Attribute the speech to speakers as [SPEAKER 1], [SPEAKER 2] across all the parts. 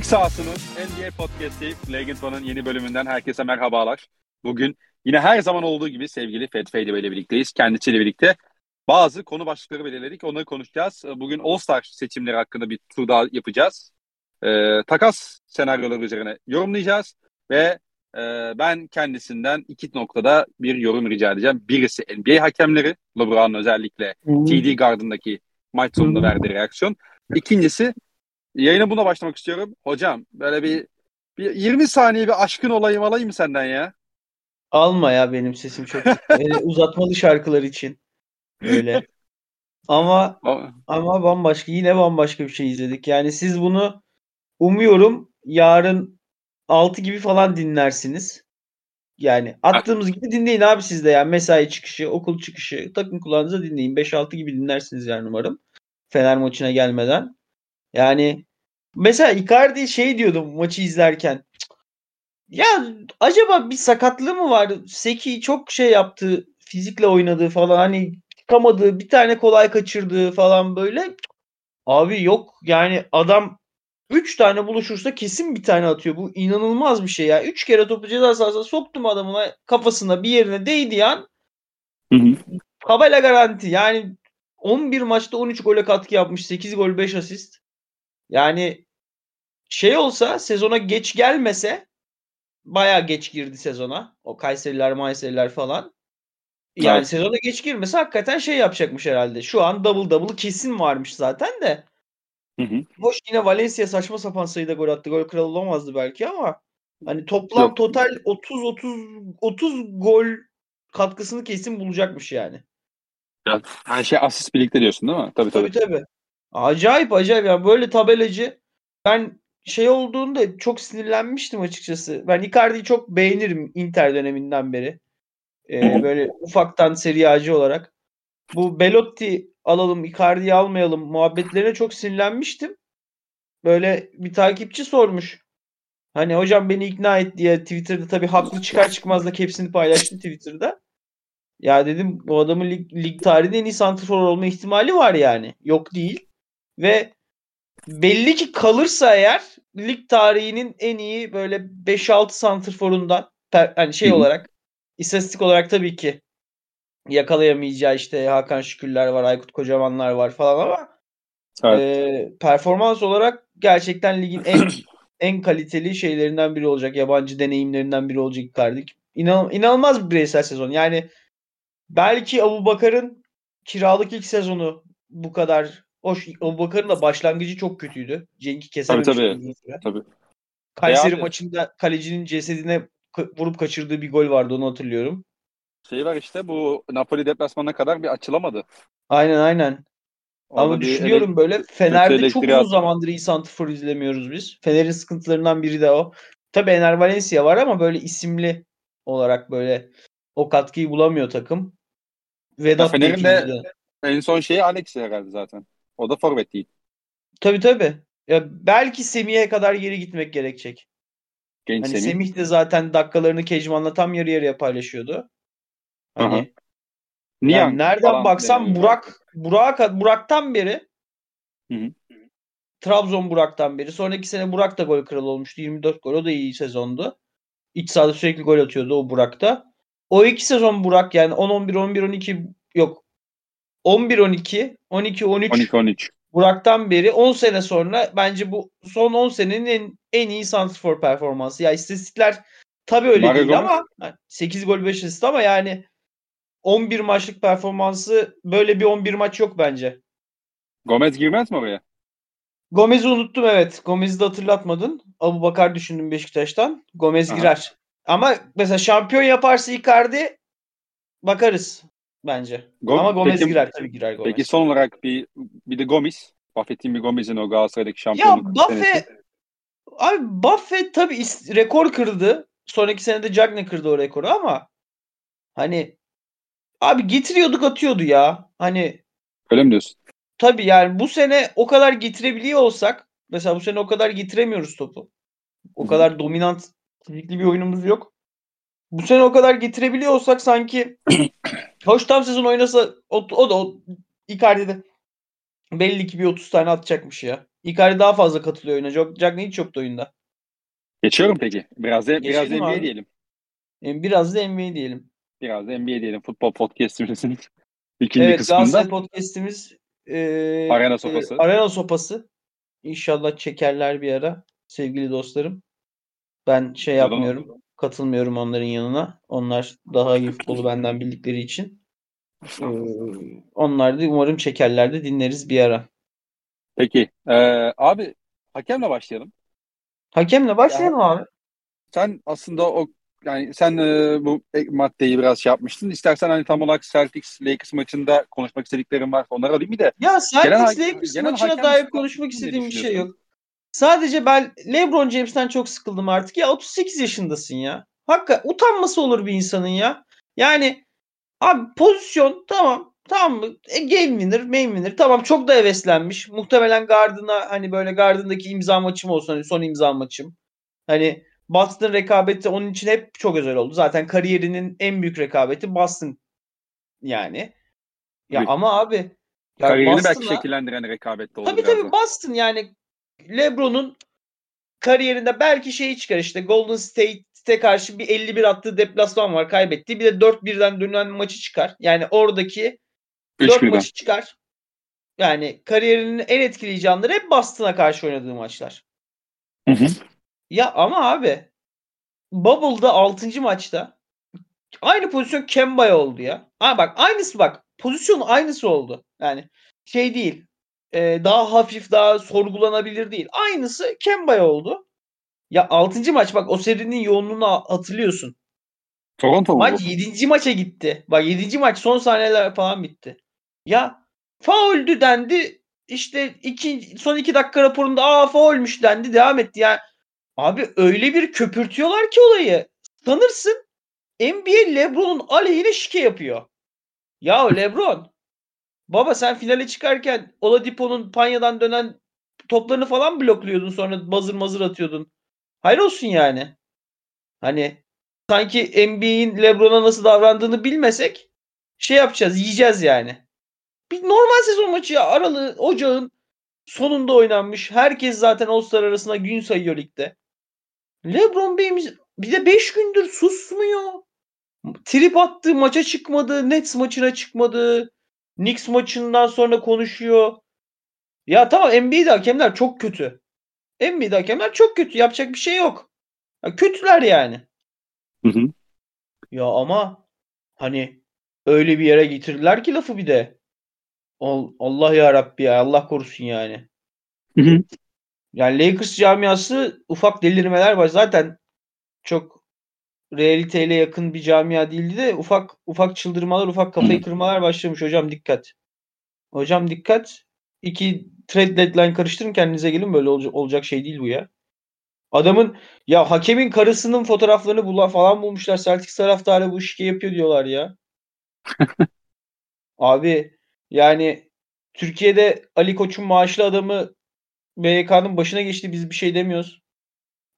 [SPEAKER 1] Taktik sahasının NBA Podcast'i Legend One'ın yeni bölümünden herkese merhabalar. Bugün yine her zaman olduğu gibi sevgili Fed Feyde ile birlikteyiz. Kendisiyle birlikte bazı konu başlıkları belirledik. Onları konuşacağız. Bugün All-Star seçimleri hakkında bir tur daha yapacağız. Ee, takas senaryoları üzerine yorumlayacağız. Ve e, ben kendisinden iki noktada bir yorum rica edeceğim. Birisi NBA hakemleri, LeBron'un özellikle TD Garden'daki maç sonunda verdiği reaksiyon. İkincisi Yayına buna başlamak istiyorum. Hocam böyle bir, bir 20 saniye bir aşkın olayım alayım senden ya?
[SPEAKER 2] Alma ya benim sesim çok Öyle uzatmalı şarkılar için. Öyle. Ama ama bambaşka yine bambaşka bir şey izledik. Yani siz bunu umuyorum yarın 6 gibi falan dinlersiniz. Yani attığımız gibi dinleyin abi siz de yani mesai çıkışı, okul çıkışı, takım kulağınıza dinleyin. 5-6 gibi dinlersiniz yani umarım. Fener maçına gelmeden. Yani mesela Icardi şey diyordum maçı izlerken. Ya acaba bir sakatlığı mı var? Seki çok şey yaptı. Fizikle oynadığı falan hani çıkamadığı bir tane kolay kaçırdığı falan böyle. Abi yok yani adam 3 tane buluşursa kesin bir tane atıyor. Bu inanılmaz bir şey ya. 3 kere topu ceza sahasına soktum adamına kafasına bir yerine değdi hı. Kabala garanti. Yani 11 maçta 13 gole katkı yapmış. 8 gol 5 asist. Yani şey olsa sezona geç gelmese baya geç girdi sezona. O Kayseriler, Mayseriler falan. Yani evet. sezona geç girmese hakikaten şey yapacakmış herhalde. Şu an double double kesin varmış zaten de. Hı hı. Hoş yine Valencia saçma sapan sayıda gol attı. Gol kralı olamazdı belki ama hani toplam Yok. total 30 30 30 gol katkısını kesin bulacakmış yani.
[SPEAKER 1] Ya, her şey asist birlikte diyorsun değil mi?
[SPEAKER 2] Tabii tabii. Tabii tabii. Acayip acayip ya böyle tabelacı ben şey olduğunda çok sinirlenmiştim açıkçası. Ben Icardi'yi çok beğenirim Inter döneminden beri. Ee, böyle ufaktan seriyacı olarak. Bu Belotti alalım, Icardi'yi almayalım muhabbetlerine çok sinirlenmiştim. Böyle bir takipçi sormuş. Hani hocam beni ikna et diye Twitter'da tabii haklı çıkar çıkmaz da hepsini paylaştı Twitter'da. Ya dedim bu adamın lig, lig tarihinde en iyi santrfor olma ihtimali var yani. Yok değil. Ve belli ki kalırsa eğer lig tarihinin en iyi böyle 5-6 santrforundan hani şey olarak istatistik olarak tabii ki yakalayamayacağı işte Hakan Şükürler var, Aykut Kocamanlar var falan ama evet. e, performans olarak gerçekten ligin en en kaliteli şeylerinden biri olacak. Yabancı deneyimlerinden biri olacak Icardi. İnan, inanılmaz bir bireysel sezon. Yani belki Abu Bakar'ın kiralık ilk sezonu bu kadar Hoş Abubakar'ın da başlangıcı çok kötüydü. Cenk'i kesememiş.
[SPEAKER 1] Tabii tabii. tabii.
[SPEAKER 2] Kayseri e maçında kalecinin cesedine vurup kaçırdığı bir gol vardı onu hatırlıyorum.
[SPEAKER 1] Şey var işte bu Napoli deplasmanına kadar bir açılamadı.
[SPEAKER 2] Aynen aynen. Orada Ama düşünüyorum böyle Fener'de çok uzun zamandır iyi santrfor izlemiyoruz biz. Fener'in sıkıntılarından biri de o. Tabii Ener Valencia var ama böyle isimli olarak böyle o katkıyı bulamıyor takım.
[SPEAKER 1] Vedat Fener'in de en son şeyi Alex herhalde zaten. O da forvet değil.
[SPEAKER 2] Tabii tabii. Ya belki Semih'e kadar geri gitmek gerekecek. Genç hani Semih. Semih de zaten dakikalarını Kecman'la tam yarı yarıya paylaşıyordu. Hani Aha. Niye? Yani nereden baksam Burak Burak Burak'tan beri hı hı. Trabzon Burak'tan beri. Sonraki sene Burak da gol kralı olmuştu. 24 gol. O da iyi sezondu. İç sahada sürekli gol atıyordu o Burak'ta. O iki sezon Burak yani 10-11, 11-12 yok 11-12, 12-13 12-13. Burak'tan beri 10 sene sonra bence bu son 10 senenin en, en iyi santrfor performansı. Ya istatistikler tabii öyle Mario değil ama 8 gol 5 asist ama yani 11 maçlık performansı böyle bir 11 maç yok bence.
[SPEAKER 1] Gomez girmez mi oraya?
[SPEAKER 2] Gomez'i unuttum evet. Gomez'i de hatırlatmadın. Abu Bakar düşündüm Beşiktaş'tan. Gomez Aha. girer. Ama mesela şampiyon yaparsa Icardi bakarız bence. Gom Ama Gomez peki, girer tabii girer Gomez.
[SPEAKER 1] Peki son olarak bir bir de Gomez. Bahsettiğim bir Gomez'in o Galatasaray'daki şampiyonluk
[SPEAKER 2] Ya Buffett Abi Buffett tabii rekor kırdı. Sonraki sene de Cagney kırdı o rekoru ama hani abi getiriyorduk atıyordu ya. Hani
[SPEAKER 1] Öyle mi diyorsun?
[SPEAKER 2] Tabii yani bu sene o kadar getirebiliyor olsak mesela bu sene o kadar getiremiyoruz topu. O kadar dominant fizikli bir oyunumuz yok bu sene o kadar getirebiliyor olsak sanki hoş tam sezon oynasa o, o da o Icardi'de belli ki bir 30 tane atacakmış ya. Icardi daha fazla katılıyor oyuna. Jack hiç yoktu oyunda.
[SPEAKER 1] Geçiyorum peki. Biraz da, biraz da NBA diyelim.
[SPEAKER 2] Biraz da NBA diyelim.
[SPEAKER 1] Biraz da NBA diyelim. Futbol podcast'imizin ikinci
[SPEAKER 2] evet,
[SPEAKER 1] kısmında.
[SPEAKER 2] Galatasaray podcast'imiz e,
[SPEAKER 1] Arena sopası.
[SPEAKER 2] E, arena sopası. İnşallah çekerler bir ara sevgili dostlarım. Ben şey yapmıyorum. Katılmıyorum onların yanına. Onlar daha iyi futbolu benden bildikleri için. Ee, onlar da umarım çekerler de dinleriz bir ara.
[SPEAKER 1] Peki. Ee, abi hakemle başlayalım.
[SPEAKER 2] Hakemle başlayalım ya, abi.
[SPEAKER 1] Sen aslında o yani sen e, bu maddeyi biraz şey yapmıştın. İstersen hani tam olarak Celtics Lakers maçında konuşmak istediklerim var. Onları alayım bir de.
[SPEAKER 2] Ya Celtics Lakers maçına dair konuşmak istediğim bir şey yok. Sadece ben LeBron James'ten çok sıkıldım artık. Ya 38 yaşındasın ya. Hakka utanması olur bir insanın ya. Yani abi pozisyon tamam tamam mı? E, game winner, main winner. Tamam çok da heveslenmiş. Muhtemelen gardına hani böyle gardındaki imza maçım olsun. Hani son imza maçım. Hani Boston rekabeti onun için hep çok özel oldu. Zaten kariyerinin en büyük rekabeti Boston yani. Ya evet. ama abi
[SPEAKER 1] ya kariyerini belki şekillendiren rekabette oldu.
[SPEAKER 2] Tabii tabii Boston yani LeBron'un kariyerinde belki şeyi çıkar işte Golden State'e karşı bir 51 attığı deplasman var kaybetti. Bir de 4-1'den dönen maçı çıkar. Yani oradaki 4 maçı çıkar. Yani kariyerinin en etkileyici anları hep Boston'a karşı oynadığı maçlar.
[SPEAKER 1] Hı hı.
[SPEAKER 2] Ya ama abi Bubble'da 6. maçta aynı pozisyon Kemba'ya oldu ya. Ha bak aynısı bak. Pozisyon aynısı oldu. Yani şey değil. E, daha hafif daha sorgulanabilir değil. Aynısı Kemba'ya oldu. Ya 6. maç bak o serinin yoğunluğunu hatırlıyorsun.
[SPEAKER 1] Toronto
[SPEAKER 2] Maç 7. maça gitti. Bak 7. maç son saniyeler falan bitti. Ya fauldü dendi. İşte iki, son 2 dakika raporunda aa faulmüş dendi. Devam etti. Yani Abi öyle bir köpürtüyorlar ki olayı. Sanırsın NBA LeBron'un aleyhine şike yapıyor. Ya LeBron baba sen finale çıkarken Oladipo'nun panyadan dönen toplarını falan blokluyordun sonra bazır mazır atıyordun. Hayır olsun yani. Hani sanki NBA'in LeBron'a nasıl davrandığını bilmesek şey yapacağız, yiyeceğiz yani. Bir normal sezon maçı ya aralığı ocağın sonunda oynanmış. Herkes zaten All-Star arasında gün sayıyor ligde. LeBron James bir de 5 gündür susmuyor. Trip attı maça çıkmadı. Nets maçına çıkmadı. Knicks maçından sonra konuşuyor. Ya tamam NBA'de hakemler çok kötü. NBA'de hakemler çok kötü. Yapacak bir şey yok. Ya kötüler yani.
[SPEAKER 1] Hı hı.
[SPEAKER 2] Ya ama hani öyle bir yere getirdiler ki lafı bir de. Allah ya Rabbi ya Allah korusun yani.
[SPEAKER 1] Hı hı.
[SPEAKER 2] Yani Lakers camiası ufak delirmeler var. Zaten çok realiteyle yakın bir camia değildi de ufak ufak çıldırmalar, ufak kafayı kırmalar başlamış. Hocam dikkat. Hocam dikkat. İki trade deadline karıştırın kendinize gelin böyle olacak, olacak şey değil bu ya. Adamın ya hakemin karısının fotoğraflarını bula falan bulmuşlar. Celtics taraftarı bu şike yapıyor diyorlar ya. Abi yani Türkiye'de Ali Koç'un maaşlı adamı BYK'nın başına geçti biz bir şey demiyoruz.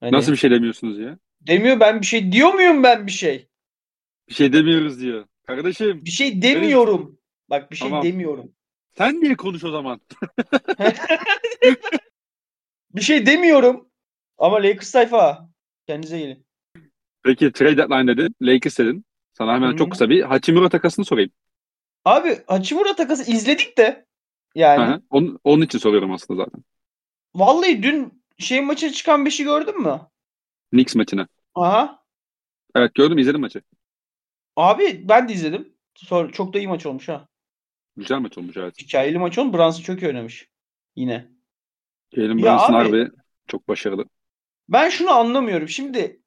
[SPEAKER 1] Hani, Nasıl bir şey demiyorsunuz ya?
[SPEAKER 2] Demiyor ben bir şey diyor muyum ben bir şey?
[SPEAKER 1] Bir şey demiyoruz diyor. Kardeşim.
[SPEAKER 2] Bir şey demiyorum. Benim... Bak bir şey tamam. demiyorum.
[SPEAKER 1] Sen niye konuş o zaman?
[SPEAKER 2] bir şey demiyorum. Ama Lakers sayfa. Kendinize gelin.
[SPEAKER 1] Peki trade deadline dedin. Lakers dedin. Sana hemen Hı-hı. çok kısa bir Hachimura takasını sorayım.
[SPEAKER 2] Abi Hachimura takası izledik de. Yani.
[SPEAKER 1] Onun, onun için soruyorum aslında zaten.
[SPEAKER 2] Vallahi dün şey maçı çıkan beşi gördün mü?
[SPEAKER 1] Knicks maçını.
[SPEAKER 2] Aha.
[SPEAKER 1] Evet gördüm izledim maçı.
[SPEAKER 2] Abi ben de izledim. Sonra çok da iyi maç olmuş ha.
[SPEAKER 1] Güzel maç olmuş evet.
[SPEAKER 2] Hikayeli maç olmuş. Brunson çok iyi oynamış. Yine.
[SPEAKER 1] Jalen Brunson harbi çok başarılı.
[SPEAKER 2] Ben şunu anlamıyorum. Şimdi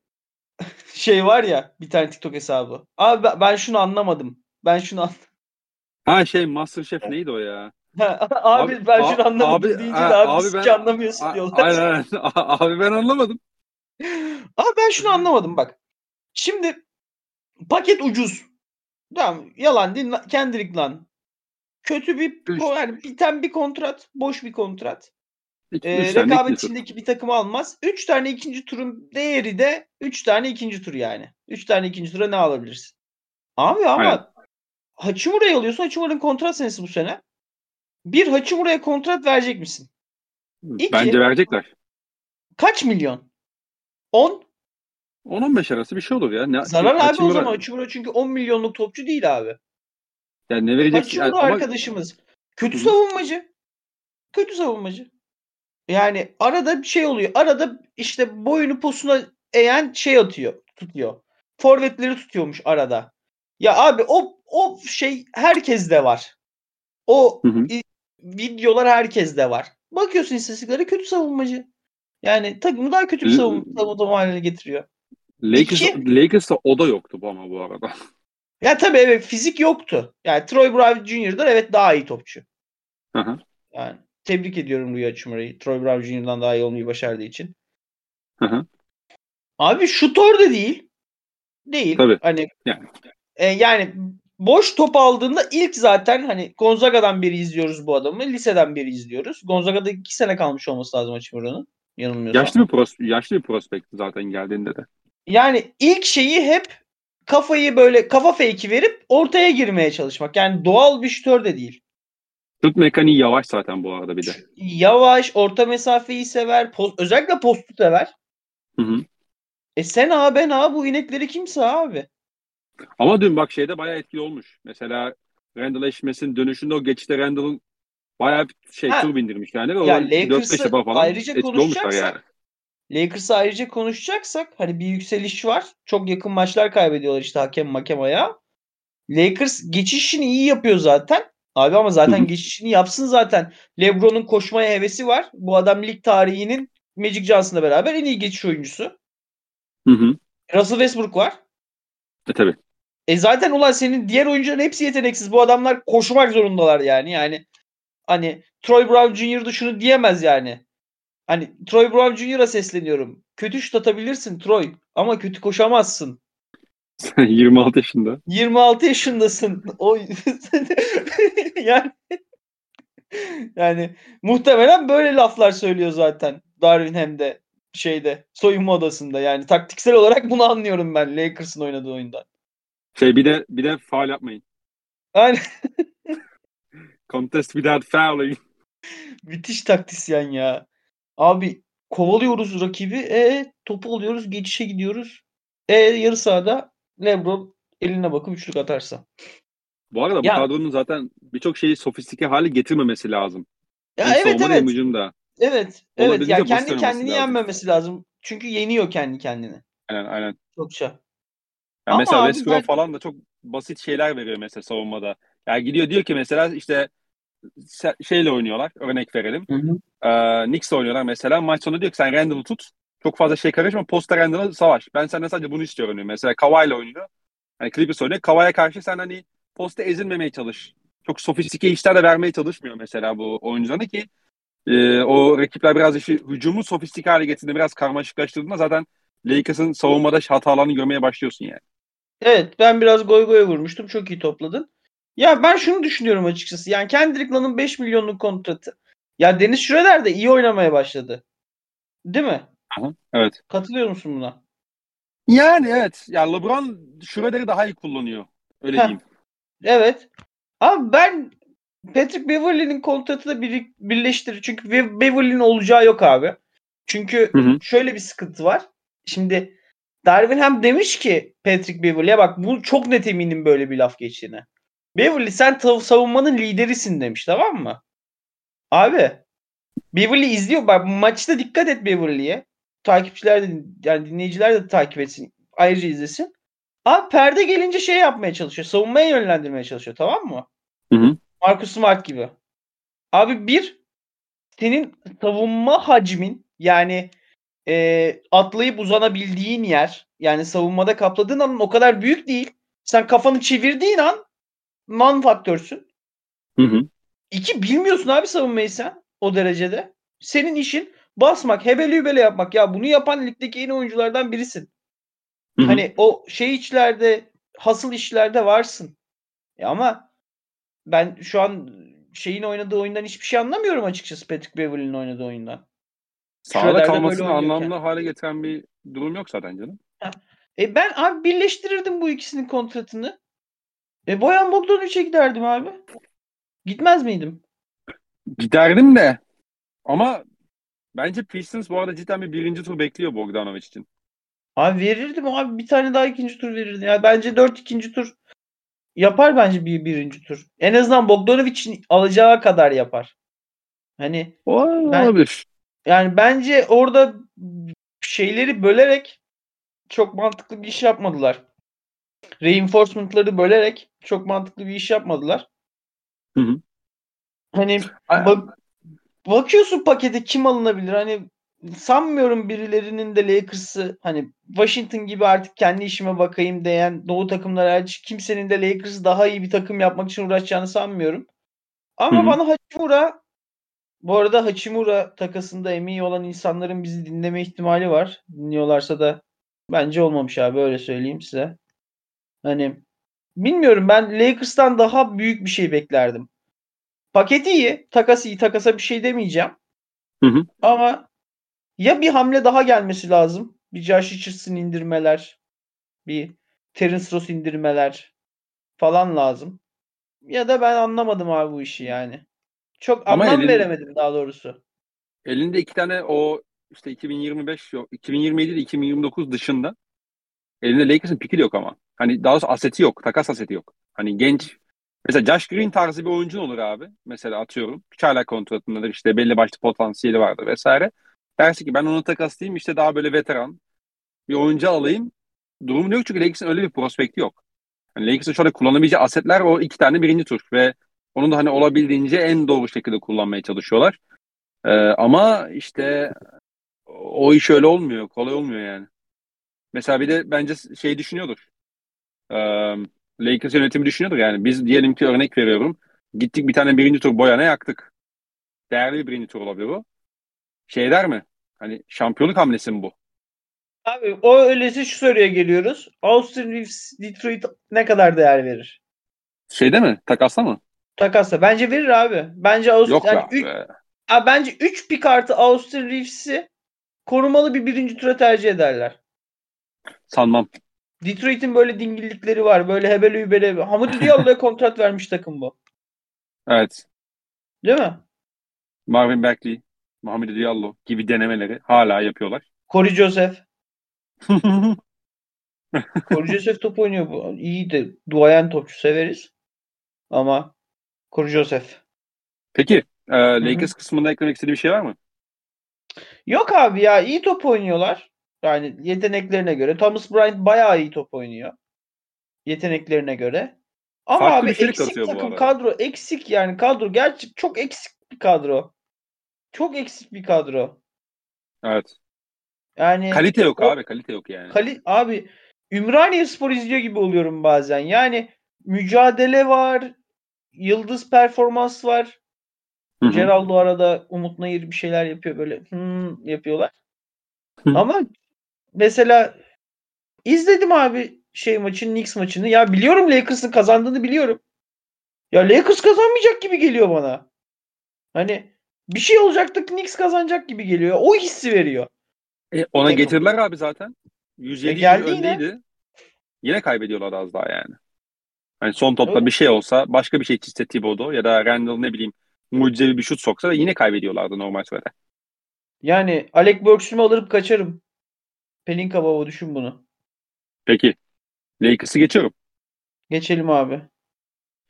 [SPEAKER 2] şey var ya bir tane TikTok hesabı. Abi ben şunu anlamadım. Ben şunu an...
[SPEAKER 1] Ha şey Masterchef neydi o ya?
[SPEAKER 2] abi, abi ben şunu anlamadım abi, deyince de abi, abi ben, anlamıyorsun diyorlar.
[SPEAKER 1] Aynen aynen. Abi ben anlamadım.
[SPEAKER 2] Abi ben şunu anlamadım bak. Şimdi paket ucuz. Tamam yalan değil kendilik lan. Kötü bir yani biten bir kontrat, boş bir kontrat. ee, rekabet içindeki bir takım almaz. 3 tane ikinci turun değeri de 3 tane ikinci tur yani. 3 tane ikinci tura ne alabilirsin? Abi ama Aynen. Hachimura'yı alıyorsun. Hachimura'nın kontrat senesi bu sene bir Hachimura'ya kontrat verecek misin? İki.
[SPEAKER 1] Bence verecekler.
[SPEAKER 2] Kaç milyon? 10?
[SPEAKER 1] 10-15 arası bir şey olur ya. Ne,
[SPEAKER 2] Zarar abi o zaman. Hachimura çünkü 10 milyonluk topçu değil abi.
[SPEAKER 1] Yani ne vereceksin?
[SPEAKER 2] Hachimura
[SPEAKER 1] Yani ama-
[SPEAKER 2] arkadaşımız. Kötü savunmacı. Kötü savunmacı. Yani arada bir şey oluyor. Arada işte boyunu posuna eğen şey atıyor. Tutuyor. Forvetleri tutuyormuş arada. Ya abi o o şey herkeste var. O
[SPEAKER 1] Hı hı.
[SPEAKER 2] videolar herkeste var. Bakıyorsun istatistiklere kötü savunmacı. Yani takımı daha kötü bir savunma, savunma haline getiriyor.
[SPEAKER 1] Lakers,
[SPEAKER 2] İki.
[SPEAKER 1] Lakers'ta o da yoktu bu ama bu arada.
[SPEAKER 2] Ya tabii evet fizik yoktu. Yani Troy Brown Jr.'dan evet daha iyi topçu.
[SPEAKER 1] Hı hı.
[SPEAKER 2] Yani tebrik ediyorum Rui Hachimura'yı. Troy Brown Jr.'dan daha iyi olmayı başardığı için.
[SPEAKER 1] Hı hı.
[SPEAKER 2] Abi şutör de değil. Değil.
[SPEAKER 1] Tabii.
[SPEAKER 2] Hani
[SPEAKER 1] Yani.
[SPEAKER 2] e, yani boş top aldığında ilk zaten hani Gonzaga'dan beri izliyoruz bu adamı. Liseden beri izliyoruz. Gonzaga'da iki sene kalmış olması lazım Hachimura'nın. Yanılmıyorsam.
[SPEAKER 1] Yaşlı bir pros yaşlı bir prospekti zaten geldiğinde de.
[SPEAKER 2] Yani ilk şeyi hep kafayı böyle kafa fake'i verip ortaya girmeye çalışmak. Yani doğal bir şutör de değil.
[SPEAKER 1] Şut mekaniği yavaş zaten bu arada bir de.
[SPEAKER 2] Yavaş, orta mesafeyi sever. post- özellikle postu sever.
[SPEAKER 1] Hı hı.
[SPEAKER 2] E sen ha ben ha bu inekleri kimse abi.
[SPEAKER 1] Ama dün bak şeyde bayağı etkili olmuş. Mesela Randall Eşmes'in dönüşünde o geçişte Randall'ın bayağı bir şey
[SPEAKER 2] Ha.
[SPEAKER 1] tur bindirmiş yani. Ve
[SPEAKER 2] Ya Lakers'ı
[SPEAKER 1] 4-5 defa falan
[SPEAKER 2] ayrıca konuşacaksak-
[SPEAKER 1] yani.
[SPEAKER 2] Lakers'ı ayrıca konuşacaksak hani bir yükseliş var. Çok yakın maçlar kaybediyorlar işte hakem makem ayağı. Lakers geçişini iyi yapıyor zaten. Abi ama zaten geçişini yapsın zaten. LeBron'un koşmaya hevesi var. Bu adam lig tarihinin Magic Johnson'la beraber en iyi geçiş oyuncusu.
[SPEAKER 1] Hı hı.
[SPEAKER 2] Russell Westbrook var.
[SPEAKER 1] E tabii.
[SPEAKER 2] E zaten ulan senin diğer oyuncuların hepsi yeteneksiz. Bu adamlar koşmak zorundalar yani. Yani hani Troy Brown Jr. da şunu diyemez yani. Hani Troy Brown Jr.'a sesleniyorum. Kötü şut atabilirsin Troy ama kötü koşamazsın.
[SPEAKER 1] 26 yaşında.
[SPEAKER 2] 26 yaşındasın. O yani yani muhtemelen böyle laflar söylüyor zaten Darwin hem de şeyde soyunma odasında. Yani taktiksel olarak bunu anlıyorum ben Lakers'ın oynadığı oyunda.
[SPEAKER 1] Şey bir de bir de faul yapmayın.
[SPEAKER 2] Yani
[SPEAKER 1] Contest without fouling.
[SPEAKER 2] müthiş taktisyen ya. Abi kovalıyoruz rakibi. E topu alıyoruz, geçişe gidiyoruz. E yarı sahada LeBron eline bakıp üçlük atarsa.
[SPEAKER 1] Bu arada bu
[SPEAKER 2] Ya-
[SPEAKER 1] kadronun zaten birçok şeyi sofistike hale getirmemesi lazım.
[SPEAKER 2] Ya
[SPEAKER 1] Hem
[SPEAKER 2] evet evet.
[SPEAKER 1] hücumda.
[SPEAKER 2] Evet. Evet. Ya kendi kendini
[SPEAKER 1] lazım.
[SPEAKER 2] yenmemesi lazım. Çünkü yeniyor kendi kendini.
[SPEAKER 1] Aynen aynen.
[SPEAKER 2] Çokça.
[SPEAKER 1] Ya
[SPEAKER 2] Ama
[SPEAKER 1] mesela Westbrook
[SPEAKER 2] ben-
[SPEAKER 1] falan da çok basit şeyler veriyor mesela savunmada. Yani gidiyor diyor ki mesela işte şeyle oynuyorlar. Örnek verelim. Ee, Knicks'le oynuyorlar mesela. Maç sonu diyor ki sen Randall'ı tut. Çok fazla şey karışma. Posta Randall'ı savaş. Ben senden sadece bunu istiyorum diyor. Mesela Kawhi'yle oynuyor. Hani Clippers oynuyor. Kawhi'ye karşı sen hani posta ezilmemeye çalış. Çok sofistike işler de vermeye çalışmıyor mesela bu oyuncularına ki e, o rakipler biraz işi hücumu sofistike hale getirdiğinde biraz karmaşıklaştırdığında zaten Lakers'ın savunmada hatalarını görmeye başlıyorsun yani.
[SPEAKER 2] Evet ben biraz goy goya vurmuştum. Çok iyi topladın. Ya ben şunu düşünüyorum açıkçası. Yani Kendrick Nunn'ın 5 milyonluk kontratı. Ya Deniz Schroeder de iyi oynamaya başladı. Değil mi?
[SPEAKER 1] Aha, evet.
[SPEAKER 2] Katılıyor musun buna?
[SPEAKER 1] Yani evet. Ya LeBron Schroeder'i daha iyi kullanıyor. Öyle
[SPEAKER 2] Heh.
[SPEAKER 1] diyeyim.
[SPEAKER 2] Evet. Abi ben Patrick Beverley'nin kontratı da bir, birleştirir. Çünkü Be- Beverley'nin olacağı yok abi. Çünkü
[SPEAKER 1] Hı hı.
[SPEAKER 2] şöyle bir sıkıntı var. Şimdi Darwin hem demiş ki Patrick Beverley'e bak bu çok net eminim böyle bir laf geçtiğine. Beverley sen savunmanın liderisin demiş tamam mı? Abi Beverley izliyor. Bak maçta dikkat et Beverley'e. Takipçiler de yani dinleyiciler de takip etsin. Ayrıca izlesin. Abi perde gelince şey yapmaya çalışıyor. Savunmaya yönlendirmeye çalışıyor tamam mı?
[SPEAKER 1] Hı hı.
[SPEAKER 2] Marcus Smart gibi. Abi bir senin savunma hacmin yani e, atlayıp uzanabildiğin yer yani savunmada kapladığın alan o kadar büyük değil. Sen kafanı çevirdiğin an non faktörsün.
[SPEAKER 1] Hı hı.
[SPEAKER 2] İki bilmiyorsun abi savunmayı sen o derecede. Senin işin basmak, hebeli hübele yapmak. Ya bunu yapan ligdeki en oyunculardan birisin.
[SPEAKER 1] Hı hı.
[SPEAKER 2] Hani o şey içlerde, hasıl işlerde varsın. Ya ama ben şu an şeyin oynadığı oyundan hiçbir şey anlamıyorum açıkçası Patrick Beverley'nin oynadığı oyundan. Schroeder'de
[SPEAKER 1] kalmasını anlamlı hale getiren bir durum yok zaten canım.
[SPEAKER 2] E ben abi birleştirirdim bu ikisinin kontratını. E Boyan Bogdanovic'e giderdim abi. Gitmez miydim?
[SPEAKER 1] Giderdim de ama Bence Pistons bu arada cidden bir birinci tur bekliyor Bogdanovic için.
[SPEAKER 2] Abi verirdim abi bir tane daha ikinci tur verirdim. Yani bence dört ikinci tur yapar bence bir birinci tur. En azından Bogdanovic'in alacağı kadar yapar. Hani
[SPEAKER 1] olabilir.
[SPEAKER 2] Yani bence orada şeyleri bölerek çok mantıklı bir iş yapmadılar. Reinforcement'ları bölerek çok mantıklı bir iş yapmadılar.
[SPEAKER 1] Hı hı.
[SPEAKER 2] Hani bak, bakıyorsun pakete kim alınabilir? Hani sanmıyorum birilerinin de Lakers'ı hani Washington gibi artık kendi işime bakayım diyen doğu takımları hariç kimsenin de Lakers'ı daha iyi bir takım yapmak için uğraşacağını sanmıyorum. Ama Hı-hı. bana Hachimura bu arada Hachimura takasında emin olan insanların bizi dinleme ihtimali var. Dinliyorlarsa da bence olmamış abi öyle söyleyeyim size. Hani bilmiyorum ben Lakers'tan daha büyük bir şey beklerdim. Paketi iyi, takas iyi, takasa bir şey demeyeceğim.
[SPEAKER 1] Hı hı.
[SPEAKER 2] Ama ya bir hamle daha gelmesi lazım. Bir Josh Richardson indirmeler, bir Terence Ross indirmeler falan lazım. Ya da ben anlamadım abi bu işi yani. Çok Ama anlam elin, veremedim daha doğrusu.
[SPEAKER 1] Elinde iki tane o işte 2025 yok 2027 ile 2029 dışında elinde Lakers'ın piki yok ama. Hani daha doğrusu aseti yok. Takas aseti yok. Hani genç mesela Josh Green tarzı bir oyuncun olur abi. Mesela atıyorum. Hala kontratındadır işte belli başlı potansiyeli vardır vesaire. Dersi ki ben onu takaslayayım işte daha böyle veteran bir oyuncu alayım. Durumu yok çünkü Lakers'ın öyle bir prospekti yok. Yani Lakers'ın anda kullanabileceği asetler o iki tane birinci tur ve onu da hani olabildiğince en doğru şekilde kullanmaya çalışıyorlar. Ee, ama işte o iş öyle olmuyor. Kolay olmuyor yani. Mesela bir de bence şey düşünüyordur. Ee, Lakers yönetimi düşünüyordur yani. Biz diyelim ki örnek veriyorum. Gittik bir tane birinci tur boyana yaktık. Değerli bir birinci tur olabilir bu. Şey der mi? Hani şampiyonluk hamlesi mi bu?
[SPEAKER 2] Abi o öyleyse şu soruya geliyoruz. Austin Reeves Detroit ne kadar değer verir?
[SPEAKER 1] Şeyde mi? Takasla mı?
[SPEAKER 2] Takasla. Bence verir abi. Bence Austin
[SPEAKER 1] Yok
[SPEAKER 2] yani üç, abi bence 3 pik artı Austin Reeves'i korumalı bir birinci tura tercih ederler.
[SPEAKER 1] Sanmam.
[SPEAKER 2] Detroit'in böyle dingillikleri var. Böyle hebele hübele. Hamidi Diallo'ya kontrat vermiş takım bu.
[SPEAKER 1] Evet.
[SPEAKER 2] Değil mi?
[SPEAKER 1] Marvin Bagley, Muhammed Diallo gibi denemeleri hala yapıyorlar.
[SPEAKER 2] Corey Joseph. Corey Joseph top oynuyor. Bu. İyi de duayen topçu severiz. Ama Corey Joseph.
[SPEAKER 1] Peki e, Lakers Hı-hı. kısmında eklemek istediği bir şey var mı?
[SPEAKER 2] Yok abi ya iyi top oynuyorlar. Yani yeteneklerine göre. Thomas Bryant bayağı iyi top oynuyor. Yeteneklerine göre. Ama Farklı abi eksik takım kadro eksik yani kadro gerçek çok eksik bir kadro. Çok eksik bir kadro.
[SPEAKER 1] Evet.
[SPEAKER 2] Yani
[SPEAKER 1] kalite yok o, abi, kalite yok yani.
[SPEAKER 2] Kali, abi Ümraniye Spor izliyor gibi oluyorum bazen. Yani mücadele var, yıldız performans var. Hı-hı. Geraldo arada Umut Nayır bir şeyler yapıyor böyle hmm yapıyorlar. Hı. Ama mesela izledim abi şey maçın Knicks maçını. Ya biliyorum Lakers'ın kazandığını biliyorum. Ya Lakers kazanmayacak gibi geliyor bana. Hani bir şey olacaktı Knicks kazanacak gibi geliyor. O hissi veriyor.
[SPEAKER 1] E, ona Takım. getirdiler abi zaten. 107 e, öndeydi. Yine. yine kaybediyorlar az daha yani. Hani son topta Öyle. bir şey olsa başka bir şey çizse Thibodeau ya da Randall ne bileyim mucizevi bir şut soksa da yine kaybediyorlardı normal sürede.
[SPEAKER 2] Yani Alec Burks'ümü alırıp kaçarım. Pelinka baba düşün bunu.
[SPEAKER 1] Peki. Lakers'ı geçiyorum.
[SPEAKER 2] Geçelim abi.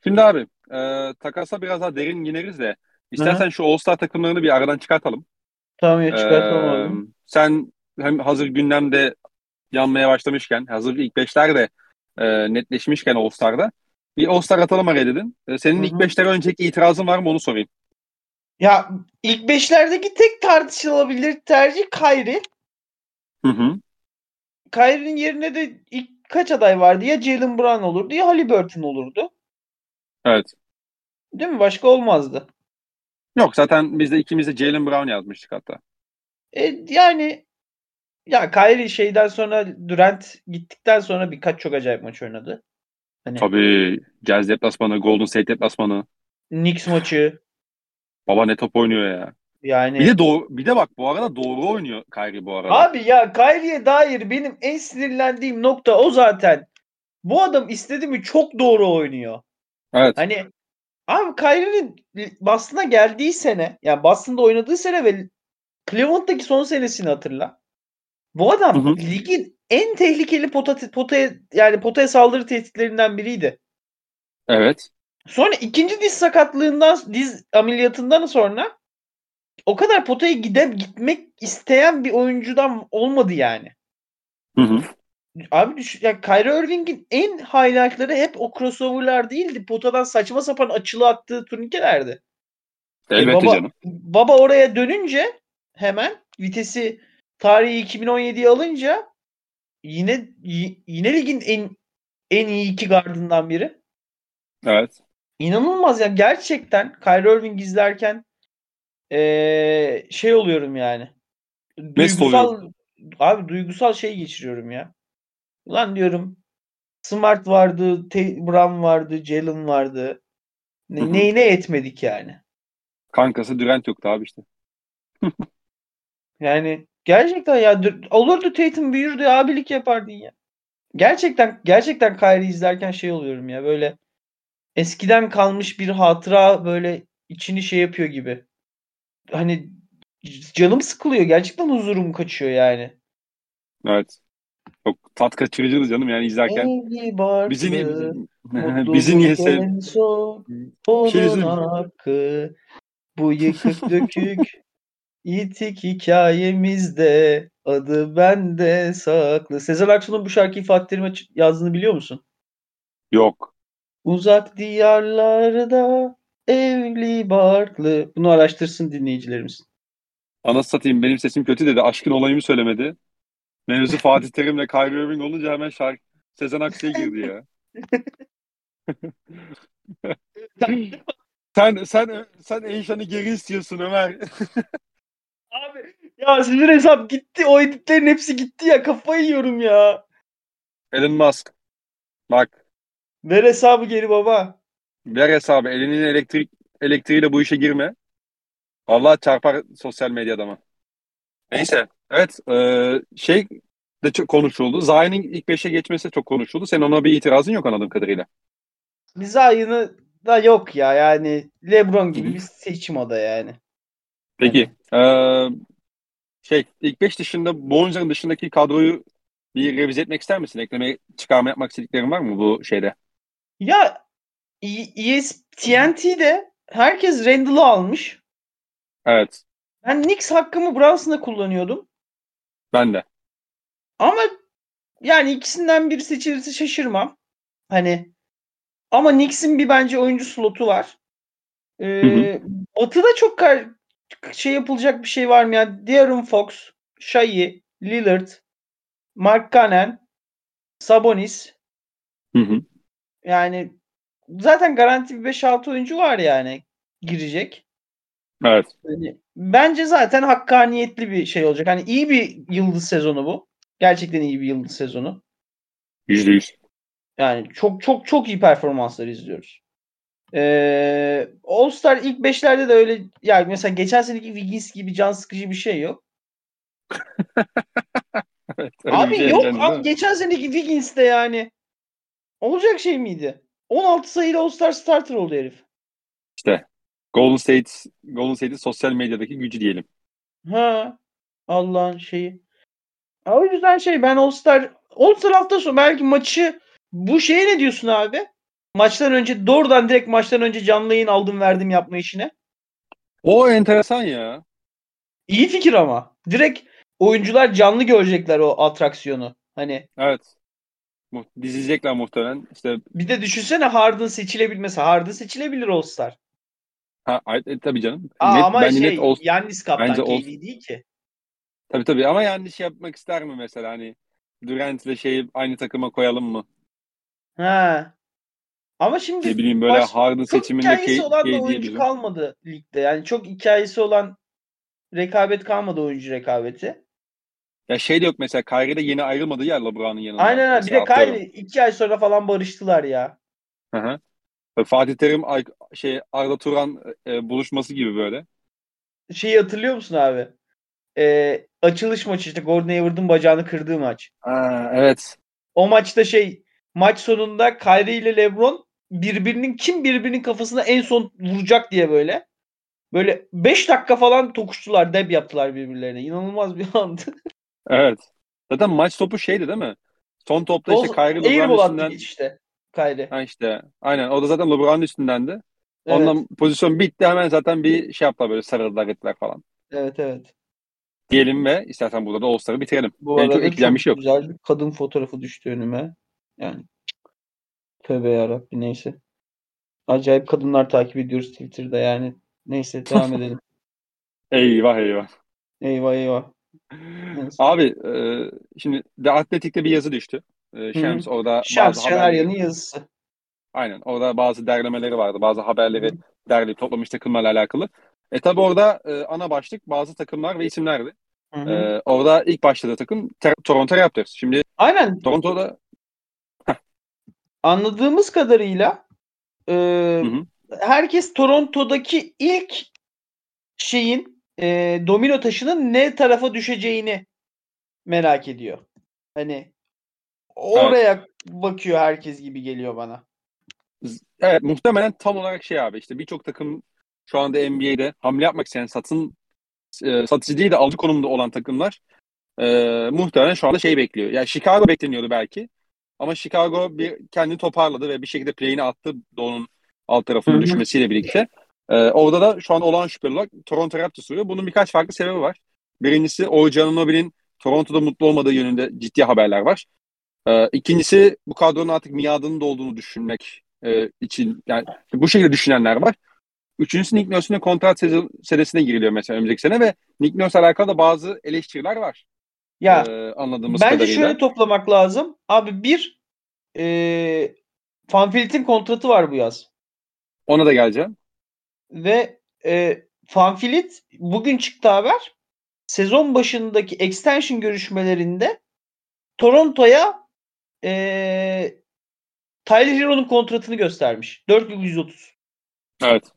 [SPEAKER 1] Şimdi abi e, takasa biraz daha derin ineriz de istersen Hı-hı. şu All-Star takımlarını bir aradan çıkartalım.
[SPEAKER 2] Tamam ya çıkartalım ee,
[SPEAKER 1] Sen hem hazır gündemde yanmaya başlamışken hazır ilk beşler de e, netleşmişken All-Star'da bir All-Star atalım araya dedin. E, senin Hı-hı. ilk beşlere önceki itirazın var mı onu sorayım.
[SPEAKER 2] Ya ilk beşlerdeki tek tartışılabilir tercih Kyrie.
[SPEAKER 1] Hı hı.
[SPEAKER 2] Kyrie'nin yerine de ilk kaç aday vardı? Ya Jalen Brown olurdu ya Halliburton olurdu.
[SPEAKER 1] Evet.
[SPEAKER 2] Değil mi? Başka olmazdı.
[SPEAKER 1] Yok zaten biz de ikimiz de Jalen Brown yazmıştık hatta.
[SPEAKER 2] E, yani ya Kyrie şeyden sonra Durant gittikten sonra birkaç çok acayip maç oynadı.
[SPEAKER 1] Hani, Tabii. Jazz deplasmanı, Golden State deplasmanı.
[SPEAKER 2] Knicks maçı.
[SPEAKER 1] Baba ne top oynuyor ya.
[SPEAKER 2] Yani
[SPEAKER 1] bir de doğru, bir de bak bu arada doğru oynuyor Kyrie bu arada.
[SPEAKER 2] Abi ya Kyrie'ye dair benim en sinirlendiğim nokta o zaten. Bu adam istedi mi çok doğru oynuyor.
[SPEAKER 1] Evet.
[SPEAKER 2] Hani abi Kyrie'nin Boston'a geldiği sene yani Boston'da oynadığı sene ve Cleveland'daki son senesini hatırla. Bu adam hı hı. ligin en tehlikeli pota, potaya yani potaya saldırı tehditlerinden biriydi.
[SPEAKER 1] Evet.
[SPEAKER 2] Sonra ikinci diz sakatlığından diz ameliyatından sonra o kadar potaya gide gitmek isteyen bir oyuncudan olmadı yani.
[SPEAKER 1] Hı hı.
[SPEAKER 2] Abi düş ya Kyrie Irving'in en highlightları hep o crossover'lar değildi. Potadan saçma sapan açılı attığı turnikelerdi.
[SPEAKER 1] E, Elbette
[SPEAKER 2] e baba,
[SPEAKER 1] canım.
[SPEAKER 2] Baba oraya dönünce hemen vitesi tarihi 2017'yi alınca yine yine ligin en en iyi iki gardından biri.
[SPEAKER 1] Evet.
[SPEAKER 2] İnanılmaz ya gerçekten Kyrie Irving izlerken ee, şey oluyorum yani. Duygusal abi duygusal şey geçiriyorum ya. Ulan diyorum Smart vardı, T- Brown vardı, Jalen vardı. Ne, neyine etmedik yani.
[SPEAKER 1] Kankası Durant yoktu abi işte.
[SPEAKER 2] yani gerçekten ya olurdu Tatum büyürdü abilik yapardın ya. Gerçekten gerçekten Kyrie izlerken şey oluyorum ya böyle eskiden kalmış bir hatıra böyle içini şey yapıyor gibi. Hani canım sıkılıyor. Gerçekten huzurum kaçıyor yani.
[SPEAKER 1] Evet. Çok tat kaçırıcıydı canım yani izlerken. Bizi niye bizi niye sev?
[SPEAKER 2] Onun hakkı bu yıkık dökük yitik hikayemizde adı bende saklı. Sezen Aksu'nun bu şarkıyı Fatih Terim'e yazdığını biliyor musun?
[SPEAKER 1] Yok.
[SPEAKER 2] Uzak diyarlarda evli barklı. Bunu araştırsın dinleyicilerimiz.
[SPEAKER 1] Anası satayım benim sesim kötü dedi. Aşkın olayımı söylemedi. Mevzu Fatih Terim'le Kyrie Irving olunca hemen şarkı Sezen Aksu'ya girdi ya. sen sen sen Eyşan'ı geri istiyorsun Ömer.
[SPEAKER 2] Abi ya sizin hesap gitti. O editlerin hepsi gitti ya. Kafayı yiyorum ya.
[SPEAKER 1] Elon Musk. Bak.
[SPEAKER 2] Ver hesabı geri baba.
[SPEAKER 1] Ver hesabı. Elinin elektrik elektriğiyle bu işe girme. Allah çarpar sosyal medyada mı? Neyse. Evet. E, şey de çok konuşuldu. Zayn'in ilk beşe geçmesi çok konuşuldu. Sen ona bir itirazın yok anladığım kadarıyla.
[SPEAKER 2] Zayn'ı da yok ya. Yani LeBron gibi bir seçim o da yani.
[SPEAKER 1] Peki. Yani. E, şey ilk beş dışında Bonzer'ın dışındaki kadroyu bir revize etmek ister misin? Ekleme çıkarma yapmak istediklerin var mı bu şeyde?
[SPEAKER 2] Ya ESPN'de herkes Randall'ı almış.
[SPEAKER 1] Evet.
[SPEAKER 2] Ben Knicks hakkımı Brunson'a kullanıyordum.
[SPEAKER 1] Ben de.
[SPEAKER 2] Ama yani ikisinden biri seçilirse şaşırmam. Hani ama Knicks'in bir bence oyuncu slotu var. Ee, hı hı. Batı'da çok kar- şey yapılacak bir şey var mı ya? De'Aaron Fox, Shai, Lillard, Mark Cannon, Sabonis.
[SPEAKER 1] Hı hı.
[SPEAKER 2] Yani zaten garanti bir 5-6 oyuncu var yani girecek.
[SPEAKER 1] Evet.
[SPEAKER 2] Yani, bence zaten hakkaniyetli bir şey olacak. Hani iyi bir yıldız sezonu bu. Gerçekten iyi bir yıldız sezonu.
[SPEAKER 1] Yüzde yüz.
[SPEAKER 2] Yani çok çok çok iyi performanslar izliyoruz. Ee, All Star ilk beşlerde de öyle yani mesela geçen seneki Wiggins gibi can sıkıcı bir şey yok. evet, abi şey yok abi geçen seneki Wiggins de yani olacak şey miydi? 16 sayılı All Star starter oldu herif.
[SPEAKER 1] İşte Golden State Golden State'in sosyal medyadaki gücü diyelim.
[SPEAKER 2] Ha Allah'ın şeyi. O yüzden şey ben All Star All Star hafta sonu belki maçı bu şeye ne diyorsun abi? Maçtan önce doğrudan direkt maçtan önce canlı yayın aldım verdim yapma işine.
[SPEAKER 1] O enteresan ya.
[SPEAKER 2] İyi fikir ama. Direkt oyuncular canlı görecekler o atraksiyonu. Hani.
[SPEAKER 1] Evet. Dizecekler muhtemelen. İşte
[SPEAKER 2] bir de düşünsene Harden seçilebilmesi. Harden seçilebilir All Star.
[SPEAKER 1] Ha, e, tabii canım.
[SPEAKER 2] Aa, net, ama şey net ol, Yannis kaptan bence KD değil ki.
[SPEAKER 1] Tabii tabii ama şey yapmak ister mi mesela hani Durant ile şeyi aynı takıma koyalım mı?
[SPEAKER 2] Ha. Ama şimdi
[SPEAKER 1] ne bileyim böyle baş, Harden seçiminde
[SPEAKER 2] çok hikayesi olan da oyuncu kalmadı ligde. Yani çok hikayesi olan rekabet kalmadı oyuncu rekabeti.
[SPEAKER 1] Ya şey de yok mesela Kyrie de yeni ayrılmadı ya LeBron'un yanında.
[SPEAKER 2] Aynen öyle. Bir de Kyrie iki ay sonra falan barıştılar ya.
[SPEAKER 1] Hı hı. Fatih Terim şey Arda Turan e, buluşması gibi böyle.
[SPEAKER 2] Şeyi hatırlıyor musun abi? E, açılış maçı işte Gordon Hayward'ın bacağını kırdığı maç.
[SPEAKER 1] Aa, evet.
[SPEAKER 2] O maçta şey maç sonunda Kyrie ile LeBron birbirinin kim birbirinin kafasına en son vuracak diye böyle. Böyle 5 dakika falan tokuştular, deb yaptılar birbirlerine. İnanılmaz bir andı.
[SPEAKER 1] evet. Zaten maç topu şeydi değil mi? Son topta işte Kyrie
[SPEAKER 2] LeBron'un üstünden. işte. Kyrie.
[SPEAKER 1] Ha işte. Aynen. O da zaten LeBron'un üstündendi. Evet. Ondan pozisyon bitti. Hemen zaten bir şey yaptılar böyle sarıldılar ettiler falan.
[SPEAKER 2] Evet evet.
[SPEAKER 1] Diyelim ve istersen burada da All-Star'ı bitirelim.
[SPEAKER 2] Bu Benim arada çok ekleyeceğim bir şey yok. güzel bir kadın fotoğrafı düştü önüme. Yani tövbe yarabbim neyse. Acayip kadınlar takip ediyoruz Twitter'da yani. Neyse devam edelim.
[SPEAKER 1] eyvah eyvah.
[SPEAKER 2] Eyvah eyvah.
[SPEAKER 1] Abi e, şimdi The Athletic'te bir yazı düştü. E, Şems orada
[SPEAKER 2] Şems Şeneryan'ın yazısı.
[SPEAKER 1] Aynen. Orada bazı derlemeleri vardı. Bazı haberleri Hı. derleyip toplamış takımlarla alakalı. E tabi orada e, ana başlık bazı takımlar ve isimlerdi. Hı hı. E, orada ilk başladığı takım Toronto Raptors. Şimdi
[SPEAKER 2] Aynen.
[SPEAKER 1] Toronto'da
[SPEAKER 2] anladığımız kadarıyla e, herkes Toronto'daki ilk şeyin e, domino taşının ne tarafa düşeceğini merak ediyor. Hani oraya evet. bakıyor herkes gibi geliyor bana.
[SPEAKER 1] Evet muhtemelen tam olarak şey abi işte birçok takım şu anda NBA'de hamle yapmak isteyen satın e, satıcı değil de alıcı konumda olan takımlar e, muhtemelen şu anda şey bekliyor. Yani Chicago bekleniyordu belki. Ama Chicago bir kendini toparladı ve bir şekilde play'ini attı Doğu'nun alt tarafının düşmesiyle birlikte. E, orada da şu an olan şüpheli olarak Toronto Raptors duruyor. Bunun birkaç farklı sebebi var. Birincisi Oğuz Anunoby'nin Toronto'da mutlu olmadığı yönünde ciddi haberler var. E, ikincisi bu kadronun artık miadının dolduğunu düşünmek e, için yani bu şekilde düşünenler var. Üçüncüsü Nick Nurse'un kontrat senesine giriliyor mesela önümüzdeki sene ve Nick Nurse alakalı da bazı eleştiriler var.
[SPEAKER 2] Ya ee, anladığımız bence kadarıyla. şöyle toplamak lazım. Abi bir e, Fanfilt'in kontratı var bu yaz.
[SPEAKER 1] Ona da geleceğim.
[SPEAKER 2] Ve e, Fanfilit bugün çıktı haber. Sezon başındaki extension görüşmelerinde Toronto'ya e, Tyler Hero'nun kontratını göstermiş. 4.130.
[SPEAKER 1] Evet.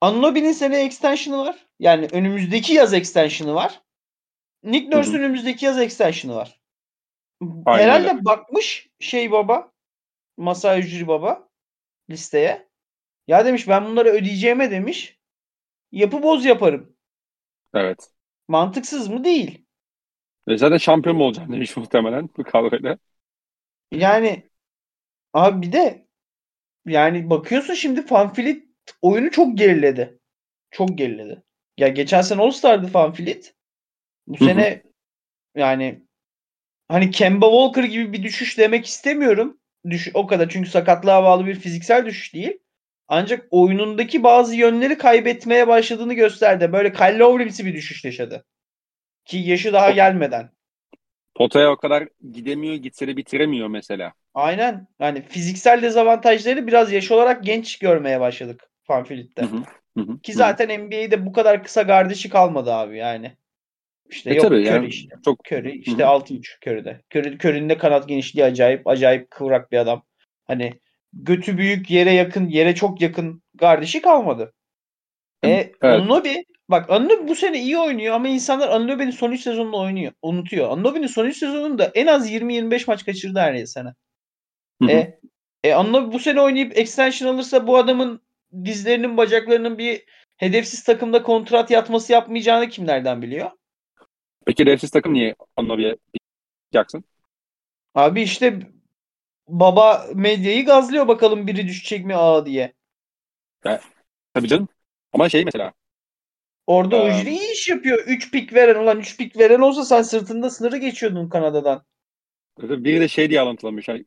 [SPEAKER 2] Anunoby'nin sene extension'ı var. Yani önümüzdeki yaz extension'ı var. Nick Nurse'un önümüzdeki yaz extension'ı var. Aynen Herhalde bakmış şey baba Masai Ujiri baba listeye. Ya demiş ben bunları ödeyeceğime demiş. Yapı boz yaparım.
[SPEAKER 1] Evet.
[SPEAKER 2] Mantıksız mı? Değil.
[SPEAKER 1] Ve zaten şampiyon mu olacağım demiş muhtemelen bu kadroyla.
[SPEAKER 2] Yani abi bir de yani bakıyorsun şimdi Fanfilit oyunu çok geriledi. Çok geriledi. Ya geçen sene All Star'dı Fanfilit. Bu Hı-hı. sene yani hani Kemba Walker gibi bir düşüş demek istemiyorum. Düş o kadar çünkü sakatlığa bağlı bir fiziksel düşüş değil. Ancak oyunundaki bazı yönleri kaybetmeye başladığını gösterdi. Böyle Kyle bir düşüş yaşadı. Ki yaşı daha gelmeden.
[SPEAKER 1] Potaya o kadar gidemiyor, gitse de bitiremiyor mesela.
[SPEAKER 2] Aynen. Yani fiziksel dezavantajları biraz yaş olarak genç görmeye başladık Fanfilit'te. Ki zaten NBA'de bu kadar kısa gardışı kalmadı abi yani. İşte e yok Curry yani, işte. Çok Curry işte 6.5 Curry'de. Curry, Curry'nin de kanat genişliği acayip. Acayip kıvrak bir adam. Hani götü büyük yere yakın yere çok yakın kardeşi kalmadı. E evet. Anunobi bak Anunobi bu sene iyi oynuyor ama insanlar Anunobi'nin son 3 sezonunu oynuyor. Unutuyor. Anunobi'nin son 3 sezonunda en az 20-25 maç kaçırdı her sene. E, e Anunobi bu sene oynayıp extension alırsa bu adamın dizlerinin bacaklarının bir hedefsiz takımda kontrat yatması yapmayacağını kimlerden biliyor?
[SPEAKER 1] Peki hedefsiz takım niye Anunobi'ye Jackson?
[SPEAKER 2] Abi işte baba medyayı gazlıyor bakalım biri düşecek mi ağa diye.
[SPEAKER 1] Ya, tabii canım. Ama şey mesela.
[SPEAKER 2] Orada ee, Ujri iyi iş yapıyor. 3 pik veren olan 3 pik veren olsa sen sırtında sınırı geçiyordun Kanada'dan.
[SPEAKER 1] Biri de şey diye alıntılamış. Yani,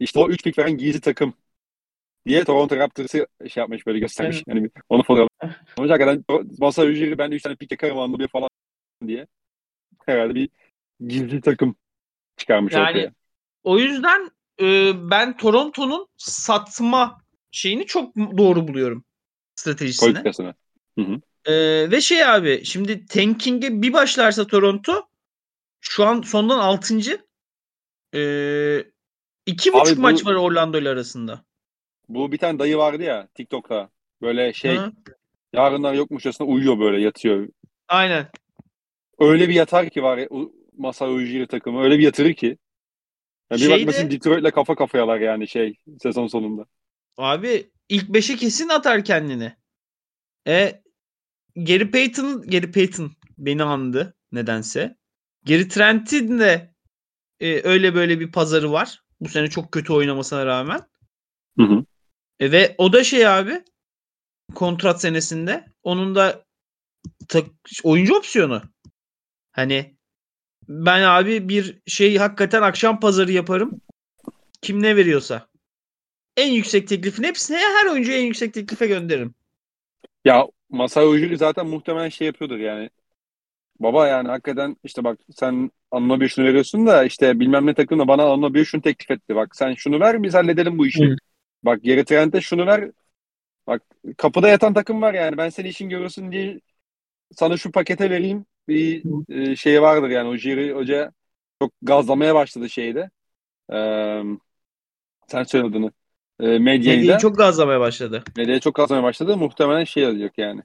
[SPEAKER 1] işte o 3 pik veren gizli takım diye Toronto Raptors'ı şey yapmış böyle göstermiş. Evet. Yani onu fotoğraf. Onun hakikaten masa Ujri ben de 3 tane pik yakarım anlı bir falan diye. Herhalde bir gizli takım çıkarmış yani, ortaya.
[SPEAKER 2] O yüzden e, ben Toronto'nun satma şeyini çok doğru buluyorum. Stratejisini.
[SPEAKER 1] Politikasını. Hı hı.
[SPEAKER 2] E, ve şey abi şimdi tanking'e bir başlarsa Toronto şu an sondan 6. E, iki abi buçuk bu, maç var Orlando ile arasında.
[SPEAKER 1] Bu bir tane dayı vardı ya TikTok'ta. Böyle şey hı. yarınlar yokmuşçasına uyuyor böyle yatıyor.
[SPEAKER 2] Aynen.
[SPEAKER 1] Öyle bir yatar ki var ya Masai Ujiri takımı. Öyle bir yatırır ki. Yani bir Şeyde, bakmasın Detroit'le kafa kafayalar yani şey sezon sonunda.
[SPEAKER 2] Abi ilk 5'e kesin atar kendini. E Gary Payton, Gary Payton beni andı nedense. Gary Trent'in de e, öyle böyle bir pazarı var. Bu sene çok kötü oynamasına rağmen.
[SPEAKER 1] Hı hı.
[SPEAKER 2] E, ve o da şey abi kontrat senesinde onun da ta, oyuncu opsiyonu. Hani ben abi bir şey hakikaten akşam pazarı yaparım. Kim ne veriyorsa. En yüksek teklifin hepsine her oyuncuyu en yüksek teklife gönderirim.
[SPEAKER 1] Ya Masai Ujiri zaten muhtemelen şey yapıyordur yani. Baba yani hakikaten işte bak sen Anunobi'ye şunu veriyorsun da işte bilmem ne takımda bana Anunobi'ye şunu teklif etti. Bak sen şunu ver biz halledelim bu işi. Hı. Bak geri Trent'e şunu ver. Bak kapıda yatan takım var yani. Ben seni işin görürsün diye sana şu pakete vereyim. Bir e, şey vardır yani. O Jiri Hoca çok gazlamaya başladı şeyde. Ee, sen söyle adını. E, medyayı
[SPEAKER 2] Medyayı çok gazlamaya başladı.
[SPEAKER 1] Medyayı çok gazlamaya başladı. Muhtemelen şey olacak yani.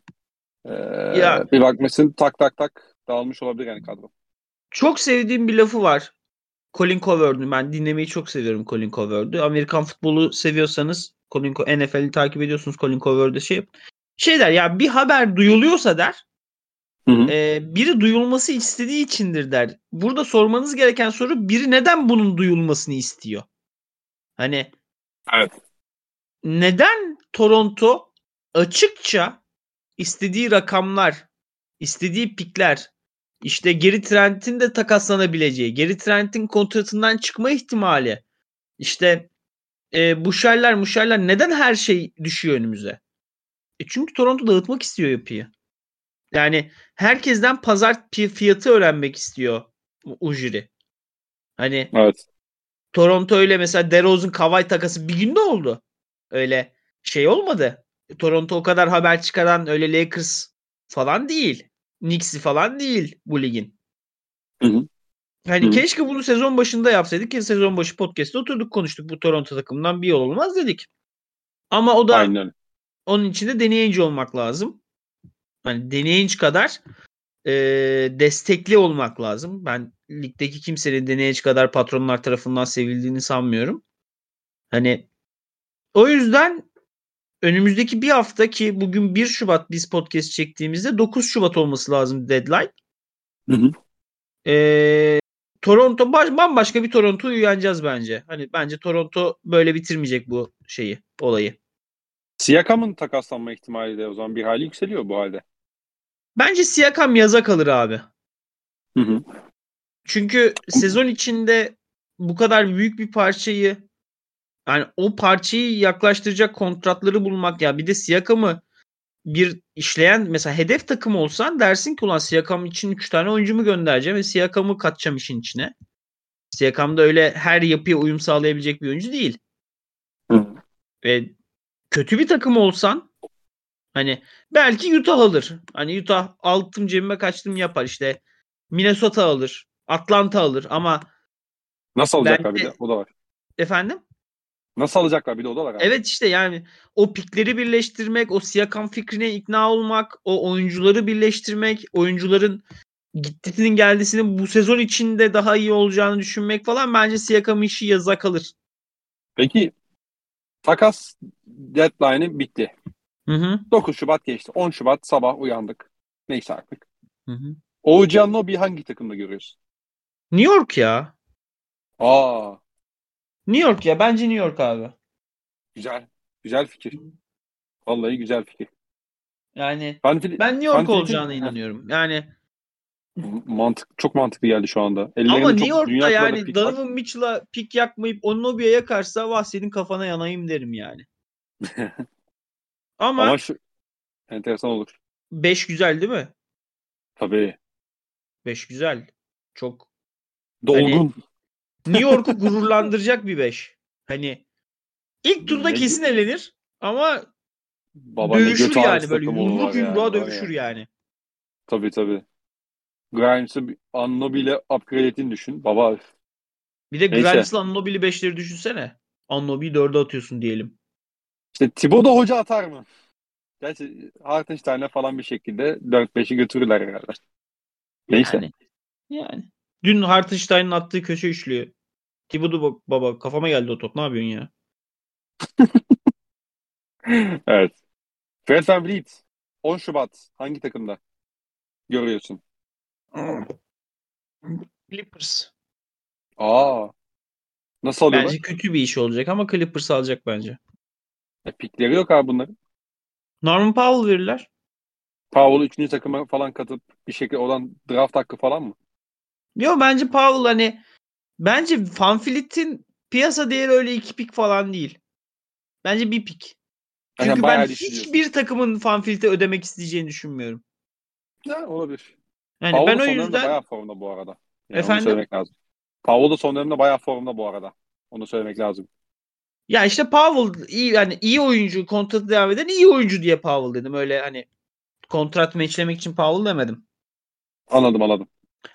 [SPEAKER 1] Ee, ya, bir bakmışsın tak tak tak dağılmış olabilir yani kadro.
[SPEAKER 2] Çok sevdiğim bir lafı var. Colin Cowherd'ün ben dinlemeyi çok seviyorum Colin Cowherd'ü. Amerikan futbolu seviyorsanız Colin NFL'i takip ediyorsunuz Colin Cowherd'ı şey şey der ya bir haber duyuluyorsa der hı hı. E, biri duyulması istediği içindir der. Burada sormanız gereken soru biri neden bunun duyulmasını istiyor? Hani
[SPEAKER 1] Evet.
[SPEAKER 2] Neden Toronto açıkça istediği rakamlar, istediği pikler, işte geri Trent'in de takaslanabileceği, geri Trent'in kontratından çıkma ihtimali, işte e, Buşerler, Muşerler neden her şey düşüyor önümüze? E çünkü Toronto dağıtmak istiyor yapıyı. Yani herkesten pazar fiyatı öğrenmek istiyor Ujiri. Hani
[SPEAKER 1] evet.
[SPEAKER 2] Toronto öyle mesela DeRozan Kawhi takası bir günde oldu. Öyle şey olmadı. Toronto o kadar haber çıkaran öyle Lakers falan değil. Knicks'i falan değil bu ligin.
[SPEAKER 1] Hı hı.
[SPEAKER 2] Hani hı. keşke bunu sezon başında yapsaydık ki sezon başı podcast'te oturduk konuştuk bu Toronto takımından bir yol olmaz dedik. Ama o da Aynen. onun için de deneyici olmak lazım. Hani deneyici kadar e, destekli olmak lazım. Ben ligdeki kimsenin deneyici kadar patronlar tarafından sevildiğini sanmıyorum. Hani o yüzden önümüzdeki bir hafta ki bugün 1 Şubat biz podcast çektiğimizde 9 Şubat olması lazım deadline.
[SPEAKER 1] Hı hı.
[SPEAKER 2] Ee, Toronto bambaşka bir Toronto uyanacağız bence. Hani bence Toronto böyle bitirmeyecek bu şeyi, olayı.
[SPEAKER 1] Siakam'ın takaslanma ihtimali de o zaman bir hali yükseliyor bu halde.
[SPEAKER 2] Bence Siakam yaza kalır abi.
[SPEAKER 1] Hı hı.
[SPEAKER 2] Çünkü sezon içinde bu kadar büyük bir parçayı yani o parçayı yaklaştıracak kontratları bulmak ya bir de Siakam'ı bir işleyen mesela hedef takım olsan dersin ki ulan Siakam için 3 tane oyuncumu göndereceğim ve Siakam'ı katacağım işin içine. Siakam da öyle her yapıya uyum sağlayabilecek bir oyuncu değil.
[SPEAKER 1] Hı.
[SPEAKER 2] Ve kötü bir takım olsan hani belki Utah alır. Hani Utah altım cebime kaçtım yapar işte. Minnesota alır. Atlanta alır ama
[SPEAKER 1] Nasıl alacaklar bence... bir de? O da var.
[SPEAKER 2] Efendim?
[SPEAKER 1] Nasıl alacaklar bir de o da var.
[SPEAKER 2] Abi. Evet işte yani o pikleri birleştirmek, o Siakam fikrine ikna olmak, o oyuncuları birleştirmek, oyuncuların gittisinin geldisinin bu sezon içinde daha iyi olacağını düşünmek falan bence Siakam işi yaza kalır.
[SPEAKER 1] Peki takas deadline'ı bitti.
[SPEAKER 2] Hı hı.
[SPEAKER 1] 9 Şubat geçti. 10 Şubat sabah uyandık. Neyse artık.
[SPEAKER 2] Hı hı.
[SPEAKER 1] Oğuzcan bir hangi takımda görüyorsun?
[SPEAKER 2] New York ya.
[SPEAKER 1] Aa.
[SPEAKER 2] New York ya. Bence New York abi.
[SPEAKER 1] Güzel. Güzel fikir. Vallahi güzel fikir.
[SPEAKER 2] Yani ben, ben New York olacağına inanıyorum. Yani
[SPEAKER 1] mantık çok mantıklı geldi şu anda.
[SPEAKER 2] Ellerinde Ama New York'ta yani Donovan Mitchell'a pik yakmayıp Onobi'ye yakarsa vah senin kafana yanayım derim yani. Ama,
[SPEAKER 1] Ama şu enteresan olur.
[SPEAKER 2] 5 güzel değil mi?
[SPEAKER 1] Tabii.
[SPEAKER 2] 5 güzel. Çok
[SPEAKER 1] dolgun. Hani,
[SPEAKER 2] New York'u gururlandıracak bir 5. Hani ilk turda ne, kesin elenir ama Baba dövüşür yani böyle yumruk yumruğa yani, dövüşür ya. yani.
[SPEAKER 1] Tabii tabii. Grimes'ı Annobi ile upgrade ettiğini düşün. Baba.
[SPEAKER 2] Bir de Grimes'la Annobi'li 5'leri düşünsene. Annobi'yi 4'e atıyorsun diyelim.
[SPEAKER 1] İşte Thibodeau hoca atar mı? Gerçi Hartenstein'e falan bir şekilde 4-5'i götürürler herhalde. Neyse.
[SPEAKER 2] Yani, yani. Dün Hartenstein'ın attığı köşe üçlüyor. Thibodeau baba kafama geldi o top. Ne yapıyorsun ya?
[SPEAKER 1] evet. Fred Van Vliet 10 Şubat hangi takımda görüyorsun?
[SPEAKER 2] Clippers.
[SPEAKER 1] Aa. Nasıl alıyorlar?
[SPEAKER 2] Bence kötü bir iş olacak ama Clippers alacak bence.
[SPEAKER 1] E, pikleri yok abi bunların.
[SPEAKER 2] Norman Powell verirler.
[SPEAKER 1] Powell 3. takıma falan katıp bir şekilde olan draft hakkı falan mı?
[SPEAKER 2] Yok bence Powell hani bence Van Vliet'in piyasa değeri öyle iki pik falan değil. Bence bir pik. Çünkü
[SPEAKER 1] Yani
[SPEAKER 2] ben hiçbir takımın Van Vliet'e ödemek isteyeceğini düşünmüyorum.
[SPEAKER 1] Ya olabilir.
[SPEAKER 2] Yani
[SPEAKER 1] Powell
[SPEAKER 2] ben o yüzden
[SPEAKER 1] bayağı formda bu arada. Yani
[SPEAKER 2] Efendim?
[SPEAKER 1] Onu söylemek lazım. Powell da son dönemde bayağı formda bu arada. Onu söylemek lazım.
[SPEAKER 2] Ya işte Powell iyi yani iyi oyuncu kontratı devam eden iyi oyuncu diye Powell dedim. Öyle hani kontrat meçlemek için Powell demedim.
[SPEAKER 1] Anladım anladım.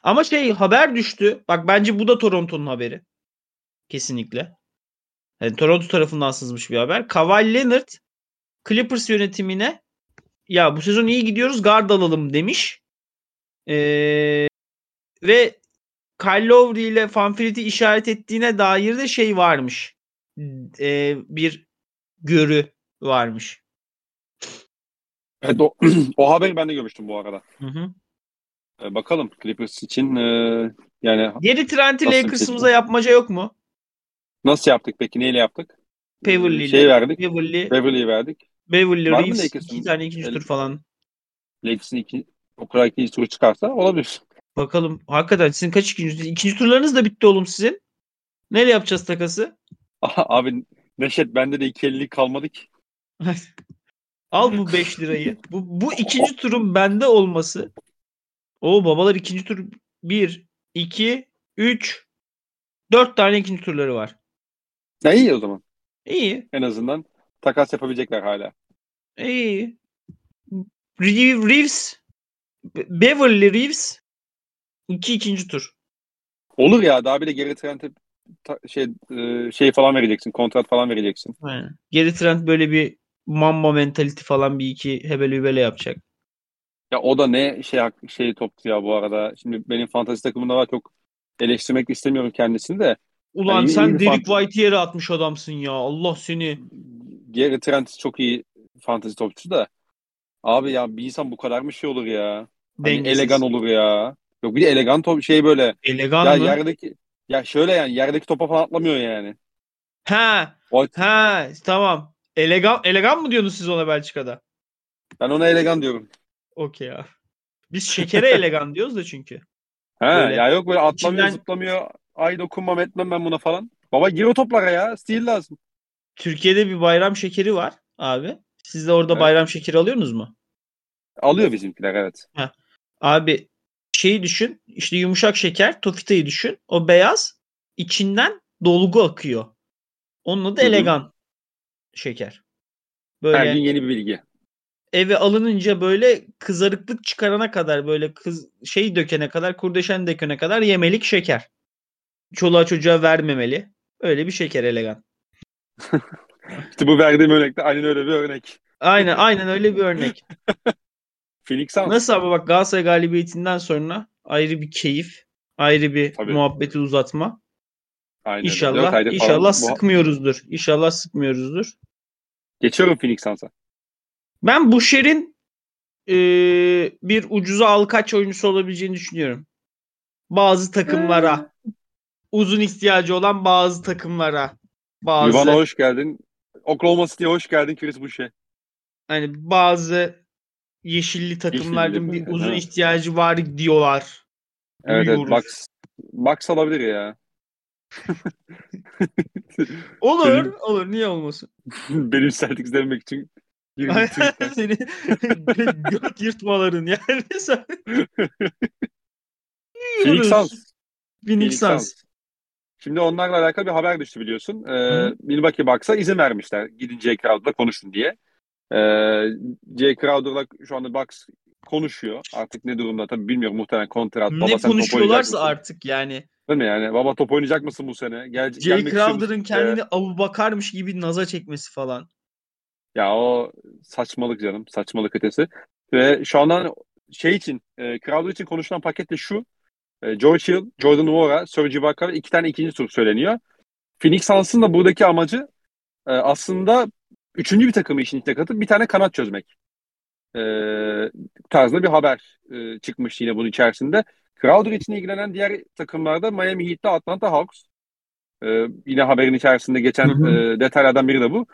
[SPEAKER 2] Ama şey haber düştü. Bak bence bu da Toronto'nun haberi. Kesinlikle. Yani Toronto tarafından sızmış bir haber. Kawhi Leonard Clippers yönetimine ya bu sezon iyi gidiyoruz guard alalım demiş. Ee, ve Kyle Lowry ile Van Fleet'i işaret ettiğine dair de şey varmış. Ee, bir görü varmış.
[SPEAKER 1] Evet o, o haberi ben de görmüştüm bu arada.
[SPEAKER 2] Hı hı.
[SPEAKER 1] Ee, bakalım Clippers için e, yani
[SPEAKER 2] Geri Trent'i Lakers'ımıza yapmaca yok mu?
[SPEAKER 1] nasıl yaptık peki? Neyle yaptık?
[SPEAKER 2] Beverly ile.
[SPEAKER 1] Şey verdik.
[SPEAKER 2] Beverly,
[SPEAKER 1] Beverly'yi verdik.
[SPEAKER 2] Beverly
[SPEAKER 1] Var
[SPEAKER 2] Reeves iki tane ikinci tur falan.
[SPEAKER 1] Lakers'ın iki, o kadar ikinci turu çıkarsa olabilir.
[SPEAKER 2] Bakalım. Hakikaten sizin kaç ikinci ikinci turlarınız da bitti oğlum sizin. Neyle yapacağız takası?
[SPEAKER 1] Abi Neşet bende de iki ellilik kalmadı ki.
[SPEAKER 2] Al bu 5 lirayı. Bu, bu ikinci turun bende olması. O babalar ikinci tur 1, 2, 3, 4 tane ikinci turları var.
[SPEAKER 1] Ya iyi o zaman.
[SPEAKER 2] İyi.
[SPEAKER 1] En azından takas yapabilecekler hala.
[SPEAKER 2] iyi. Re- Reeves Be- Beverly Reeves 2 ikinci tur.
[SPEAKER 1] Olur ya daha bir de geri Trent'e şey e, şey falan vereceksin. Kontrat falan vereceksin.
[SPEAKER 2] Aynen. Geri Trent böyle bir Mamba mentality falan bir iki hebele hübele yapacak.
[SPEAKER 1] Ya o da ne şey şey toptu ya bu arada. Şimdi benim fantasy takımımda var çok eleştirmek istemiyorum kendisini de.
[SPEAKER 2] Ulan
[SPEAKER 1] Yani
[SPEAKER 2] sen Derek
[SPEAKER 1] fan-
[SPEAKER 2] White'i yere atmış adamsın ya. Allah seni.
[SPEAKER 1] Geri Trent çok iyi fantasy topçusu da. Abi ya bir insan bu kadar mı şey olur ya? Hani
[SPEAKER 2] Dengesiz.
[SPEAKER 1] elegan olur ya. Yok bir de elegan top şey böyle.
[SPEAKER 2] Elegan
[SPEAKER 1] ya
[SPEAKER 2] mı?
[SPEAKER 1] yerdeki ya şöyle yani yerdeki topa falan atlamıyor yani.
[SPEAKER 2] Ha,
[SPEAKER 1] O,
[SPEAKER 2] ha, tamam. Elegan, elegan mı diyorsunuz siz ona Belçika'da?
[SPEAKER 1] ben ona elegan diyorum.
[SPEAKER 2] Okey ya. Biz şekere elegan diyoruz da çünkü.
[SPEAKER 1] Ha
[SPEAKER 2] Böyle
[SPEAKER 1] ya yok böyle atlamıyor
[SPEAKER 2] içinden-
[SPEAKER 1] zıplamıyor. Ay dokunmam etmem ben buna falan. Baba gir o toplara ya. Steal lazım.
[SPEAKER 2] Türkiye'de bir bayram şekeri var abi. Siz de orada
[SPEAKER 1] Evet.
[SPEAKER 2] bayram şekeri alıyorsunuz mu?
[SPEAKER 1] Alıyor bizimkiler evet.
[SPEAKER 2] Abi şeyi düşün. işte yumuşak şeker, tofitayı düşün. O beyaz içinden dolgu akıyor. Onun adı elegan şeker.
[SPEAKER 1] Her
[SPEAKER 2] Böyle
[SPEAKER 1] gün yeni bir bilgi.
[SPEAKER 2] eve alınınca böyle kızarıklık çıkarana kadar böyle kız şey dökene kadar kurdeşen dökene kadar yemelik şeker. Çoluğa çocuğa vermemeli. Öyle bir şeker elegan.
[SPEAKER 1] İşte bu verdiğim örnekte aynen öyle bir örnek.
[SPEAKER 2] Aynen aynen öyle bir örnek.
[SPEAKER 1] Phoenix Suns.
[SPEAKER 2] Nasıl abi bak Galatasaray galibiyetinden sonra ayrı bir keyif, ayrı bir
[SPEAKER 1] Tabii.
[SPEAKER 2] muhabbeti uzatma.
[SPEAKER 1] Aynen öyle. Dört
[SPEAKER 2] İnşallah
[SPEAKER 1] falan
[SPEAKER 2] inşallah sıkmıyoruzdur. İnşallah sıkmıyoruzdur.
[SPEAKER 1] Geçiyorum Phoenix Suns'a.
[SPEAKER 2] Ben Buşer'in eee, bir ucuza al kaç oyuncusu olabileceğini düşünüyorum. Bazı takımlara. Uzun ihtiyacı olan bazı takımlara. Bazı
[SPEAKER 1] Yuvan'a hoş geldin. Oklahoma City'ye hoş geldin Chris Boucher.
[SPEAKER 2] hani bazı yeşilli takımların bir uzun
[SPEAKER 1] evet.
[SPEAKER 2] ihtiyacı var diyorlar.
[SPEAKER 1] Evet evet
[SPEAKER 2] Duyuyoruz.
[SPEAKER 1] Bucks, Bucks alabilir ya.
[SPEAKER 2] Olur,
[SPEAKER 1] Benim-
[SPEAKER 2] olur. Niye olmasın?
[SPEAKER 1] Benim Celtics demek için.
[SPEAKER 2] Seni göt yırtmaların yani. Sen...
[SPEAKER 1] Phoenix Suns.
[SPEAKER 2] Phoenix Suns.
[SPEAKER 1] Şimdi onlarla alakalı bir haber düştü biliyorsun. Ee. Milwaukee Bucks'a izin vermişler. Gidin Jay Crowder'la konuşun diye. Ee, Jay Crowder'la şu anda Bucks konuşuyor. Artık ne durumda tabii bilmiyorum muhtemelen kontrat.
[SPEAKER 2] Ne
[SPEAKER 1] Baba
[SPEAKER 2] konuşuyorlarsa artık yani.
[SPEAKER 1] Değil mi yani? Baba top oynayacak mısın bu sene? Gel,
[SPEAKER 2] Jay? Crowder'ın kendini Abu Bakar'mış gibi naza çekmesi falan.
[SPEAKER 1] Ya o saçmalık canım. Saçmalık ötesi. Ve şu andan şey için, e, Crowder için konuşulan paket de şu. E, George Hill, Jordan Nwora, Serge Ibaka ve iki tane ikinci tur söyleniyor. Phoenix Suns'ın da buradaki amacı e, aslında üçüncü bir takımı işin içine katıp bir tane kanat çözmek. e, tarzda bir haber e, çıkmış yine bunun içerisinde. Crowder için ilgilenen diğer takımlarda Miami Heat'te Atlanta Hawks. E, yine haberin içerisinde geçen hı hı. E, detaylardan biri de bu.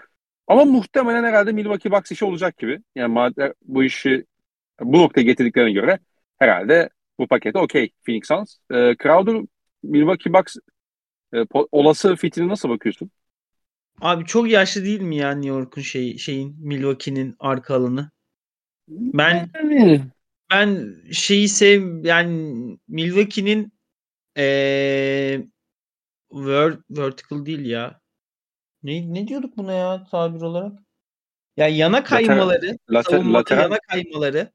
[SPEAKER 1] Ama muhtemelen herhalde Milwaukee Bucks işi olacak gibi. Yani madde bu işi bu noktaya getirdiklerine göre herhalde bu pakete okey Phoenix Suns. E, Crowder Milwaukee Bucks e, olası fitine nasıl bakıyorsun?
[SPEAKER 2] Abi çok yaşlı değil mi ya New York'un şey, şeyin Milwaukee'nin arka alanı? Ben ben şeyi sev yani Milwaukee'nin ee, ver, vertical değil ya. Ne ne diyorduk buna ya tabir olarak? Ya yana kaymaları, later, later, yana kaymaları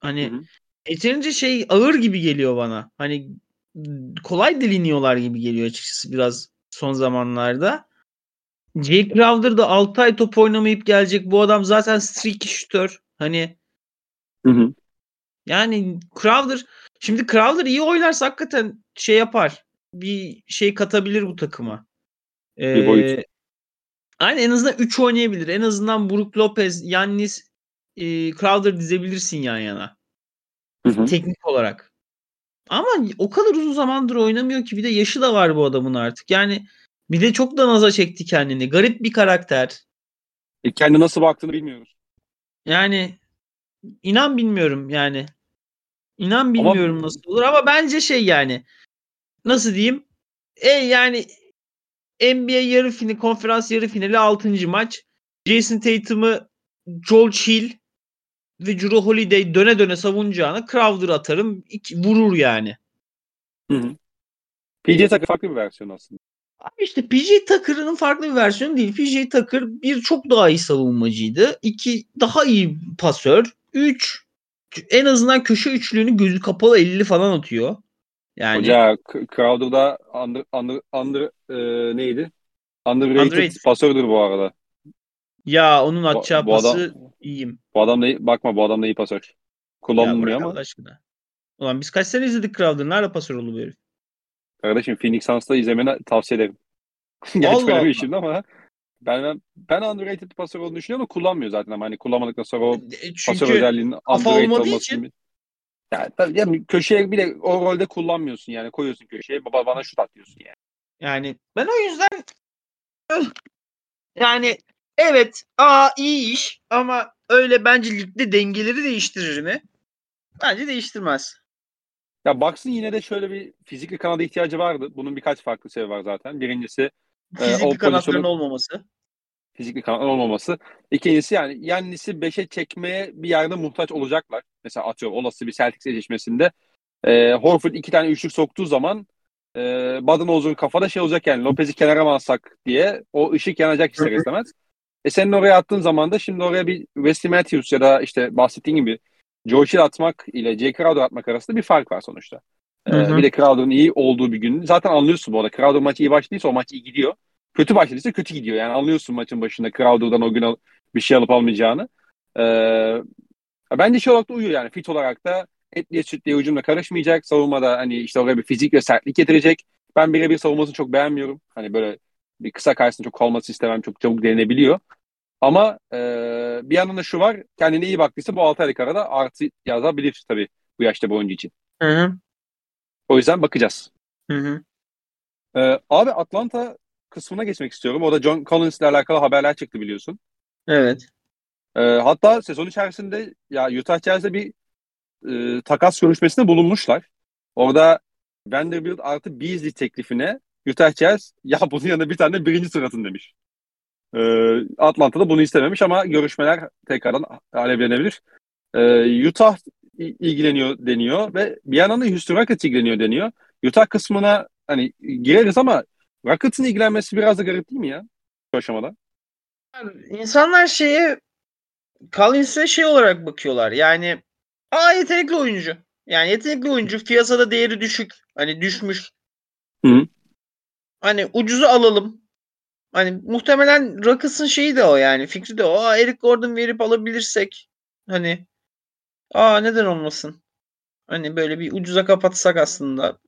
[SPEAKER 2] hani hı hı. yeterince şey ağır gibi geliyor bana. Hani kolay deliniyorlar gibi geliyor açıkçası biraz son zamanlarda. Jay Crowder da 6 ay top oynamayıp gelecek. Bu adam zaten streaky şütör. Hani hı hı. yani Crowder şimdi Crowder iyi oynarsa hakikaten şey yapar. Bir şey katabilir bu takıma. Ee, bir boyut. Aynen en azından 3 oynayabilir. En azından Brook Lopez, Yannis, e, Crowder dizebilirsin yan yana. Hı hı. Teknik olarak. Ama o kadar uzun zamandır oynamıyor ki bir de yaşı da var bu adamın artık. Yani bir de çok da naza çekti kendini. Garip bir karakter.
[SPEAKER 1] E kendi nasıl baktığını bilmiyoruz.
[SPEAKER 2] Yani inan bilmiyorum yani. İnan bilmiyorum ama... nasıl olur ama bence şey yani nasıl diyeyim? E yani NBA yarı finali, konferans yarı finali 6. maç. Jason Tatum'ı Joel Chill ve Drew Holiday döne döne savunacağına Crowder atarım. Vurur yani.
[SPEAKER 1] Hı hı. PJ Tucker farklı bir versiyon aslında.
[SPEAKER 2] Abi işte PJ Tucker'ın farklı bir versiyonu değil. PJ Tucker bir çok daha iyi savunmacıydı. İki daha iyi pasör. Üç en azından köşe üçlüğünü gözü kapalı 50 falan atıyor.
[SPEAKER 1] Yani Hoca Crowder'da under, under, under e, neydi? Underrated, underrated pasördür bu arada.
[SPEAKER 2] Ya onun atacağı bu, bu pası adam, iyiyim.
[SPEAKER 1] Bu adam da bakma bu adam da iyi pasör. Kullanılmıyor ama. Allah aşkına.
[SPEAKER 2] Ulan biz kaç sene izledik Crowder. Nerede pasör oldu bu herif?
[SPEAKER 1] Kardeşim Phoenix Suns'ta izlemeni tavsiye ederim. Gerçi böyle bir işin ama ben ben underrated pasör olduğunu düşünüyorum ama kullanmıyor zaten ama hani kullanmadıktan sonra o e, Çünkü pasör özelliğinin underrated olması için... Yani, tabii, yani köşeye bile o rolde kullanmıyorsun yani koyuyorsun köşeye baba bana şut atıyorsun yani.
[SPEAKER 2] Yani ben o yüzden yani evet aa iyi iş ama öyle bence ligde dengeleri değiştirir mi? Bence değiştirmez.
[SPEAKER 1] Ya Bucks'ın yine de şöyle bir fizikli kanada ihtiyacı vardı. Bunun birkaç farklı sebebi var zaten. Birincisi
[SPEAKER 2] e, fizikli e, kanatların olmaması.
[SPEAKER 1] Fizikli kanatların olmaması. İkincisi yani Yannis'i 5'e çekmeye bir yerde muhtaç olacaklar. Mesela atıyorum olası bir Celtics eşleşmesinde e, Horford iki tane üçlük soktuğu zaman e, Budenholzer'ın kafada şey olacak yani Lopez'i kenara mı alsak diye o ışık yanacak ister istemez. E senin oraya attığın zaman da şimdi oraya bir Wesley Matthews ya da işte bahsettiğin gibi Joe Hill atmak ile Jay Crowder atmak arasında bir fark var sonuçta. Ee, bir de Crowder'ın iyi olduğu bir gün. Zaten anlıyorsun bu arada. Crowder maçı iyi başladıysa o maç iyi gidiyor. Kötü başladıysa kötü gidiyor. Yani anlıyorsun maçın başında Crowder'dan o gün bir şey alıp almayacağını. Ee, bence şey olarak da uyuyor yani. Fit olarak da etliye sütliye hücumla karışmayacak. Savunmada hani işte oraya bir fizik ve sertlik getirecek. Ben birebir savunmasını çok beğenmiyorum. Hani böyle bir kısa karşısında çok kalması istemem. Çok çabuk denenebiliyor. Ama e, bir yanında şu var. Kendine iyi baktıysa bu 6 aylık arada artı yazabilir tabii bu yaşta bu oyuncu için. Hı hı. O yüzden bakacağız. Hı hı. E, abi Atlanta kısmına geçmek istiyorum. O da John Collins ile alakalı haberler çıktı biliyorsun.
[SPEAKER 2] Evet.
[SPEAKER 1] E, hatta sezon içerisinde ya Utah Jazz'de bir e, takas görüşmesinde bulunmuşlar. Orada Vanderbilt artı Beasley teklifine Utah Jazz ya bunun yanında bir tane birinci sırasın demiş. Ee, Atlanta'da bunu istememiş ama görüşmeler tekrardan alevlenebilir. Ee, Utah ilgileniyor deniyor ve bir yandan da Houston Rockets ilgileniyor deniyor. Utah kısmına hani gireriz ama Rockets'ın ilgilenmesi biraz da garip değil mi ya? Bu aşamada.
[SPEAKER 2] İnsanlar şeye Collins'e şey olarak bakıyorlar. Yani aa yetenekli oyuncu. Yani yetenekli oyuncu piyasada değeri düşük. Hani düşmüş. Hı. Hani ucuzu alalım. Hani muhtemelen Rockets'ın şeyi de o yani. Fikri de o. Aa, Eric Gordon verip alabilirsek hani aa neden olmasın? Hani böyle bir ucuza kapatsak aslında.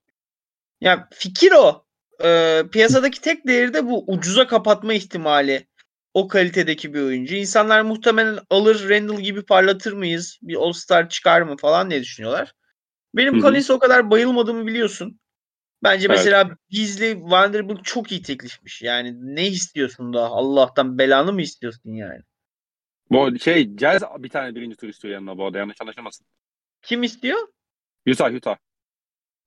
[SPEAKER 2] Ya fikir o. Ee, piyasadaki tek değeri de bu ucuza kapatma ihtimali o kalitedeki bir oyuncu. İnsanlar muhtemelen alır Randall gibi parlatır mıyız? Bir All-Star çıkar mı falan diye düşünüyorlar. Benim Collins'e o kadar bayılmadığımı biliyorsun. Bence evet. mesela Beasley Vanderbilt çok iyi teklifmiş. Yani ne istiyorsun daha? Allah'tan belanı mı istiyorsun yani?
[SPEAKER 1] Bu şey Jazz bir tane birinci tur istiyor yanına bu arada yanlış anlaşılmasın.
[SPEAKER 2] Kim istiyor?
[SPEAKER 1] Utah Utah.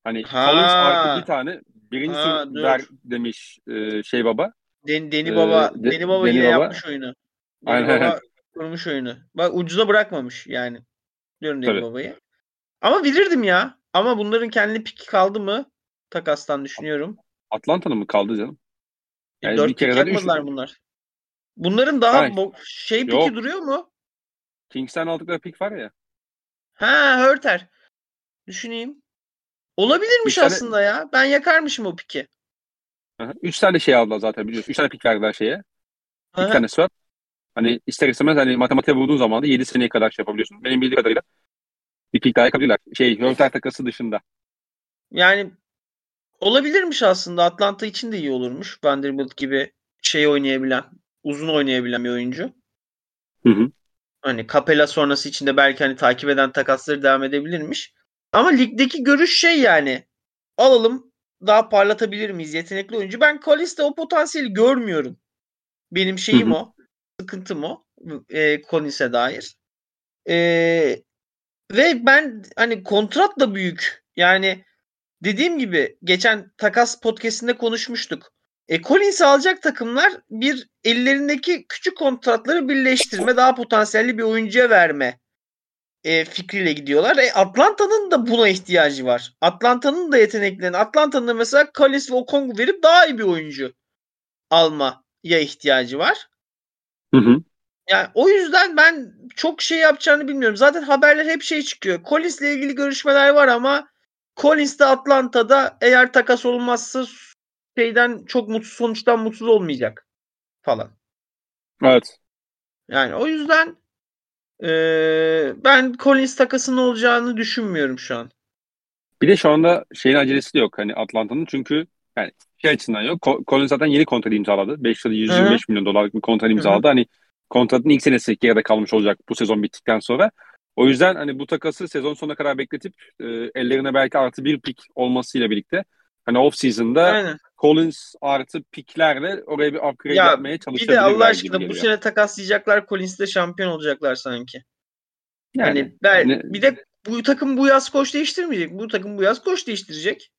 [SPEAKER 1] Hani ha. Collins artı bir tane birinci ha, tur ver demiş e, şey baba.
[SPEAKER 2] Den, Deni Baba, ee, Deni Baba Deni yine Baba. yapmış oyunu. Deni Aynen. Baba kurmuş oyunu. Bak ucuza bırakmamış yani. Diyorum Deni Baba'yı. Ama bilirdim ya. Ama bunların kendi piki kaldı mı? Takastan düşünüyorum.
[SPEAKER 1] Atlanta'nın mı kaldı canım?
[SPEAKER 2] Yani 4 pik yapmadılar üç... bunlar. Bunların daha bo- şey piki Yok. duruyor mu?
[SPEAKER 1] Kings'ten aldıkları pik var ya.
[SPEAKER 2] Ha Hörter. Düşüneyim. Olabilirmiş Üç aslında tane... ya. Ben yakarmışım o piki.
[SPEAKER 1] Aha. Üç tane şey aldılar zaten biliyorsun. Üç tane pik verdiler şeye. Aha. Bir tanesi var. Hani ister istemez hani matematiğe vurduğun zaman da 7 seneye kadar şey yapabiliyorsun. Benim bildiğim kadarıyla bir pik daha yakabilirler. Şey, Hörter takası dışında.
[SPEAKER 2] Yani olabilirmiş aslında. Atlanta için de iyi olurmuş. Vanderbilt gibi şey oynayabilen, uzun oynayabilen bir oyuncu.
[SPEAKER 1] Hı hı.
[SPEAKER 2] Hani Capella sonrası için de belki hani takip eden takasları devam edebilirmiş. Ama ligdeki görüş şey yani. Alalım daha parlatabilir miyiz yetenekli oyuncu? Ben Collins'te o potansiyeli görmüyorum. Benim şeyim o. Sıkıntım o. E, Collins'e dair. E, ve ben hani kontrat da büyük. Yani dediğim gibi geçen takas podcastinde konuşmuştuk. E, Collins'i alacak takımlar bir ellerindeki küçük kontratları birleştirme, daha potansiyelli bir oyuncuya verme e, fikriyle gidiyorlar. E, Atlanta'nın da buna ihtiyacı var. Atlanta'nın da yeteneklerini, Atlanta'nın da mesela Collins ve Okongu verip daha iyi bir oyuncu almaya ihtiyacı var.
[SPEAKER 1] Hı hı.
[SPEAKER 2] Yani o yüzden ben çok şey yapacağını bilmiyorum. Zaten haberler hep şey çıkıyor. Collins'le ilgili görüşmeler var ama Collins de Atlanta'da eğer takas olmazsa şeyden çok mutsuz sonuçtan mutsuz olmayacak falan.
[SPEAKER 1] Evet.
[SPEAKER 2] Yani o yüzden ee, ben Collins takasının olacağını düşünmüyorum şu an.
[SPEAKER 1] Bir de şu anda şeyin acelesi de yok hani Atlanta'nın çünkü yani şey açısından yok. Collins zaten yeni kontrat imzaladı. 5 yıl 125 Hı-hı. milyon dolarlık bir kontrat imzaladı. Hı-hı. Hani kontratın ilk senesi geride kalmış olacak bu sezon bittikten sonra. O yüzden hani bu takası sezon sonuna kadar bekletip e, ellerine belki artı bir pik olmasıyla birlikte hani off season'da Aynen. Collins artı piklerle oraya bir upgrade ya, yapmaya çalışabilirler.
[SPEAKER 2] Bir de Allah aşkına bu sene takaslayacaklar Collins'le şampiyon olacaklar sanki. Yani, hani ben, ne, bir de bu takım bu yaz koç değiştirmeyecek. Bu takım bu yaz koç değiştirecek.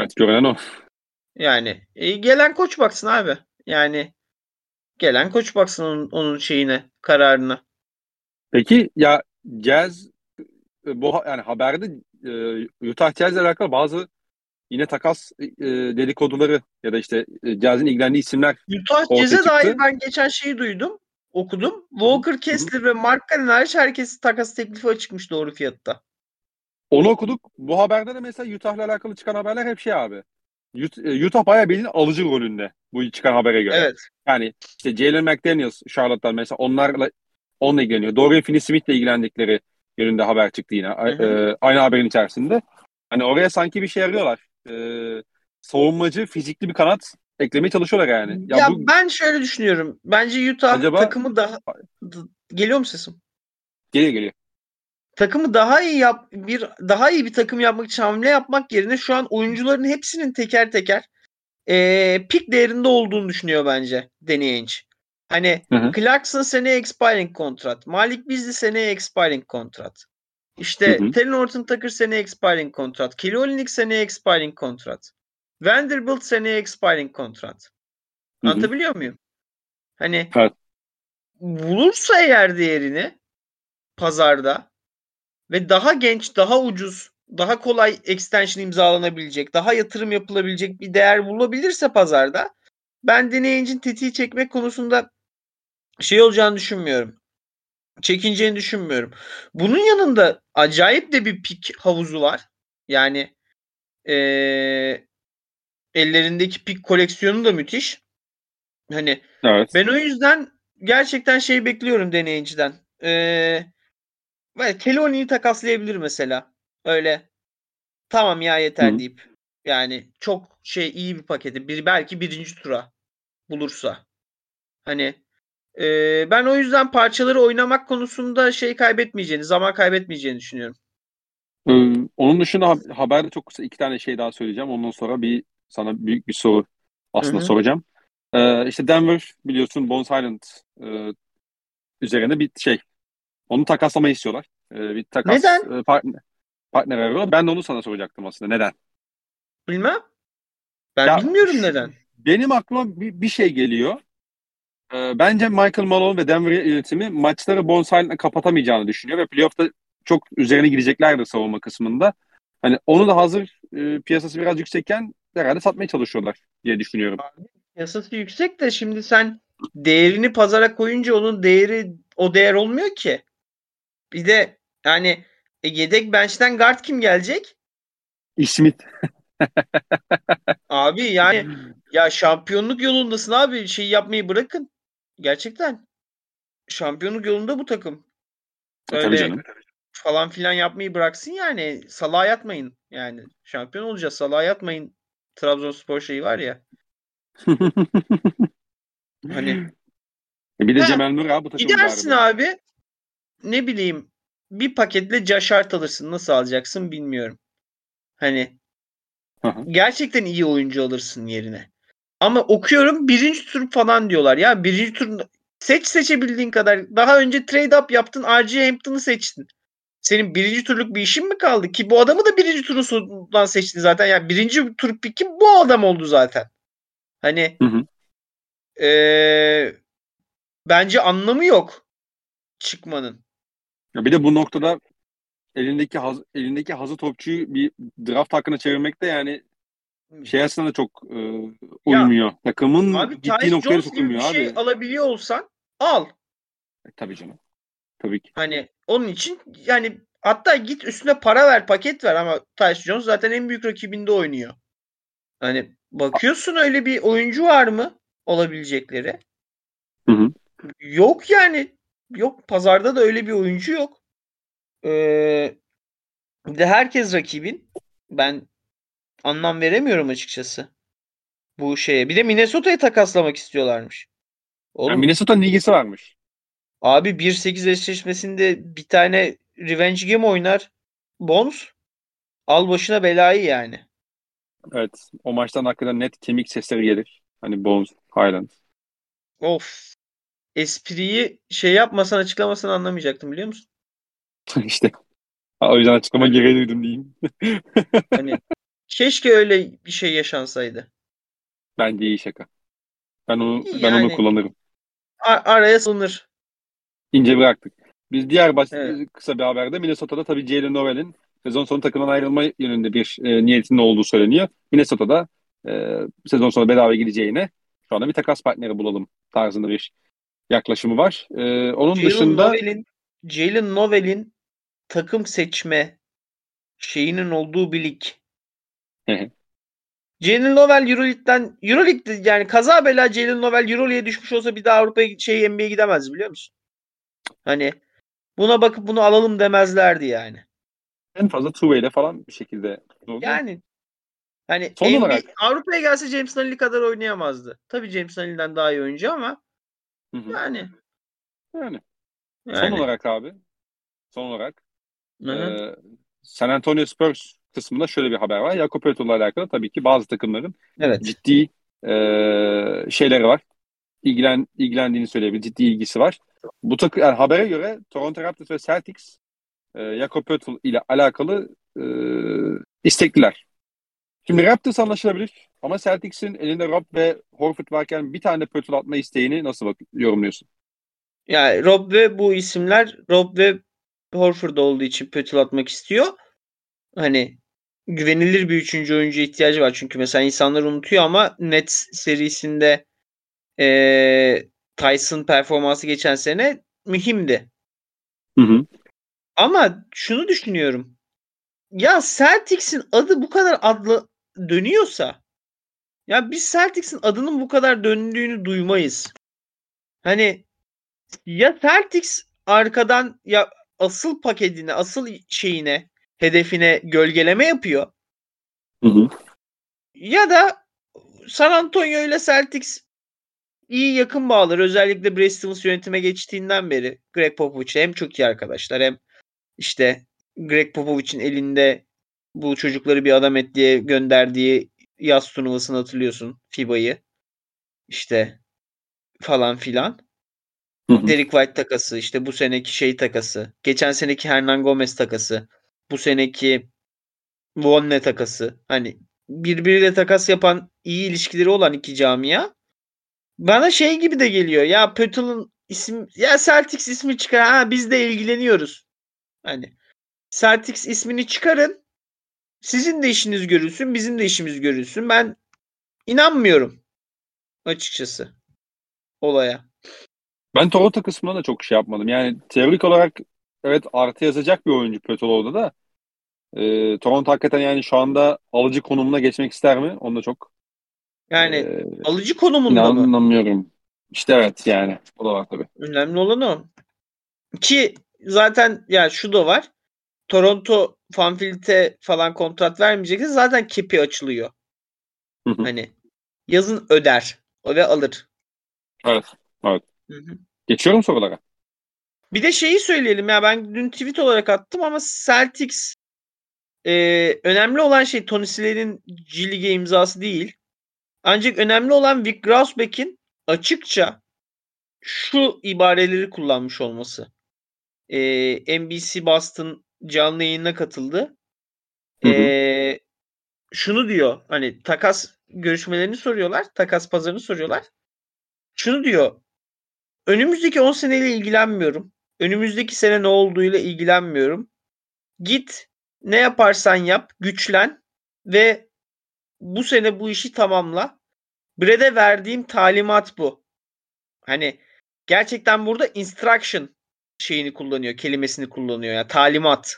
[SPEAKER 1] Evet görünen o.
[SPEAKER 2] Yani e, gelen koç baksın abi. Yani gelen koç baksın onun, onun şeyine, kararına.
[SPEAKER 1] Peki ya Jazz e, bu yani haberde e, Utah Jazz'le alakalı bazı yine takas e, dedikoduları ya da işte e, Jazz'in ilgilendiği isimler
[SPEAKER 2] Utah Jazz'e dair ben geçen şeyi duydum, okudum. Walker Kessler ve Mark Cannon hariç herkes takas teklifi açıkmış doğru fiyatta.
[SPEAKER 1] Onu okuduk. Bu haberde de mesela Utah'la alakalı çıkan haberler hep şey abi. E, Utah bayağı bildiğin alıcı rolünde bu çıkan habere göre.
[SPEAKER 2] Evet.
[SPEAKER 1] Yani işte Jalen McDaniels, Charlotte'dan mesela onlarla onunla ilgileniyor. Dorian Finney-Smith'le ilgilendikleri yönünde haber çıktı yine. E, aynı haberin içerisinde. Hani oraya sanki bir şey arıyorlar. E, savunmacı, fizikli bir kanat eklemeye çalışıyorlar yani.
[SPEAKER 2] Ya, ya bu... ben şöyle düşünüyorum. Bence Utah Acaba... takımı daha geliyor mu sesim?
[SPEAKER 1] Geliyor geliyor.
[SPEAKER 2] Takımı daha iyi yap bir daha iyi bir takım yapmak için hamle yapmak yerine şu an oyuncuların hepsinin teker teker e, pik değerinde olduğunu düşünüyor bence Danny Ainge. Hani hı hı. Clarkson seneye expiring kontrat. Malik Beasley seneye expiring kontrat. İşte Taylor Norton Tucker seneye expiring kontrat. Kelly Olynyk seneye expiring kontrat. Vanderbilt seneye expiring kontrat. Anlatabiliyor hı hı. muyum? Hani evet. bulursa eğer değerini pazarda ve daha genç, daha ucuz, daha kolay extension imzalanabilecek, daha yatırım yapılabilecek bir değer bulabilirse pazarda ben deneyicinin tetiği çekmek konusunda şey olacağını düşünmüyorum. Çekineceğini düşünmüyorum. Bunun yanında acayip de bir pik havuzu var. Yani ee, ellerindeki pik koleksiyonu da müthiş. Hani evet. ben o yüzden gerçekten şey bekliyorum deneyiciden. Ee, Keloni'yi takaslayabilir mesela. Öyle tamam ya yeter Hı. deyip yani çok şey iyi bir paketi. Bir belki birinci tura bulursa. Hani Ee, ben o yüzden parçaları oynamak konusunda şey kaybetmeyeceğini, zaman kaybetmeyeceğini düşünüyorum.
[SPEAKER 1] Ee, onun dışında haberde çok kısa iki tane şey daha söyleyeceğim. Ondan sonra bir sana büyük bir soru aslında Hı-hı. soracağım. Ee, işte Denver biliyorsun Bones Island e, üzerinde bir şey. Onu takaslamayı istiyorlar. Ee, bir takas Neden? E, partner, partner arıyor. Ben de onu sana soracaktım aslında. Neden?
[SPEAKER 2] Bilmem. Ben ya, bilmiyorum neden.
[SPEAKER 1] Benim aklıma bir, bir şey geliyor. Ee, bence Michael Malone ve Denver yönetimi maçları Island'la kapatamayacağını düşünüyor ve playoff'ta çok üzerine gideceklerdir savunma kısmında. Hani onu da hazır e, piyasası biraz yüksekken herhalde satmaya çalışıyorlar diye düşünüyorum.
[SPEAKER 2] Piyasası yüksek de şimdi sen değerini pazara koyunca onun değeri o değer olmuyor ki. Bir de yani e, yedek bench'ten guard kim gelecek?
[SPEAKER 1] İsmit.
[SPEAKER 2] abi yani ya şampiyonluk yolundasın abi. Şey yapmayı bırakın. Gerçekten. Şampiyonluk yolunda bu takım.
[SPEAKER 1] Öyle Tabii canım.
[SPEAKER 2] falan filan yapmayı bıraksın yani. Salağa yatmayın. Yani şampiyon olacağız. Salağa yatmayın. Trabzonspor şeyi var ya. hani
[SPEAKER 1] e, bir de ha, Cemal Nur abi bu
[SPEAKER 2] takımın Gidersin abi. Ne bileyim bir paketle Caşart alırsın. Nasıl alacaksın bilmiyorum. Hani gerçekten iyi oyuncu alırsın yerine. Ama okuyorum birinci tur falan diyorlar. Ya birinci tur seç seçebildiğin kadar. Daha önce trade up yaptın. R.J. Hampton'ı seçtin. Senin birinci turluk bir işin mi kaldı? Ki bu adamı da birinci turundan seçtin zaten. Yani birinci tur piki bu adam oldu zaten. Hani hı hı. Ee, bence anlamı yok çıkmanın.
[SPEAKER 1] Ya bir de bu noktada elindeki haz, elindeki hazı topçuyu bir draft hakkına çevirmek de yani şey aslında da çok e, uymuyor. Ya, Takımın abi, gittiği noktaya çok uymuyor
[SPEAKER 2] abi. şey alabiliyor olsan al.
[SPEAKER 1] E, tabii canım. Tabii ki.
[SPEAKER 2] Hani onun için yani hatta git üstüne para ver, paket ver ama Tyus Jones zaten en büyük rakibinde oynuyor. Hani bakıyorsun öyle bir oyuncu var mı olabilecekleri?
[SPEAKER 1] Hı hı.
[SPEAKER 2] Yok yani. Yok. Pazarda da öyle bir oyuncu yok. Ee, bir de herkes rakibin. Ben anlam veremiyorum açıkçası. Bu şeye. Bir de Minnesota'yı takaslamak istiyorlarmış.
[SPEAKER 1] Oğlum, yani Minnesota'nın ilgisi varmış.
[SPEAKER 2] Abi 1-8 eşleşmesinde bir tane Revenge Game oynar. Bones. Al başına belayı yani.
[SPEAKER 1] Evet. O maçtan hakikaten net kemik sesleri gelir. Hani Bones, Highland.
[SPEAKER 2] Of. Espriyi şey yapmasan açıklamasan anlamayacaktım biliyor musun?
[SPEAKER 1] İşte. O yüzden açıklama gereği duydum diyeyim.
[SPEAKER 2] hani keşke öyle bir şey yaşansaydı.
[SPEAKER 1] Bence iyi şaka. Ben onu yani, ben onu kullanırım.
[SPEAKER 2] araya sınır.
[SPEAKER 1] İnce bıraktık. Biz diğer baş, evet. kısa bir haberde Minnesota'da tabii Jalen Noel'in sezon sonu takımdan ayrılma yönünde bir e, niyetinin olduğu söyleniyor. Minnesota'da e, sezon sonu bedava gideceğine şu anda bir takas partneri bulalım tarzında bir yaklaşımı var. E, onun Jalen dışında
[SPEAKER 2] Novel'in Jalen Novel'in takım seçme şeyinin olduğu bir lig. Jalen Novel Euroleague'den Euroleague yani kaza bela Jalen Novel Euroleague'e düşmüş olsa bir daha Avrupa'ya şey NBA'ye gidemez biliyor musun? Hani buna bakıp bunu alalım demezlerdi yani.
[SPEAKER 1] En fazla two ile falan bir şekilde.
[SPEAKER 2] Yani hani Son NBA, olarak... Avrupa'ya gelse James Nunnally kadar oynayamazdı. Tabii James Nunnally'den daha iyi oyuncu ama Hı-hı. yani
[SPEAKER 1] yani. yani. Son olarak abi son olarak e, San Antonio Spurs kısmında şöyle bir haber var. Jakob Poeltl'la alakalı tabii ki bazı takımların evet. ciddi e, şeyleri var. İlgilen, ilgilendiğini söyleyebilir. Ciddi ilgisi var. Bu takı, yani habere göre Toronto Raptors ve Celtics e, Jakob Poeltl ile alakalı e, istekliler. Şimdi Raptors anlaşılabilir ama Celtics'in elinde Rob ve Horford varken bir tane Poeltl atma isteğini nasıl bak yorumluyorsun?
[SPEAKER 2] Yani Rob ve bu isimler Rob ve Horford olduğu için Poeltl atmak istiyor. Hani güvenilir bir üçüncü oyuncu ihtiyacı var. Çünkü mesela insanlar unutuyor ama Nets serisinde e, Tyson performansı geçen sene mühimdi.
[SPEAKER 1] Hı hı.
[SPEAKER 2] Ama şunu düşünüyorum. Ya Celtics'in adı bu kadar adlı dönüyorsa ya biz Celtics'in adının bu kadar döndüğünü duymayız. Hani ya Celtics arkadan ya asıl paketine, asıl şeyine, hedefine gölgeleme yapıyor.
[SPEAKER 1] Hı hı.
[SPEAKER 2] Ya da San Antonio ile Celtics iyi yakın bağlar. Özellikle Brad Stevens yönetime geçtiğinden beri Greg Popovich'le hem çok iyi arkadaşlar hem işte Greg Popovich'in elinde bu çocukları bir adam et diye gönderdiği yaz turnuvasını hatırlıyorsun FIBA'yı. İşte falan filan. Hı hı. Derek White takası, işte bu seneki şey takası, geçen seneki Hernan Gomez takası, bu seneki Vonne takası. Hani birbiriyle takas yapan iyi ilişkileri olan iki camia. Bana şey gibi de geliyor. Ya Pötül'ün isim ya Celtics ismi çıkar. Ha biz de ilgileniyoruz. Hani Celtics ismini çıkarın. Sizin de işiniz görülsün, bizim de işimiz görülsün. Ben inanmıyorum açıkçası olaya.
[SPEAKER 1] Ben Toronto kısmına da çok şey yapmadım. Yani teorik olarak evet artı yazacak bir oyuncu Pötoloğlu'da da e, Toronto hakikaten yani şu anda alıcı konumuna geçmek ister mi? Onu da çok
[SPEAKER 2] yani e, alıcı konumunda
[SPEAKER 1] mı? İnanmıyorum. İşte evet yani. O da var tabii.
[SPEAKER 2] Önemli olan o. Ki zaten ya şu da var. Toronto Fanfilt'e falan kontrat vermeyecekse zaten kepi açılıyor. Hı hı. Hani yazın öder ve alır.
[SPEAKER 1] Evet. Evet. Hı hı. Geçiyorum sorulara.
[SPEAKER 2] Bir de şeyi söyleyelim ya ben dün tweet olarak attım ama Celtics e, önemli olan şey Tony Slayer'in G League imzası değil. Ancak önemli olan Vic Grausbeck'in açıkça şu ibareleri kullanmış olması. E, NBC Boston canlı yayına katıldı. Hı hı. E, şunu diyor hani takas görüşmelerini soruyorlar. Takas pazarını soruyorlar. Şunu diyor. Önümüzdeki 10 seneyle ilgilenmiyorum. Önümüzdeki sene ne olduğuyla ilgilenmiyorum. Git ne yaparsan yap, güçlen ve bu sene bu işi tamamla. Bred'e verdiğim talimat bu. Hani gerçekten burada instruction şeyini kullanıyor, kelimesini kullanıyor ya yani talimat.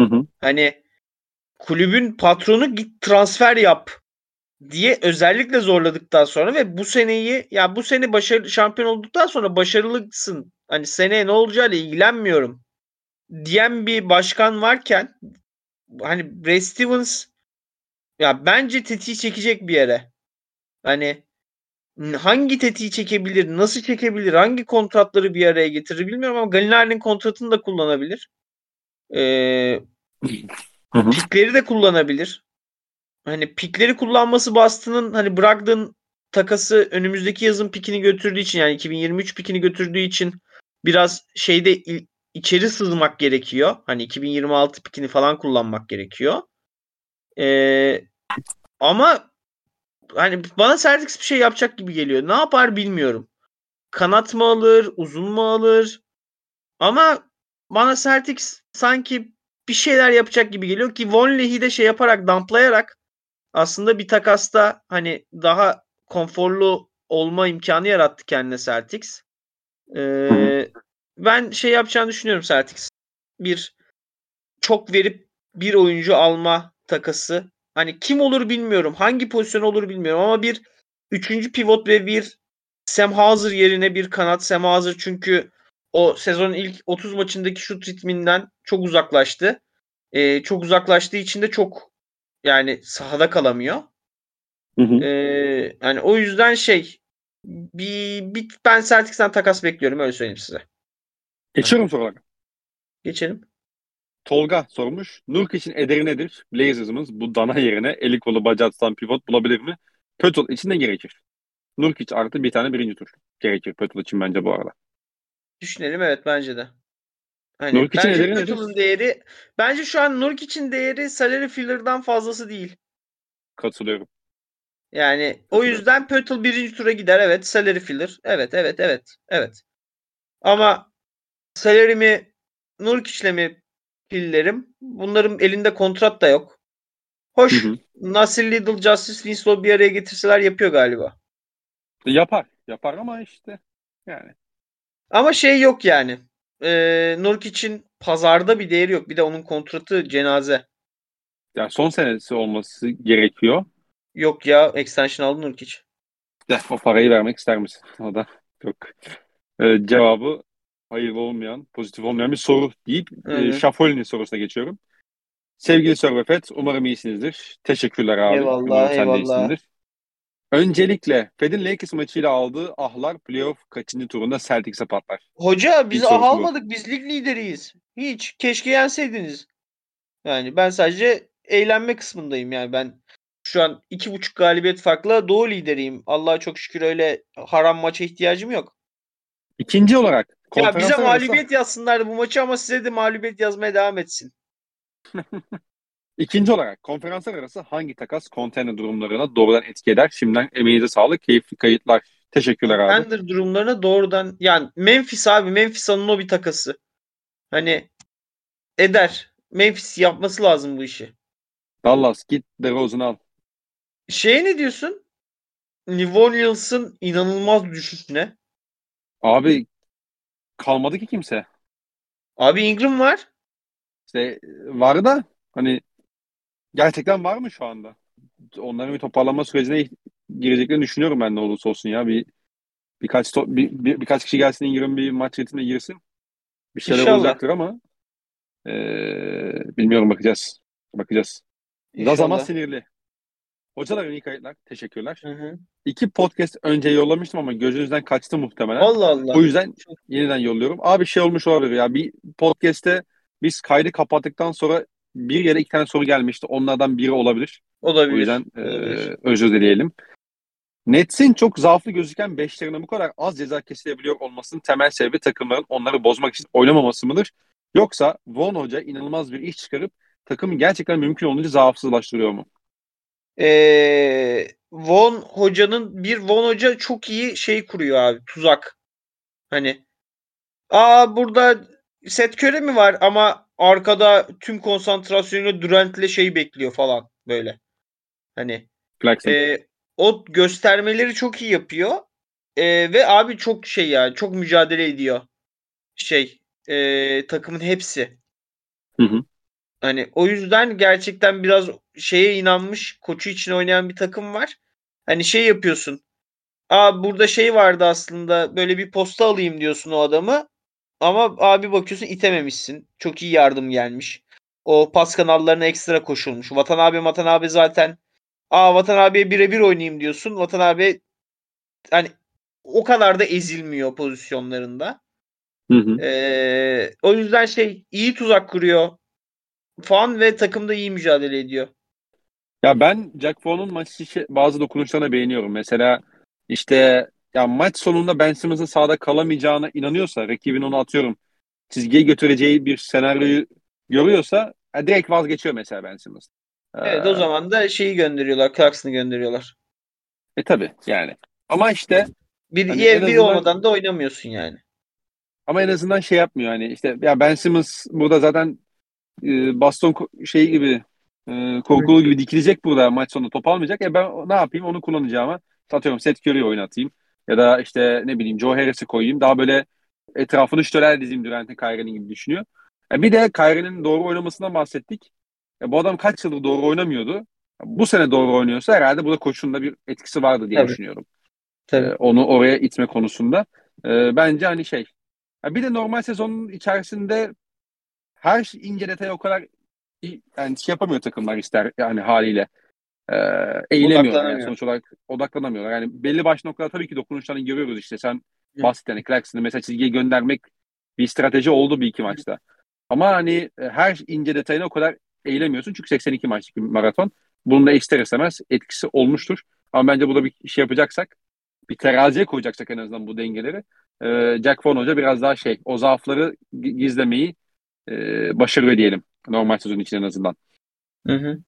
[SPEAKER 2] Hı hı. Hani kulübün patronu git transfer yap diye özellikle zorladıktan sonra ve bu seneyi ya bu sene başarılı şampiyon olduktan sonra başarılısın. Hani seneye ne olacağıyla ilgilenmiyorum diyen bir başkan varken hani Brad Stevens ya bence tetiği çekecek bir yere. Hani hangi tetiği çekebilir, nasıl çekebilir, hangi kontratları bir araya getirir bilmiyorum ama Galinari'nin kontratını da kullanabilir. Ee, pikleri de kullanabilir. Hani pikleri kullanması Boston'ın hani Brogdon takası önümüzdeki yazın pikini götürdüğü için yani 2023 pikini götürdüğü için biraz şeyde içeri sızmak gerekiyor. Hani 2026 pikini falan kullanmak gerekiyor. Ee, ama hani bana Celtics bir şey yapacak gibi geliyor. Ne yapar bilmiyorum. Kanat mı alır, uzun mu alır? Ama bana Celtics sanki bir şeyler yapacak gibi geliyor ki Von Lee'yi de şey yaparak, damplayarak aslında bir takasta hani daha konforlu olma imkanı yarattı kendine Celtics. Ee, ben şey yapacağını düşünüyorum Celtics. Bir çok verip bir oyuncu alma takası. Hani kim olur bilmiyorum. Hangi pozisyon olur bilmiyorum ama bir üçüncü pivot ve bir Sam Hauser yerine bir kanat Sam Hauser çünkü o sezonun ilk 30 maçındaki şut ritminden çok uzaklaştı. Ee, çok uzaklaştığı için de çok yani sahada kalamıyor. Hı hı. Ee, yani o yüzden şey bir, bir ben Celtics'ten takas bekliyorum öyle söyleyeyim size.
[SPEAKER 1] Geçiyorum sorulara.
[SPEAKER 2] Geçelim.
[SPEAKER 1] Tolga sormuş. Nurk için ederi nedir? Blazers'ımız bu dana yerine eli kolu bacağı tutan pivot bulabilir mi? Pötol için ne gerekir? Nurkic artı bir tane birinci tur gerekir Pötol için bence bu arada.
[SPEAKER 2] Düşünelim evet bence de. Hani Nurk için bence Pötol'un değeri bence şu an Nurk için değeri salary filler'dan fazlası değil.
[SPEAKER 1] Katılıyorum.
[SPEAKER 2] Yani o yüzden Pötl birinci tura gider. Evet. Salary filler. Evet, evet, evet. Evet. Ama salary'mi Nurkic'le mi pillerim? Bunların elinde kontrat da yok. Hoş. Hı hı. Nasir Lidl, Justice Winslow bir araya getirseler yapıyor galiba.
[SPEAKER 1] Yapar. Yapar ama işte yani.
[SPEAKER 2] Ama şey yok yani. Ee, Nurkic'in pazarda bir değeri yok. Bir de onun kontratı cenaze.
[SPEAKER 1] Yani son senesi olması gerekiyor.
[SPEAKER 2] Yok ya extension aldın Nurkic.
[SPEAKER 1] O parayı vermek ister misin? O da çok e, cevabı hayırlı olmayan, pozitif olmayan bir soru deyip e, sorusuna geçiyorum. Sevgili Sörvefet, umarım iyisinizdir. Teşekkürler abi.
[SPEAKER 2] Eyvallah, umarım eyvallah. Sen de iyisindir.
[SPEAKER 1] Öncelikle Fed'in Lakers maçıyla aldığı ahlar playoff kaçıncı turunda Celtics'e patlar?
[SPEAKER 2] Hoca biz ah almadık. Biz lig lideriyiz. Hiç. Keşke yenseydiniz. Yani ben sadece eğlenme kısmındayım yani ben şu an iki buçuk galibiyet farklı doğu lideriyim. Allah'a çok şükür öyle haram maça ihtiyacım yok.
[SPEAKER 1] İkinci olarak
[SPEAKER 2] ya bize mağlubiyet arası... yazsınlar bu maçı ama size de mağlubiyet yazmaya devam etsin.
[SPEAKER 1] İkinci olarak konferanslar arası hangi takas konteyner durumlarına doğrudan etki eder? Şimdiden emeğinize sağlık. Keyifli kayıtlar. Teşekkürler abi.
[SPEAKER 2] Konteyner durumlarına doğrudan yani Memphis abi Memphis o bir takası. Hani eder. Memphis yapması lazım bu işi.
[SPEAKER 1] Dallas git DeRozan'ı al.
[SPEAKER 2] Şeye ne diyorsun? New Orleans'ın inanılmaz düşüşüne.
[SPEAKER 1] Abi kalmadı ki kimse.
[SPEAKER 2] Abi Ingram var.
[SPEAKER 1] İşte var da hani gerçekten var mı şu anda? Onların bir toparlanma sürecine gireceklerini düşünüyorum ben ne olursa olsun ya. Bir birkaç to, bir, bir, birkaç kişi gelsin Ingram bir maç ritmine girsin. Bir şeyler İnşallah. olacaktır ama ee, bilmiyorum bakacağız. Bakacağız. İnşallah. Zaman sinirli. Hocalar iyi kayıtlar. Teşekkürler. Hı hı. İki podcast önce yollamıştım ama gözünüzden kaçtı muhtemelen.
[SPEAKER 2] Allah Allah.
[SPEAKER 1] O yüzden yeniden yolluyorum. Abi şey olmuş olabilir ya. Bir podcast'te biz kaydı kapattıktan sonra bir yere iki tane soru gelmişti. Onlardan biri olabilir.
[SPEAKER 2] Olabilir.
[SPEAKER 1] O yüzden olabilir. E, özür dileyelim. Nets'in çok zaaflı gözüken beşlerine bu kadar az ceza kesilebiliyor olmasının temel sebebi takımların onları bozmak için oynamaması mıdır? Yoksa Von Hoca inanılmaz bir iş çıkarıp takımı gerçekten mümkün olduğunca zaafsızlaştırıyor mu?
[SPEAKER 2] Ee, Von Hoca'nın bir Von Hoca çok iyi şey kuruyor abi tuzak. Hani aa burada set köre mi var ama arkada tüm konsantrasyonu Durant'le şey bekliyor falan böyle. Hani e, o göstermeleri çok iyi yapıyor. E, ve abi çok şey yani çok mücadele ediyor. Şey e, takımın hepsi.
[SPEAKER 1] Hı hı.
[SPEAKER 2] Hani o yüzden gerçekten biraz şeye inanmış koçu için oynayan bir takım var. Hani şey yapıyorsun. Aa burada şey vardı aslında böyle bir posta alayım diyorsun o adamı. Ama abi bakıyorsun itememişsin. Çok iyi yardım gelmiş. O pas kanallarına ekstra koşulmuş. Vatan abi Vatan abi zaten aa Vatan abiye birebir oynayayım diyorsun. Vatan abi hani o kadar da ezilmiyor pozisyonlarında.
[SPEAKER 1] Hı hı.
[SPEAKER 2] Ee, o yüzden şey iyi tuzak kuruyor falan ve takımda iyi mücadele ediyor.
[SPEAKER 1] Ya ben Jack Vaughn'un maç içi bazı dokunuşlarına beğeniyorum. Mesela işte ya maç sonunda Ben Simmons'ın sahada kalamayacağına inanıyorsa, rakibin onu atıyorum çizgiye götüreceği bir senaryoyu görüyorsa ya direkt vazgeçiyor mesela Ben Simmons.
[SPEAKER 2] Evet ee, o zaman da şeyi gönderiyorlar, Clarkson'ı gönderiyorlar.
[SPEAKER 1] E tabi yani. Ama işte
[SPEAKER 2] bir hani bir azından, olmadan da oynamıyorsun yani.
[SPEAKER 1] Ama en azından şey yapmıyor hani işte ya Ben Simmons burada zaten e, baston şey gibi e, korkulu gibi dikilecek burada maç sonu top almayacak. Ya ben ne yapayım onu kullanacağıma satıyorum Seth Curry'i oynatayım. Ya da işte ne bileyim Joe Harris'i koyayım. Daha böyle etrafını ştöler dizeyim Durant'in Kyrie'nin gibi düşünüyor. E bir de Kyrie'nin doğru oynamasından bahsettik. E bu adam kaç yıldır doğru oynamıyordu. Bu sene doğru oynuyorsa herhalde burada koçun da bir etkisi vardı diye Tabii. düşünüyorum. Tabii. E, onu oraya itme konusunda. E, bence hani şey. bir de normal sezonun içerisinde her şey ince detay o kadar yani şey yapamıyor takımlar ister yani haliyle. Ee, eğilemiyorlar yani sonuç olarak odaklanamıyorlar. Yani belli başlı noktalar tabii ki dokunuşlarını görüyoruz işte. Sen Hı. basit yani Clarkson'ı mesela çizgiye göndermek bir strateji oldu bir iki maçta. Ama hani e, her ince detayına o kadar eğilemiyorsun. Çünkü 82 maçlık bir maraton. Bunun da ister istemez etkisi olmuştur. Ama bence burada bir şey yapacaksak bir teraziye koyacaksak en azından bu dengeleri e, Jack Vaughn Hoca biraz daha şey o zaafları gizlemeyi e, başarıyor diyelim. Normal sezon için en azından.
[SPEAKER 2] Hı hı.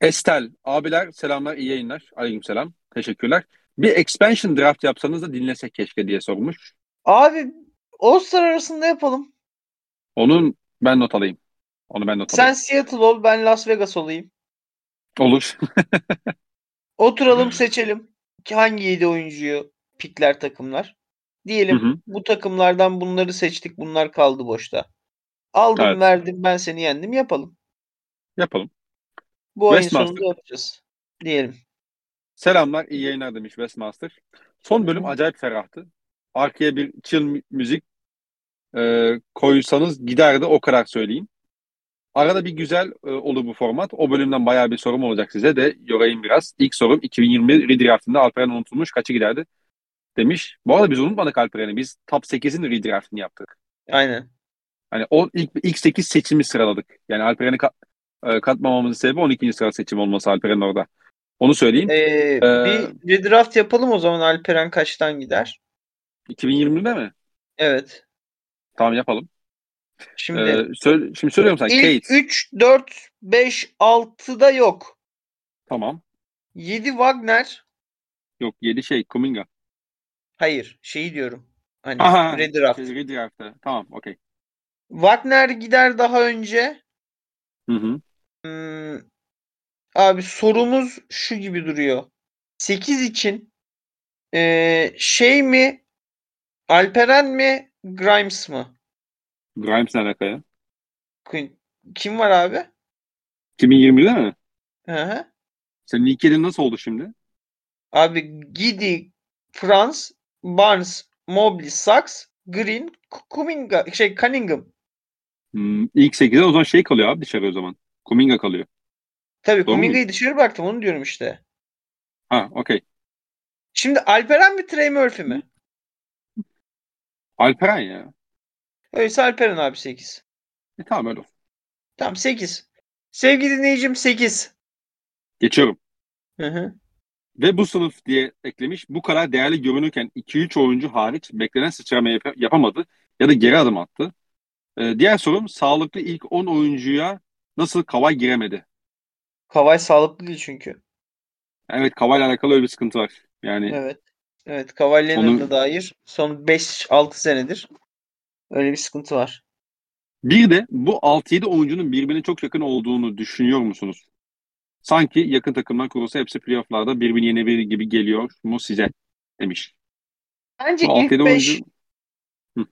[SPEAKER 1] Estel, abiler selamlar, iyi yayınlar. Aleyküm selam. Teşekkürler. Bir expansion draft yapsanız da dinlesek keşke diye sormuş.
[SPEAKER 2] Abi All-Star arasında yapalım.
[SPEAKER 1] Onun ben not alayım. Onu ben not alayım.
[SPEAKER 2] Sen Seattle ol, ben Las Vegas olayım.
[SPEAKER 1] Olur.
[SPEAKER 2] Oturalım seçelim. Hangi 7 oyuncuyu pikler takımlar. Diyelim hı hı. bu takımlardan bunları seçtik. Bunlar kaldı boşta. Aldım evet. verdim ben seni yendim yapalım.
[SPEAKER 1] Yapalım.
[SPEAKER 2] Bu ayın sonunda yapacağız. Diyelim.
[SPEAKER 1] Selamlar iyi yayınlar demiş Westmaster. Son bölüm acayip ferahtı. Arkaya bir chill müzik e, koysanız giderdi o kadar söyleyeyim. arada bir güzel e, olur bu format. O bölümden bayağı bir sorum olacak size de yorayım biraz. İlk sorum 2020 redraftında Alperen unutulmuş kaçı giderdi demiş. Bu arada biz unutmadık Alperen'i. Biz top 8'in redraftını yaptık.
[SPEAKER 2] Aynen.
[SPEAKER 1] Hani o ilk, ilk 8 seçimi sıraladık. Yani Alperen'i kat, e, katmamamızın sebebi 12. sıra seçim olması Alperen'in orada. Onu söyleyeyim.
[SPEAKER 2] Ee,
[SPEAKER 1] Ee,
[SPEAKER 2] bir redraft yapalım o zaman Alperen kaçtan gider?
[SPEAKER 1] 2020'de mi?
[SPEAKER 2] Evet.
[SPEAKER 1] Tamam yapalım.
[SPEAKER 2] Şimdi
[SPEAKER 1] Ee, söyle, şimdi söylüyorum sana.
[SPEAKER 2] ilk
[SPEAKER 1] Kate.
[SPEAKER 2] 3, 4, 5, 6'da yok.
[SPEAKER 1] Tamam.
[SPEAKER 2] 7 Wagner.
[SPEAKER 1] Yok 7 şey Kuminga.
[SPEAKER 2] Hayır şeyi diyorum. Hani
[SPEAKER 1] Aha.
[SPEAKER 2] redraft.
[SPEAKER 1] Şey, redraft'ta. Tamam okey.
[SPEAKER 2] Wagner gider daha önce.
[SPEAKER 1] Hı hı.
[SPEAKER 2] Hmm, abi sorumuz şu gibi duruyor. 8 için ee, şey mi Alperen mi Grimes mı?
[SPEAKER 1] Grimes ne alaka ya?
[SPEAKER 2] Kim- var abi?
[SPEAKER 1] 2020'de mi?
[SPEAKER 2] Hı hı.
[SPEAKER 1] Senin ilk nasıl oldu şimdi?
[SPEAKER 2] Abi Gidi, Franz, Barnes, Mobley, Sachs, Green, Kuminga, şey Cunningham.
[SPEAKER 1] Hmm, ilk 8'de o zaman şey kalıyor abi dışarı o zaman. Kuminga kalıyor.
[SPEAKER 2] Tabii
[SPEAKER 1] Doğru?
[SPEAKER 2] Kuminga'yı dışarı bıraktım onu diyorum işte.
[SPEAKER 1] Ha okey.
[SPEAKER 2] Şimdi Alperen mi Trey Murphy mi?
[SPEAKER 1] Alperen ya.
[SPEAKER 2] Öyleyse Alperen abi 8.
[SPEAKER 1] E tamam öyle olsun.
[SPEAKER 2] Tamam 8. Sevgili dinleyicim 8.
[SPEAKER 1] Geçiyorum.
[SPEAKER 2] Hı hı.
[SPEAKER 1] Ve bu sınıf diye eklemiş. Bu kadar değerli görünürken 2-3 oyuncu hariç beklenen sıçrama yap- yapamadı ya da geri adım attı. Ee, diğer sorum sağlıklı ilk 10 oyuncuya nasıl Kavay giremedi?
[SPEAKER 2] Kavay sağlıklı değil çünkü.
[SPEAKER 1] Evet Kavay'la alakalı öyle bir sıkıntı var. Yani
[SPEAKER 2] Evet. Evet
[SPEAKER 1] Onu-
[SPEAKER 2] Leonard'a dair son 5-6 senedir öyle bir sıkıntı var.
[SPEAKER 1] bir de bu 6-7 oyuncunun birbirine çok yakın olduğunu düşünüyor musunuz? Sanki yakın takımlar kurulsa hepsi playofflarda birbirini yenebilir gibi geliyor mu size? Demiş.
[SPEAKER 2] Bence
[SPEAKER 1] Bu
[SPEAKER 2] ilk
[SPEAKER 1] 6-7
[SPEAKER 2] 5
[SPEAKER 1] oyuncu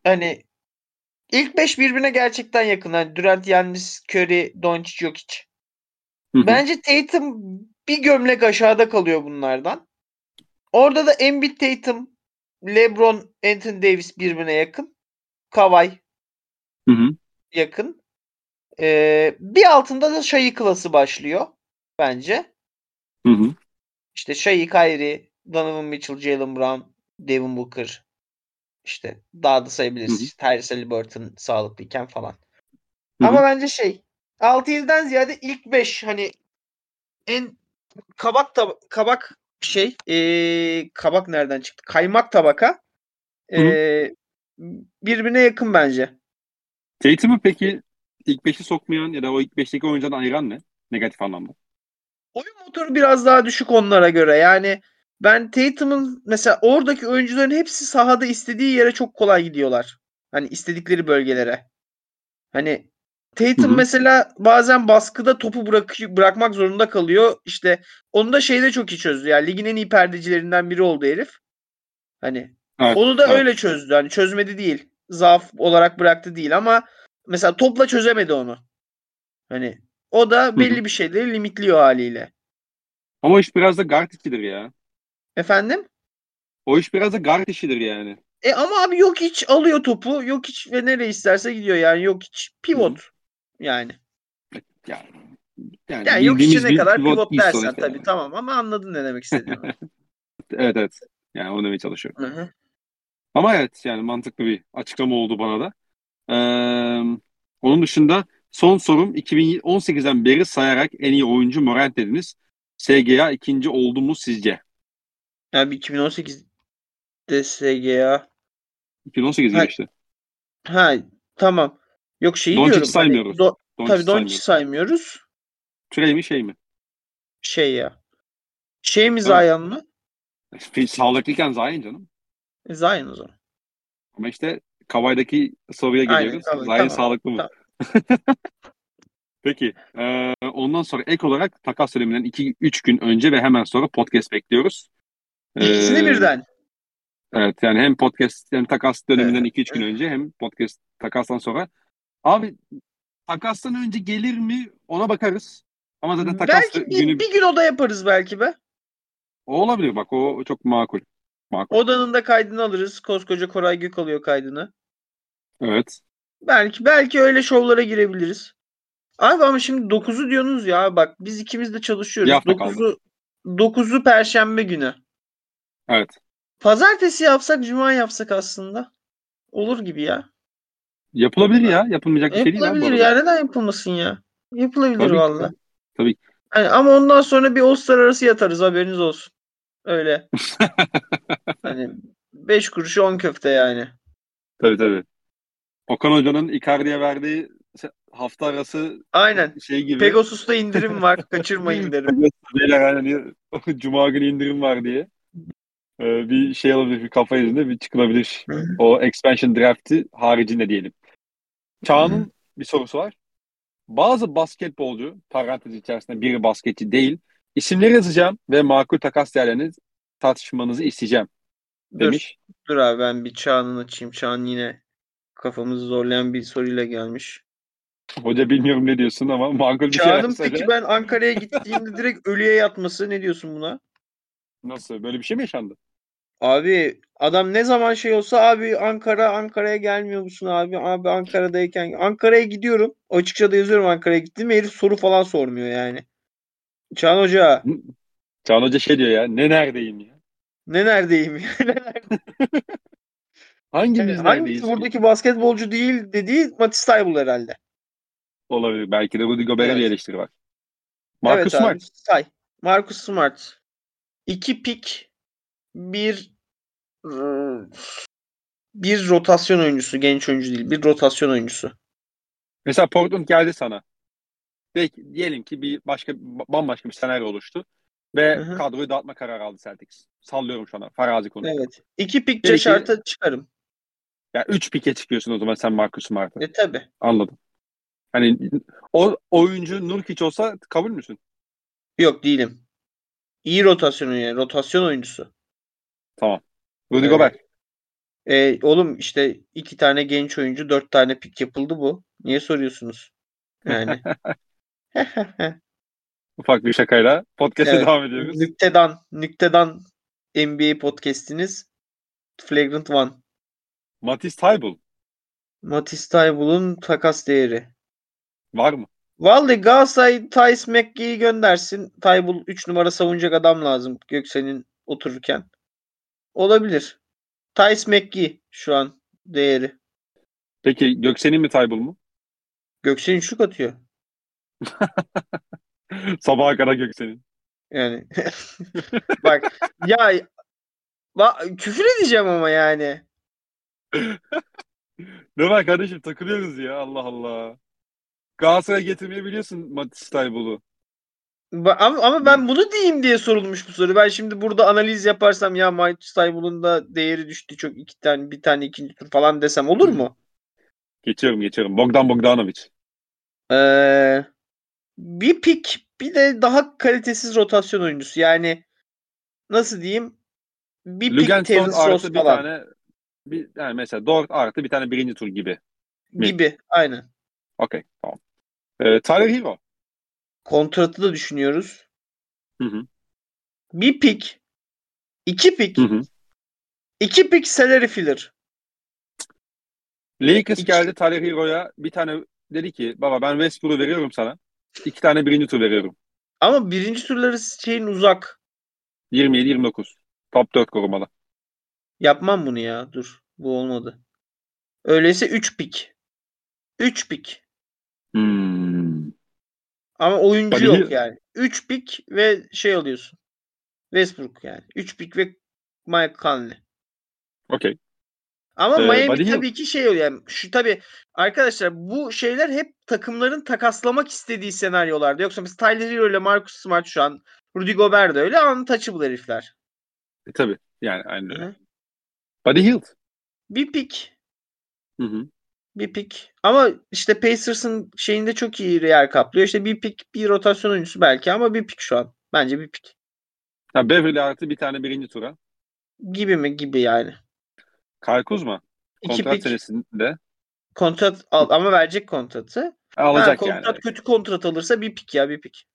[SPEAKER 2] hani ilk 5 birbirine gerçekten yakın. Hani Durant, Giannis, Curry, Doncic, Jokic. Bence Tatum bir gömlek aşağıda kalıyor bunlardan. Orada da Embiid, Tatum, LeBron, Anthony Davis birbirine yakın. Kawhi
[SPEAKER 1] Hı hı.
[SPEAKER 2] yakın. Ee, bir altında da Shai klası başlıyor bence.
[SPEAKER 1] Hı hı.
[SPEAKER 2] İşte Shai, Kyrie, Donovan Mitchell, Jalen Brown, Devin Booker. İşte daha da sayabiliriz. İşte Tyrese Haliburton sağlıklıyken falan.
[SPEAKER 1] Hı
[SPEAKER 2] Ama bence şey 6-7'den ziyade ilk 5 hani en kabak tab kabak şey ee, kabak nereden çıktı? Kaymak tabaka ee, birbirine yakın bence.
[SPEAKER 1] Tatum'u peki ilk 5'i sokmayan ya da o ilk 5'teki oyuncudan ayıran ne? Negatif anlamda.
[SPEAKER 2] Oyun motoru biraz daha düşük onlara göre. Yani ben Tatum'un mesela oradaki oyuncuların hepsi sahada istediği yere çok kolay gidiyorlar. Hani istedikleri bölgelere. Hani Tatum
[SPEAKER 1] Hı hı.
[SPEAKER 2] mesela bazen baskıda topu bırak bırakmak zorunda kalıyor. İşte onu da şeyde çok iyi çözdü. Yani ligin en iyi perdecilerinden biri oldu herif. Hani
[SPEAKER 1] Evet.
[SPEAKER 2] onu da
[SPEAKER 1] evet.
[SPEAKER 2] öyle çözdü. Hani çözmedi değil. Zaaf olarak bıraktı değil ama mesela topla çözemedi onu. Hani o da belli bir şeyleri limitliyor haliyle.
[SPEAKER 1] Ama iş biraz da guard işidir ya.
[SPEAKER 2] Efendim?
[SPEAKER 1] O iş biraz da guard işidir yani.
[SPEAKER 2] E ama abi yok hiç alıyor topu. Yok hiç ve nereye isterse gidiyor yani. Yok hiç pivot. Yani.
[SPEAKER 1] Yani, yani
[SPEAKER 2] Yani yok içine kadar
[SPEAKER 1] pivot
[SPEAKER 2] pivot dersen tabii
[SPEAKER 1] yani.
[SPEAKER 2] tamam ama anladın ne demek istediğimi.
[SPEAKER 1] Evet evet. Yani onu demeye çalışıyorum.
[SPEAKER 2] Hı hı.
[SPEAKER 1] Ama evet yani mantıklı bir açıklama oldu bana da. Ee, onun dışında son sorum 2018'den beri sayarak en iyi oyuncu Morant dediniz. SGA ikinci oldu mu sizce?
[SPEAKER 2] Abi 2018'de SGA.
[SPEAKER 1] 2018
[SPEAKER 2] Ha,
[SPEAKER 1] işte.
[SPEAKER 2] ha tamam. Yok şeyi
[SPEAKER 1] Doncic
[SPEAKER 2] diyorum. Hani
[SPEAKER 1] saymıyoruz.
[SPEAKER 2] do,
[SPEAKER 1] Doncic
[SPEAKER 2] tabii Doncic
[SPEAKER 1] saymıyoruz. Trey mi şey mi?
[SPEAKER 2] Şey ya. Şey mi
[SPEAKER 1] Tamam.
[SPEAKER 2] Zion mı?
[SPEAKER 1] Sağlıklıyken Zion canım.
[SPEAKER 2] E, Zion o zaman.
[SPEAKER 1] Ama işte Kavay'daki soruya
[SPEAKER 2] Aynen
[SPEAKER 1] geliyoruz.
[SPEAKER 2] tamam.
[SPEAKER 1] Zion
[SPEAKER 2] Tamam.
[SPEAKER 1] sağlıklı mı?
[SPEAKER 2] tamam.
[SPEAKER 1] Peki. Ee, ondan sonra ek olarak takas döneminden 2-3 gün önce ve hemen sonra podcast bekliyoruz.
[SPEAKER 2] İkisini
[SPEAKER 1] Ee,
[SPEAKER 2] birden.
[SPEAKER 1] Evet yani hem podcast hem takas döneminden
[SPEAKER 2] Evet.
[SPEAKER 1] 2-3 gün önce hem podcast takastan sonra. Abi takastan önce gelir mi ona bakarız. Ama zaten takas
[SPEAKER 2] Belki bir,
[SPEAKER 1] günü
[SPEAKER 2] bir gün oda yaparız belki be.
[SPEAKER 1] o olabilir bak o çok makul. Makul.
[SPEAKER 2] Odanın da kaydını alırız. Koskoca Koray Gök alıyor kaydını.
[SPEAKER 1] Evet.
[SPEAKER 2] Belki belki öyle şovlara girebiliriz. Abi ama şimdi 9'u diyorsunuz ya bak biz ikimiz de çalışıyoruz.
[SPEAKER 1] hafta
[SPEAKER 2] 9'u 9'u perşembe günü.
[SPEAKER 1] Evet.
[SPEAKER 2] Pazartesi yapsak, cuma yapsak aslında. Olur gibi ya.
[SPEAKER 1] Yapılabilir ya. Yapılmayacak bir şey değil
[SPEAKER 2] Yapılabilir ya. Neden yapılmasın ya? Yapılabilir
[SPEAKER 1] Tabii
[SPEAKER 2] valla.
[SPEAKER 1] Tabii ki.
[SPEAKER 2] Yani ama ondan sonra bir All-Star arası yatarız haberiniz olsun. Öyle. hani 5 kuruşu 10 köfte yani.
[SPEAKER 1] Tabii tabii. Okan Hoca'nın Icardi'ye verdiği hafta arası
[SPEAKER 2] Aynen.
[SPEAKER 1] şey gibi.
[SPEAKER 2] Pegasus'ta indirim var. Kaçırmayın derim.
[SPEAKER 1] Beyler hani Cuma günü indirim var diye. Ee, bir şey olabilir, bir kafa yüzünde bir çıkılabilir.
[SPEAKER 2] Hı.
[SPEAKER 1] O expansion draft'i haricinde diyelim. Çağan'ın bir sorusu var. Bazı basketbolcu, parantez içerisinde biri basketçi değil, isimleri yazacağım ve makul takas değerlerini tartışmanızı isteyeceğim
[SPEAKER 2] Dur,
[SPEAKER 1] demiş.
[SPEAKER 2] dur abi ben bir Çağan'ın açayım. Çağan yine kafamızı zorlayan bir soruyla gelmiş.
[SPEAKER 1] Hoca bilmiyorum ne diyorsun ama makul bir şey
[SPEAKER 2] Çağan'ın
[SPEAKER 1] söyle.
[SPEAKER 2] peki ben Ankara'ya gittiğimde direkt ölüye yatması ne diyorsun buna?
[SPEAKER 1] Nasıl? Böyle bir şey mi yaşandı?
[SPEAKER 2] Abi adam ne zaman şey olsa abi Ankara Ankara'ya gelmiyor musun abi? Abi Ankara'dayken Ankara'ya gidiyorum. Açıkça da yazıyorum Ankara'ya gittim. Herif soru falan sormuyor yani. Çağan Hoca
[SPEAKER 1] Çağan Hoca şey diyor ya, ne neredeyim ya?
[SPEAKER 2] ne neredeyim? Ne neredeyim?
[SPEAKER 1] Hangimiz
[SPEAKER 2] Yani
[SPEAKER 1] neredeyiz?
[SPEAKER 2] hangisi buradaki basketbolcu değil dediği Matisse Taybul herhalde.
[SPEAKER 1] Olabilir. Belki de Rudy Gobert'e
[SPEAKER 2] Evet.
[SPEAKER 1] bir eleştiri var. Marcus
[SPEAKER 2] evet
[SPEAKER 1] Smart.
[SPEAKER 2] abi say. Marcus Smart. İki pik bir ıı, bir rotasyon oyuncusu. Genç oyuncu değil. Bir rotasyon oyuncusu.
[SPEAKER 1] Mesela Portland geldi sana. Belki diyelim ki bir başka bambaşka bir senaryo oluştu ve
[SPEAKER 2] Hı hı.
[SPEAKER 1] kadroyu dağıtma kararı aldı Celtics. Sallıyorum şu an. Farazi konu.
[SPEAKER 2] Evet. İki pik şarta çıkarım.
[SPEAKER 1] Ya 3 pike çıkıyorsun o zaman sen Marcus Smart'a.
[SPEAKER 2] E tabi.
[SPEAKER 1] Anladım. Hani o oyuncu Nurkic olsa kabul müsün?
[SPEAKER 2] Yok değilim. İyi rotasyon yani. Rotasyon oyuncusu.
[SPEAKER 1] Tamam. Rudy
[SPEAKER 2] Evet.
[SPEAKER 1] Gobert.
[SPEAKER 2] E, oğlum işte iki tane genç oyuncu, dört tane pik yapıldı bu. Niye soruyorsunuz? Yani.
[SPEAKER 1] Ufak bir şakayla podcast'e
[SPEAKER 2] Evet.
[SPEAKER 1] devam ediyoruz.
[SPEAKER 2] Nüktedan, Nüktedan NBA podcast'iniz Flagrant One.
[SPEAKER 1] Matisse Thybulle
[SPEAKER 2] Matisse Taybul'un takas değeri.
[SPEAKER 1] var mı?
[SPEAKER 2] Vallahi Galatasaray Thais McGee'yi göndersin. Taybul 3 numara savunacak adam lazım Göksel'in otururken. Olabilir. Thais McGee şu an değeri.
[SPEAKER 1] Peki Göksel'in mi Thybulle mu?
[SPEAKER 2] Göksel'in şut atıyor.
[SPEAKER 1] Sabaha kadar Göksel'in.
[SPEAKER 2] Yani bak ya ba- küfür edeceğim ama yani.
[SPEAKER 1] Ne var kardeşim takılıyoruz ya Allah Allah. Galatasaray'a getirmeyi biliyorsun Matisse Tybulle'u.
[SPEAKER 2] Ama, ama ben bunu diyeyim diye sorulmuş bu soru. Ben şimdi burada analiz yaparsam ya Mike Styble'ın da değeri düştü çok iki tane bir tane ikinci tur falan desem olur mu?
[SPEAKER 1] Geçiyorum geçiyorum. Bogdan Bogdanovic.
[SPEAKER 2] Ee, bir pik bir de daha kalitesiz rotasyon oyuncusu. Yani nasıl diyeyim? Bir pik Terence Ross
[SPEAKER 1] bir
[SPEAKER 2] falan
[SPEAKER 1] tane bir, yani mesela Dort artı bir tane birinci tur gibi. mi?
[SPEAKER 2] gibi. Aynen.
[SPEAKER 1] Okey tamam. Ee, Tyler Hero.
[SPEAKER 2] Kontratı da düşünüyoruz.
[SPEAKER 1] Hı hı.
[SPEAKER 2] Bir pik, iki pik,
[SPEAKER 1] Hı hı.
[SPEAKER 2] iki pik salary filler.
[SPEAKER 1] Lakers
[SPEAKER 2] İki-
[SPEAKER 1] geldi Tyler Hero'ya bir tane dedi ki baba ben Westbrook'u veriyorum sana. İki tane birinci tur veriyorum.
[SPEAKER 2] Ama birinci turları şeyin uzak.
[SPEAKER 1] 27-29. Top 4 korumalı.
[SPEAKER 2] Yapmam bunu ya. Dur. Bu olmadı. Öyleyse 3 pik. 3 pik.
[SPEAKER 1] Hmm.
[SPEAKER 2] Ama oyuncu
[SPEAKER 1] Hadi
[SPEAKER 2] yok yani. 3 pik ve şey alıyorsun. Westbrook yani. 3 pik ve Mike Conley.
[SPEAKER 1] Okey.
[SPEAKER 2] Ama
[SPEAKER 1] Ee,
[SPEAKER 2] Miami
[SPEAKER 1] Buddy
[SPEAKER 2] tabii ki şey oluyor. Yani şu tabii arkadaşlar bu şeyler hep takımların takaslamak istediği senaryolarda. Yoksa biz Tyler Hero ile Marcus Smart şu an Rudy Gobert de öyle untouchable herifler.
[SPEAKER 1] E, tabii. Yani aynen öyle. Buddy Hield.
[SPEAKER 2] Bir pik.
[SPEAKER 1] Hı hı.
[SPEAKER 2] Bir pik. Ama işte Pacers'ın şeyinde çok iyi yer kaplıyor. İşte bir pik, bir rotasyon oyuncusu belki ama bir pik şu an. Bence bir pik.
[SPEAKER 1] Ha, Beverly artı bir tane birinci tura.
[SPEAKER 2] Gibi mi? Gibi yani.
[SPEAKER 1] Kyle Kuzma.
[SPEAKER 2] İki
[SPEAKER 1] Kontrat
[SPEAKER 2] pik
[SPEAKER 1] senesinde
[SPEAKER 2] kontrat al ama verecek kontratı.
[SPEAKER 1] alacak
[SPEAKER 2] ha,
[SPEAKER 1] yani.
[SPEAKER 2] kontrat kötü kontrat alırsa bir pik ya bir pik.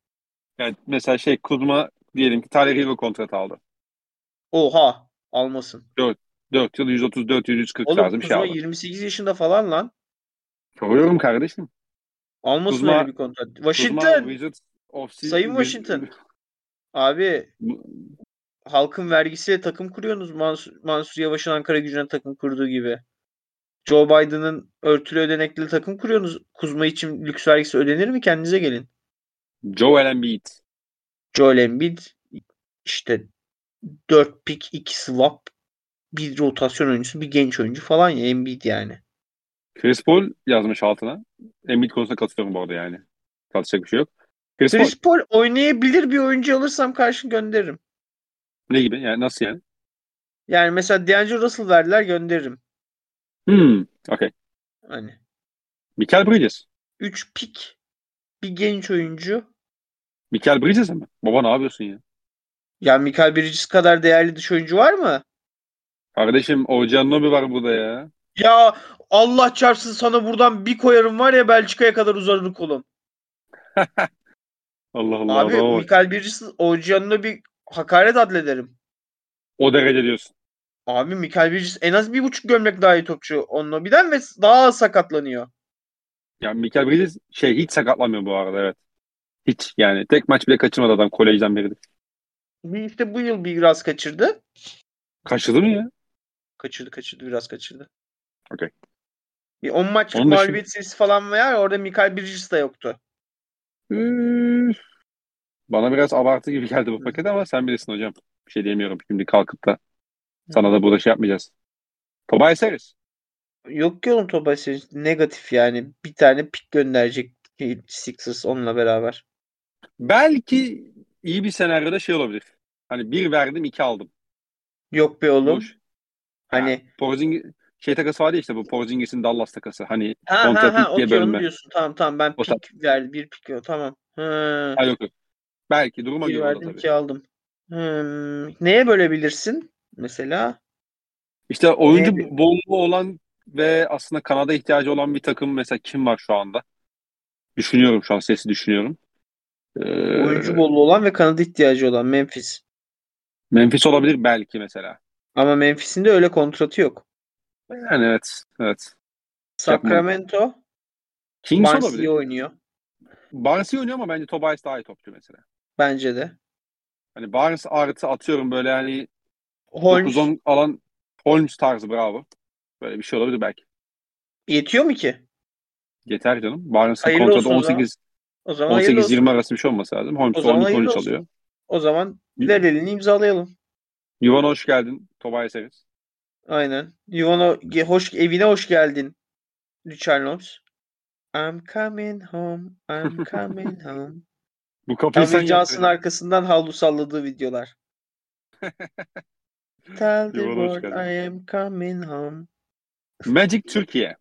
[SPEAKER 1] Yani mesela şey Kuzma diyelim ki Tyler Hero kontrat aldı.
[SPEAKER 2] Oha almasın.
[SPEAKER 1] 4 yıl 134 140
[SPEAKER 2] Oğlum
[SPEAKER 1] tarzı bir şey
[SPEAKER 2] Kuzma
[SPEAKER 1] aldı.
[SPEAKER 2] 28 yaşında falan lan.
[SPEAKER 1] Soruyorum kardeşim.
[SPEAKER 2] Almasın
[SPEAKER 1] Kuzma-
[SPEAKER 2] öyle bir kontrat.
[SPEAKER 1] Kuzma
[SPEAKER 2] Washington.
[SPEAKER 1] Sea-
[SPEAKER 2] Sayın Washington. Abi halkın vergisiyle takım kuruyorsunuz. Mansur, Mansur Yavaş'ın Ankara gücüne takım kurduğu gibi. Joe Biden'ın örtülü ödenekli takım kuruyorsunuz. Kuzma için lüks vergisi ödenir mi? Kendinize gelin.
[SPEAKER 1] Joel Embiid.
[SPEAKER 2] Joel Embiid işte 4 pick 2 swap bir rotasyon oyuncusu bir genç oyuncu falan ya Embiid yani.
[SPEAKER 1] Chris Paul yazmış altına. Embiid konusunda katılıyorum bu arada yani. Tartışacak bir şey yok. Chris, Paul
[SPEAKER 2] Chris Paul oynayabilir bir oyuncu alırsam karşı gönderirim.
[SPEAKER 1] ne gibi? Yani nasıl yani?
[SPEAKER 2] Yani mesela D'Angelo Russell verdiler gönderirim.
[SPEAKER 1] Hmm. Okay.
[SPEAKER 2] Hani
[SPEAKER 1] Michael Bridges.
[SPEAKER 2] 3 pick bir genç oyuncu.
[SPEAKER 1] Michael Bridges mi? Baba ne yapıyorsun ya?
[SPEAKER 2] Ya Michael Bridges kadar değerli dış oyuncu var mı?
[SPEAKER 1] Kardeşim OG Anunoby var burada ya.
[SPEAKER 2] Ya Allah çarpsın sana buradan bir koyarım var ya Belçika'ya kadar uzarır kolum.
[SPEAKER 1] Allah Allah.
[SPEAKER 2] Abi
[SPEAKER 1] bak.
[SPEAKER 2] Michael Bridges Ojian'la bir hakaret adlederim.
[SPEAKER 1] O derece diyorsun.
[SPEAKER 2] Abi Michael Bridges en az bir buçuk gömlek daha iyi topçu onunla birden ve daha az sakatlanıyor.
[SPEAKER 1] Ya Michael Bridges şey hiç sakatlanmıyor bu arada evet. Hiç yani. Tek maç bile kaçırmadı adam kolejden beridir.
[SPEAKER 2] Bir işte bu yıl biraz kaçırdı.
[SPEAKER 1] Kaçırdı mı ya?
[SPEAKER 2] Kaçırdı kaçırdı biraz kaçırdı.
[SPEAKER 1] Okey.
[SPEAKER 2] Bir 10 maçlık
[SPEAKER 1] Onun
[SPEAKER 2] mağlubiyet serisi falan var orada Michael Bridges de yoktu.
[SPEAKER 1] Üf. Bana biraz abartı gibi geldi bu paket ama sen bilirsin hocam. Bir şey diyemiyorum şimdi kalkıp da sana da burada şey yapmayacağız. Tobias Harris.
[SPEAKER 2] Yok ki oğlum Tobias Harris negatif yani. Bir tane pik gönderecek Sixers onunla beraber.
[SPEAKER 1] Belki iyi bir senaryoda şey olabilir. Hani bir verdim iki aldım.
[SPEAKER 2] Yok be oğlum.
[SPEAKER 1] Boş.
[SPEAKER 2] Hani
[SPEAKER 1] Ha, Porzingis şey takası vardı işte bu Porzingis'in Dallas takası. Hani
[SPEAKER 2] ha ha
[SPEAKER 1] kontrat
[SPEAKER 2] ha
[SPEAKER 1] ilk diye
[SPEAKER 2] okey onu
[SPEAKER 1] bölünme.
[SPEAKER 2] diyorsun. Tamam tamam ben
[SPEAKER 1] O
[SPEAKER 2] pik verdim. Bir pik yok tamam. Hı.
[SPEAKER 1] Ha, yok yok. Belki duruma göre
[SPEAKER 2] verdim
[SPEAKER 1] tabii.
[SPEAKER 2] iki aldım. Hmm, neye bölebilirsin mesela?
[SPEAKER 1] İşte oyuncu
[SPEAKER 2] Neye-
[SPEAKER 1] bolluğu olan ve aslında Kanada ihtiyacı olan bir takım mesela kim var şu anda? Düşünüyorum şu an sesi düşünüyorum. Ee,
[SPEAKER 2] Oyuncu bollu olan ve Kanada ihtiyacı olan Memphis.
[SPEAKER 1] Memphis olabilir belki mesela.
[SPEAKER 2] Ama Memphis'in de öyle kontratı yok.
[SPEAKER 1] Yani evet. Evet.
[SPEAKER 2] Sacramento
[SPEAKER 1] Kings
[SPEAKER 2] Barnes
[SPEAKER 1] olabilir.
[SPEAKER 2] iyi oynuyor.
[SPEAKER 1] Barnes iyi oynuyor ama bence Tobias daha iyi topçu mesela.
[SPEAKER 2] Bence de.
[SPEAKER 1] Hani Barnes artı atıyorum böyle hani
[SPEAKER 2] Holmes
[SPEAKER 1] 9-10 alan Holmes tarzı bravo. Böyle bir şey olabilir belki.
[SPEAKER 2] yetiyor mu ki?
[SPEAKER 1] Yeter canım. Barnes'ın kontratı
[SPEAKER 2] olsun o zaman.
[SPEAKER 1] 18
[SPEAKER 2] O zaman hayırlı olsun.
[SPEAKER 1] 18-20 arası bir şey olması lazım. Holmes
[SPEAKER 2] O zaman
[SPEAKER 1] 12-13
[SPEAKER 2] hayırlı olsun.
[SPEAKER 1] alıyor.
[SPEAKER 2] O zaman ver elini imzalayalım.
[SPEAKER 1] Yuvan hoş geldin. Tobias Harris.
[SPEAKER 2] Aynen. Yuvana hoş evine hoş geldin. Richard Holmes. I'm coming home. I'm coming home.
[SPEAKER 1] Bu kapıyı sen
[SPEAKER 2] Amir Johnson arkasından havlu salladığı videolar. Tell the world. I am coming home.
[SPEAKER 1] Magic Türkiye.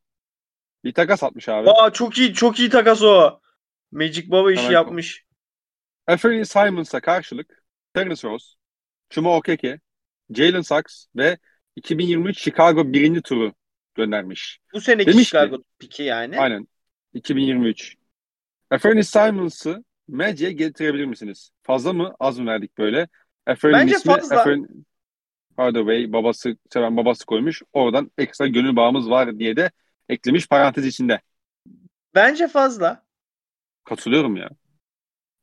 [SPEAKER 1] Bir takas atmış abi.
[SPEAKER 2] Aa çok iyi çok iyi takas o. Magic Baba işi
[SPEAKER 1] Hemen
[SPEAKER 2] yapmış.
[SPEAKER 1] Anthony Simons'a karşılık Terence Rose, Chuma Okeke, Jalen Sachs ve 2023 Chicago birinci turu göndermiş.
[SPEAKER 2] Bu seneki
[SPEAKER 1] Demiş ki-
[SPEAKER 2] Chicago piki yani.
[SPEAKER 1] Aynen. 2023. Anthony Simons'ı Magic'e getirebilir misiniz? Fazla mı? Az mı verdik böyle? Anthony'nin
[SPEAKER 2] Bence
[SPEAKER 1] ismi
[SPEAKER 2] fazla.
[SPEAKER 1] Anthony Hardaway babası seven babası koymuş. Oradan ekstra gönül bağımız var diye de eklemiş parantez içinde.
[SPEAKER 2] Bence fazla.
[SPEAKER 1] Katılıyorum ya.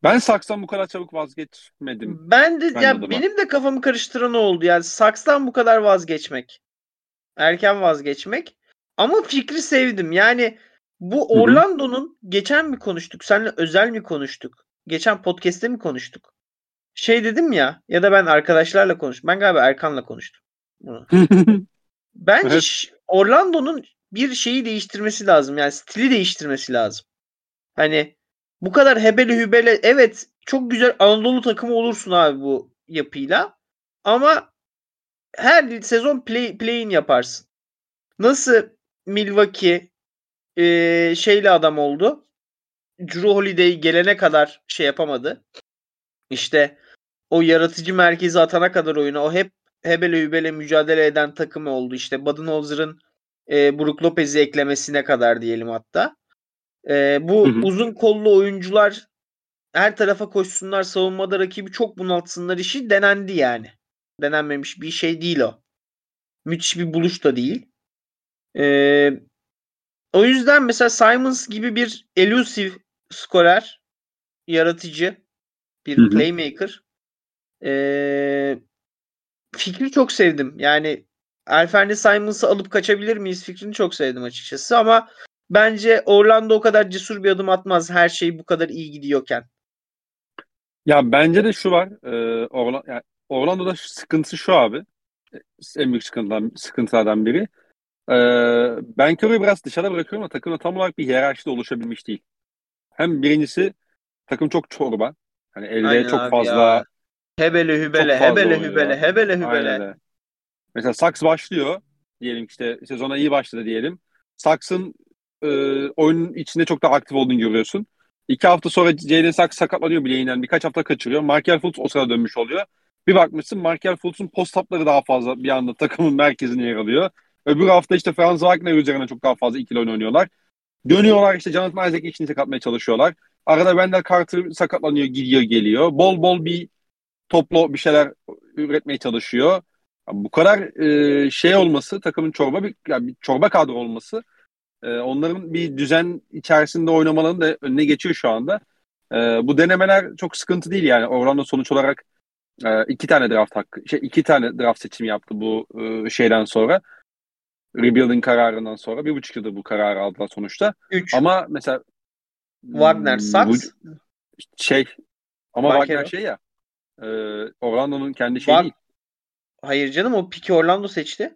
[SPEAKER 1] Ben Saks'tan bu kadar çabuk vazgeçmedim.
[SPEAKER 2] Ben de
[SPEAKER 1] Ben
[SPEAKER 2] ya
[SPEAKER 1] de
[SPEAKER 2] benim de kafamı karıştıran oldu. Yani Saks'tan bu kadar vazgeçmek. Erken vazgeçmek. Ama fikri sevdim. Yani bu. Orlando'nun geçen mi konuştuk? Seninle özel mi konuştuk? Geçen podcast'te mi konuştuk? Şey dedim ya ya da ben arkadaşlarla konuştum. Ben galiba Erkan'la konuştum. Bence
[SPEAKER 1] Evet.
[SPEAKER 2] Orlando'nun bir şeyi değiştirmesi lazım. Yani stili değiştirmesi lazım. Hani bu kadar hebele hübele evet çok güzel Anadolu takımı olursun abi bu yapıyla. Ama her sezon play, play-in yaparsın. Nasıl Milwaukee eee, şeyle adam oldu. Drew Holiday gelene kadar şey yapamadı. İşte o yaratıcı merkezi atana kadar oyuna o hep hebele hübele mücadele eden takımı oldu. İşte Budenholzer'ın e, Brook Lopez'i eklemesine kadar diyelim hatta. E, bu
[SPEAKER 1] Hı hı.
[SPEAKER 2] uzun kollu oyuncular her tarafa koşsunlar savunmada rakibi çok bunaltsınlar işi denendi yani. Denenmemiş bir şey değil o. Müthiş bir buluş da değil. E, o yüzden mesela Simons gibi bir elusive skorer, yaratıcı, bir Hı-hı. playmaker. Ee, fikri çok sevdim. Yani Alferni Simons'ı alıp kaçabilir miyiz fikrini çok sevdim açıkçası ama bence Orlando o kadar cesur bir adım atmaz her şey bu kadar iyi gidiyorken.
[SPEAKER 1] Ya bence de şu var. E, Orla, yani Orlando'da sıkıntısı şu abi. En büyük sıkıntılardan, sıkıntılardan biri. E, ben Curry'i biraz dışarıda bırakıyorum ama takımda tam olarak bir hiyerarşi de oluşabilmiş değil. Hem birincisi takım çok çorba. Hani elde Aynen çok fazla ya.
[SPEAKER 2] hebele hübele hebele hübele hebele hübele.
[SPEAKER 1] Mesela Saks başlıyor. Diyelim işte sezona iyi başladı diyelim. Saks'ın e, oyunun içinde çok daha aktif olduğunu görüyorsun. İki hafta sonra Jalen Saks sakatlanıyor bileğinden. Birkaç hafta kaçırıyor. Markel Fultz o sırada dönmüş oluyor. Bir bakmışsın Markel Fultz'un post tapları daha fazla bir anda takımın merkezine yer alıyor. Öbür hafta işte Franz Wagner üzerine çok daha fazla ikili oyun oynuyorlar. Dönüyorlar işte Jonathan Isaac içini sakatmaya çalışıyorlar. Arada Wendell Carter sakatlanıyor, gidiyor, geliyor. Bol bol bir toplu bir şeyler üretmeye çalışıyor. bu kadar e, şey olması, takımın çorba bir, yani bir çorba kadro olması e, onların bir düzen içerisinde oynamalarının da önüne geçiyor şu anda. E, bu denemeler çok sıkıntı değil yani. Orlando sonuç olarak e, iki tane draft hakkı, şey iki tane draft seçimi yaptı bu e, şeyden sonra. Rebuilding kararından sonra bir buçuk yılda bu kararı aldılar sonuçta. Üç. Ama mesela
[SPEAKER 2] Wagner Saks
[SPEAKER 1] şey ama Markero. Wagner şey ya e, Orlando'nun kendi şeyi Wag- değil.
[SPEAKER 2] Hayır canım o piki Orlando seçti.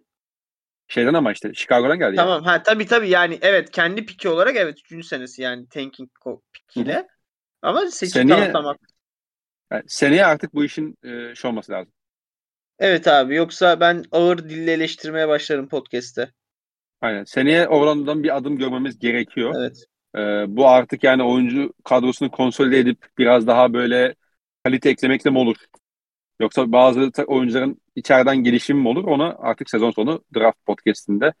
[SPEAKER 1] Şeyden ama işte Chicago'dan geldi.
[SPEAKER 2] Tamam yani. ha tabii tabii yani evet kendi piki olarak evet 3. senesi yani tanking pikiyle. Ama seçim seneye, tamam.
[SPEAKER 1] Yani seneye artık bu işin e, şey olması lazım.
[SPEAKER 2] Evet abi yoksa ben ağır dille eleştirmeye başlarım podcast'te.
[SPEAKER 1] Aynen. Seneye Orlando'dan bir adım görmemiz gerekiyor.
[SPEAKER 2] Evet.
[SPEAKER 1] Ee, bu artık yani oyuncu kadrosunu konsolide edip biraz daha böyle kalite eklemekle mi olur? Yoksa bazı oyuncuların içeriden gelişimi mi olur? Ona artık sezon sonu draft podcastinde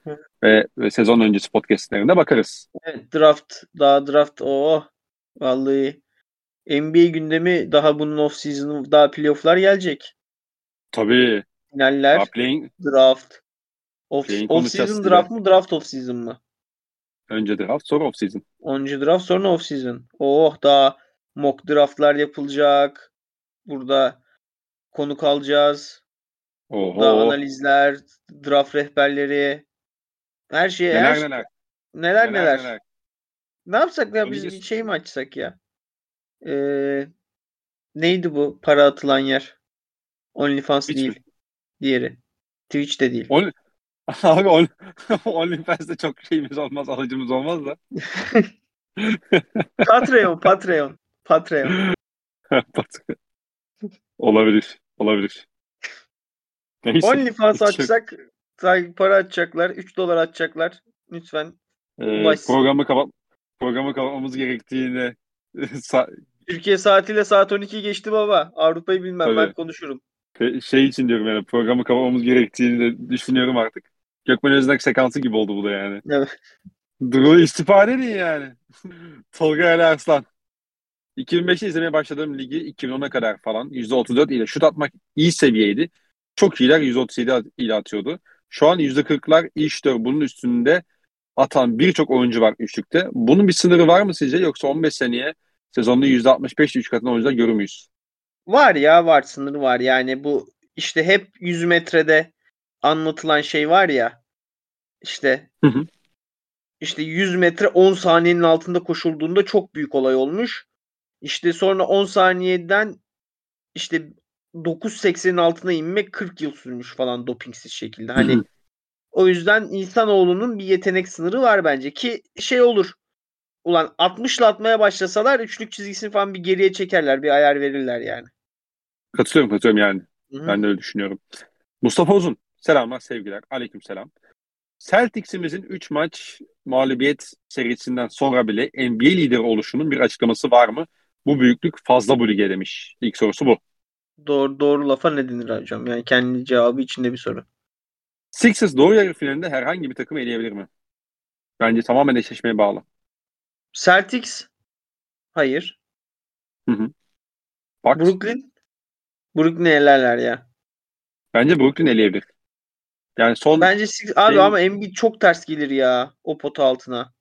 [SPEAKER 1] ve, ve sezon öncesi podcastlerinde bakarız.
[SPEAKER 2] Evet draft daha draft o oh, vallahi NBA gündemi daha bunun off season daha playoff'lar gelecek.
[SPEAKER 1] Tabii.
[SPEAKER 2] Finaller, playing, draft. Off, off season draft mı draft off season mı?
[SPEAKER 1] Önce draft sonra off season.
[SPEAKER 2] Önce draft sonra off season. Oh daha mock draftlar yapılacak. Burada konuk alacağız. Oho. Analizler, draft rehberleri, her şey.
[SPEAKER 1] Neler her şey- neler.
[SPEAKER 2] Neler neler. neler. Ne yapsak ya biz bir şey mi açsak ya? Ee, neydi bu para atılan yer? OnlyFans Hiç değil. Mi? Diğeri. Twitch de değil.
[SPEAKER 1] On... Abi on... OnlyFans'te çok şeyimiz olmaz, alıcımız olmaz da.
[SPEAKER 2] Patreon, Patreon. Patreon.
[SPEAKER 1] olabilir, olabilir.
[SPEAKER 2] Neyse. OnlyFans açsak para atacaklar, 3 dolar atacaklar. Lütfen.
[SPEAKER 1] Ee, programı kapat programı kapatmamız gerektiğini
[SPEAKER 2] Türkiye saatiyle saat 12 geçti baba. Avrupa'yı bilmem Tabii. ben konuşurum.
[SPEAKER 1] Şey için diyorum yani programı kapamamız gerektiğini de düşünüyorum artık. Gökmen Öznak sekansı gibi oldu bu da yani. Evet. Duru istifade edin yani. Tolga Ali Arslan. 2005'te izlemeye başladığım ligi 2010'a kadar falan %34 ile şut atmak iyi seviyeydi. Çok iyiler 137 ile atıyordu. Şu an %40'lar iyi şutör bunun üstünde atan birçok oyuncu var üçlükte. Bunun bir sınırı var mı sizce yoksa 15 seneye sezonda %65 3 katında oyuncular görür müyüz?
[SPEAKER 2] Var ya var sınır var. Yani bu işte hep 100 metrede anlatılan şey var ya işte hı hı. işte 100 metre 10 saniyenin altında koşulduğunda çok büyük olay olmuş. İşte sonra 10 saniyeden işte 9.80'in altına inmek 40 yıl sürmüş falan dopingsiz şekilde. Hani hı hı. o yüzden insanoğlunun bir yetenek sınırı var bence ki şey olur ulan 60'la atmaya başlasalar üçlük çizgisini falan bir geriye çekerler. Bir ayar verirler yani.
[SPEAKER 1] Katılıyorum katılıyorum yani. Hı-hı. Ben de öyle düşünüyorum. Mustafa Uzun. Selamlar sevgiler. Aleyküm selam. Celtics'imizin 3 maç mağlubiyet serisinden sonra bile NBA lideri oluşunun bir açıklaması var mı? Bu büyüklük fazla bu lige demiş. İlk sorusu bu.
[SPEAKER 2] Doğru, doğru lafa ne denir hocam? Yani kendi cevabı içinde bir soru.
[SPEAKER 1] Sixers doğu yarı finalinde herhangi bir takım eleyebilir mi? Bence tamamen eşleşmeye bağlı.
[SPEAKER 2] Celtics hayır.
[SPEAKER 1] Hı hı.
[SPEAKER 2] Bucks. Brooklyn Brooklyn elerler ya.
[SPEAKER 1] Bence Brooklyn eleyebilir. Yani son
[SPEAKER 2] Bence Six, abi şey... ama Embiid çok ters gelir ya o pota altına.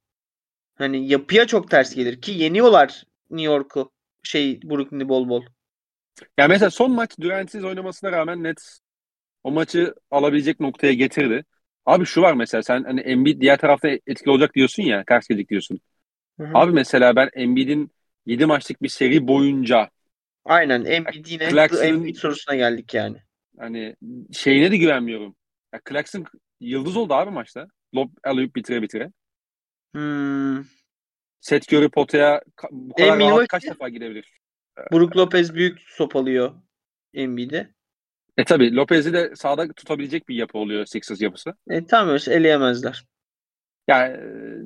[SPEAKER 2] Hani yapıya çok ters gelir ki yeniyorlar New York'u. Şey Brooklyn'i bol bol.
[SPEAKER 1] Ya mesela son maç Durant'siz oynamasına rağmen Nets o maçı alabilecek noktaya getirdi. Abi şu var mesela sen hani Embiid diğer tarafta etkili olacak diyorsun ya ters gelecek diyorsun.
[SPEAKER 2] Hı hı.
[SPEAKER 1] Abi mesela ben Embiid'in 7 maçlık bir seri boyunca
[SPEAKER 2] Aynen Embiid yine Embiid sorusuna geldik yani.
[SPEAKER 1] hani şeyine de güvenmiyorum. Ya Clarkson yıldız oldu abi maçta. Lob alıp bitire bitire.
[SPEAKER 2] Hmm.
[SPEAKER 1] Seth Curry potaya bu kadar
[SPEAKER 2] E,
[SPEAKER 1] rahat kaç defa gidebilir?
[SPEAKER 2] Brook Lopez büyük sopalıyor Embiid'i.
[SPEAKER 1] E tabi Lopez'i de sağda tutabilecek bir yapı oluyor Sixers yapısı.
[SPEAKER 2] E, tam öyle eleyemezler.
[SPEAKER 1] Yani e,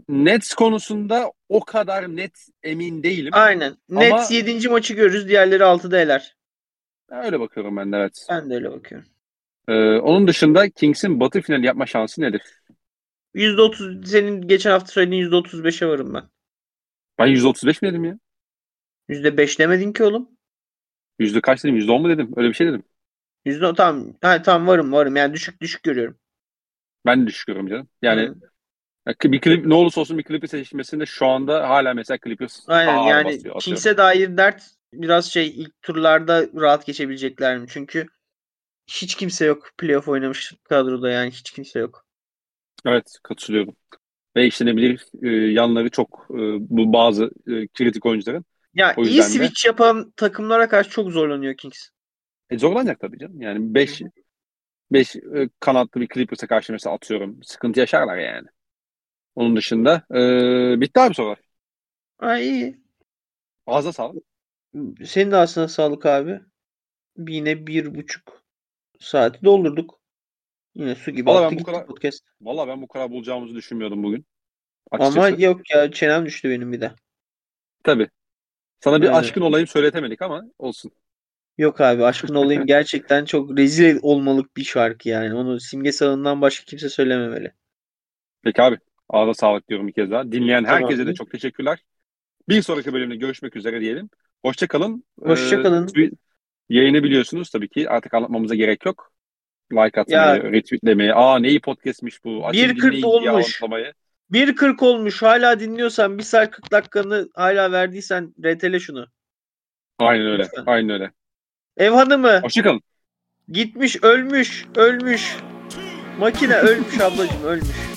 [SPEAKER 1] Nets konusunda o kadar net emin değilim.
[SPEAKER 2] Aynen.
[SPEAKER 1] Ama-
[SPEAKER 2] Nets 7. maçı görürüz. Diğerleri 6'da eler.
[SPEAKER 1] Öyle bakıyorum ben de evet.
[SPEAKER 2] Ben de öyle bakıyorum.
[SPEAKER 1] Ee, onun dışında Kings'in batı finali yapma şansı nedir?
[SPEAKER 2] %30 senin geçen hafta söylediğin %35'e varım ben.
[SPEAKER 1] Ben %35 mi dedim ya?
[SPEAKER 2] %5 demedin ki oğlum.
[SPEAKER 1] Yüzde kaç dedim? Yüzde on mu dedim? Öyle bir şey dedim.
[SPEAKER 2] Yüzde tamam. Ha, tamam varım varım. Yani düşük düşük görüyorum.
[SPEAKER 1] Ben de düşük görüyorum canım. Yani
[SPEAKER 2] Hı.
[SPEAKER 1] bir klip ne olursa olsun bir klipi seçmesinde şu anda hala mesela Clippers
[SPEAKER 2] Aynen yani
[SPEAKER 1] basıyor.
[SPEAKER 2] Kings'e dair dert biraz şey ilk turlarda rahat geçebilecekler mi? Çünkü hiç kimse yok playoff oynamış kadroda yani hiç kimse yok.
[SPEAKER 1] Evet katılıyorum. Ve işte ne bilir e, yanları çok e, bu bazı e, kritik oyuncuların.
[SPEAKER 2] Ya
[SPEAKER 1] O
[SPEAKER 2] iyi
[SPEAKER 1] yüzden de-
[SPEAKER 2] switch yapan takımlara karşı çok zorlanıyor Kings.
[SPEAKER 1] E, zorlanacak tabii canım. Yani 5 5 kanatlı bir Clippers'a karşı mesela atıyorum. Sıkıntı yaşarlar yani. Onun dışında e, bitti abi sorular.
[SPEAKER 2] Ha iyi.
[SPEAKER 1] Ağza sağlık.
[SPEAKER 2] Senin de aslında sağlık abi. Yine bir buçuk saati doldurduk. Yine su gibi
[SPEAKER 1] Valla ben bu kadar-
[SPEAKER 2] podcast.
[SPEAKER 1] Valla ben bu kadar bulacağımızı düşünmüyordum bugün.
[SPEAKER 2] Ama
[SPEAKER 1] Açıkçası.
[SPEAKER 2] yok ya çenem düştü benim bir de.
[SPEAKER 1] Tabii. Sana bir
[SPEAKER 2] Aynen.
[SPEAKER 1] aşkın olayım söyletemedik ama olsun.
[SPEAKER 2] Yok abi aşkın olayım gerçekten çok rezil olmalık bir şarkı yani. Onu Simge Sağı'ndan başka kimse söylememeli.
[SPEAKER 1] Peki abi. Ağza sağlık diyorum bir kez daha. Dinleyen
[SPEAKER 2] Tamam.
[SPEAKER 1] herkese de çok teşekkürler. Bir sonraki bölümde görüşmek üzere diyelim. Hoşçakalın.
[SPEAKER 2] Hoşçakalın.
[SPEAKER 1] yayını biliyorsunuz tabii ki. Artık anlatmamıza gerek yok. Like atmayı, retweetlemeyi. Aa ne iyi podcastmiş bu. Açın
[SPEAKER 2] 1.40
[SPEAKER 1] dinleyin diye
[SPEAKER 2] olmuş. 1.40 olmuş. Hala dinliyorsan bir saat 40 dakikanı hala verdiysen retele şunu.
[SPEAKER 1] Aynen öyle.
[SPEAKER 2] Lütfen.
[SPEAKER 1] Aynen öyle.
[SPEAKER 2] Ev hanımı
[SPEAKER 1] Hoşçakalın.
[SPEAKER 2] gitmiş ölmüş ölmüş. Makine ölmüş ablacığım ölmüş.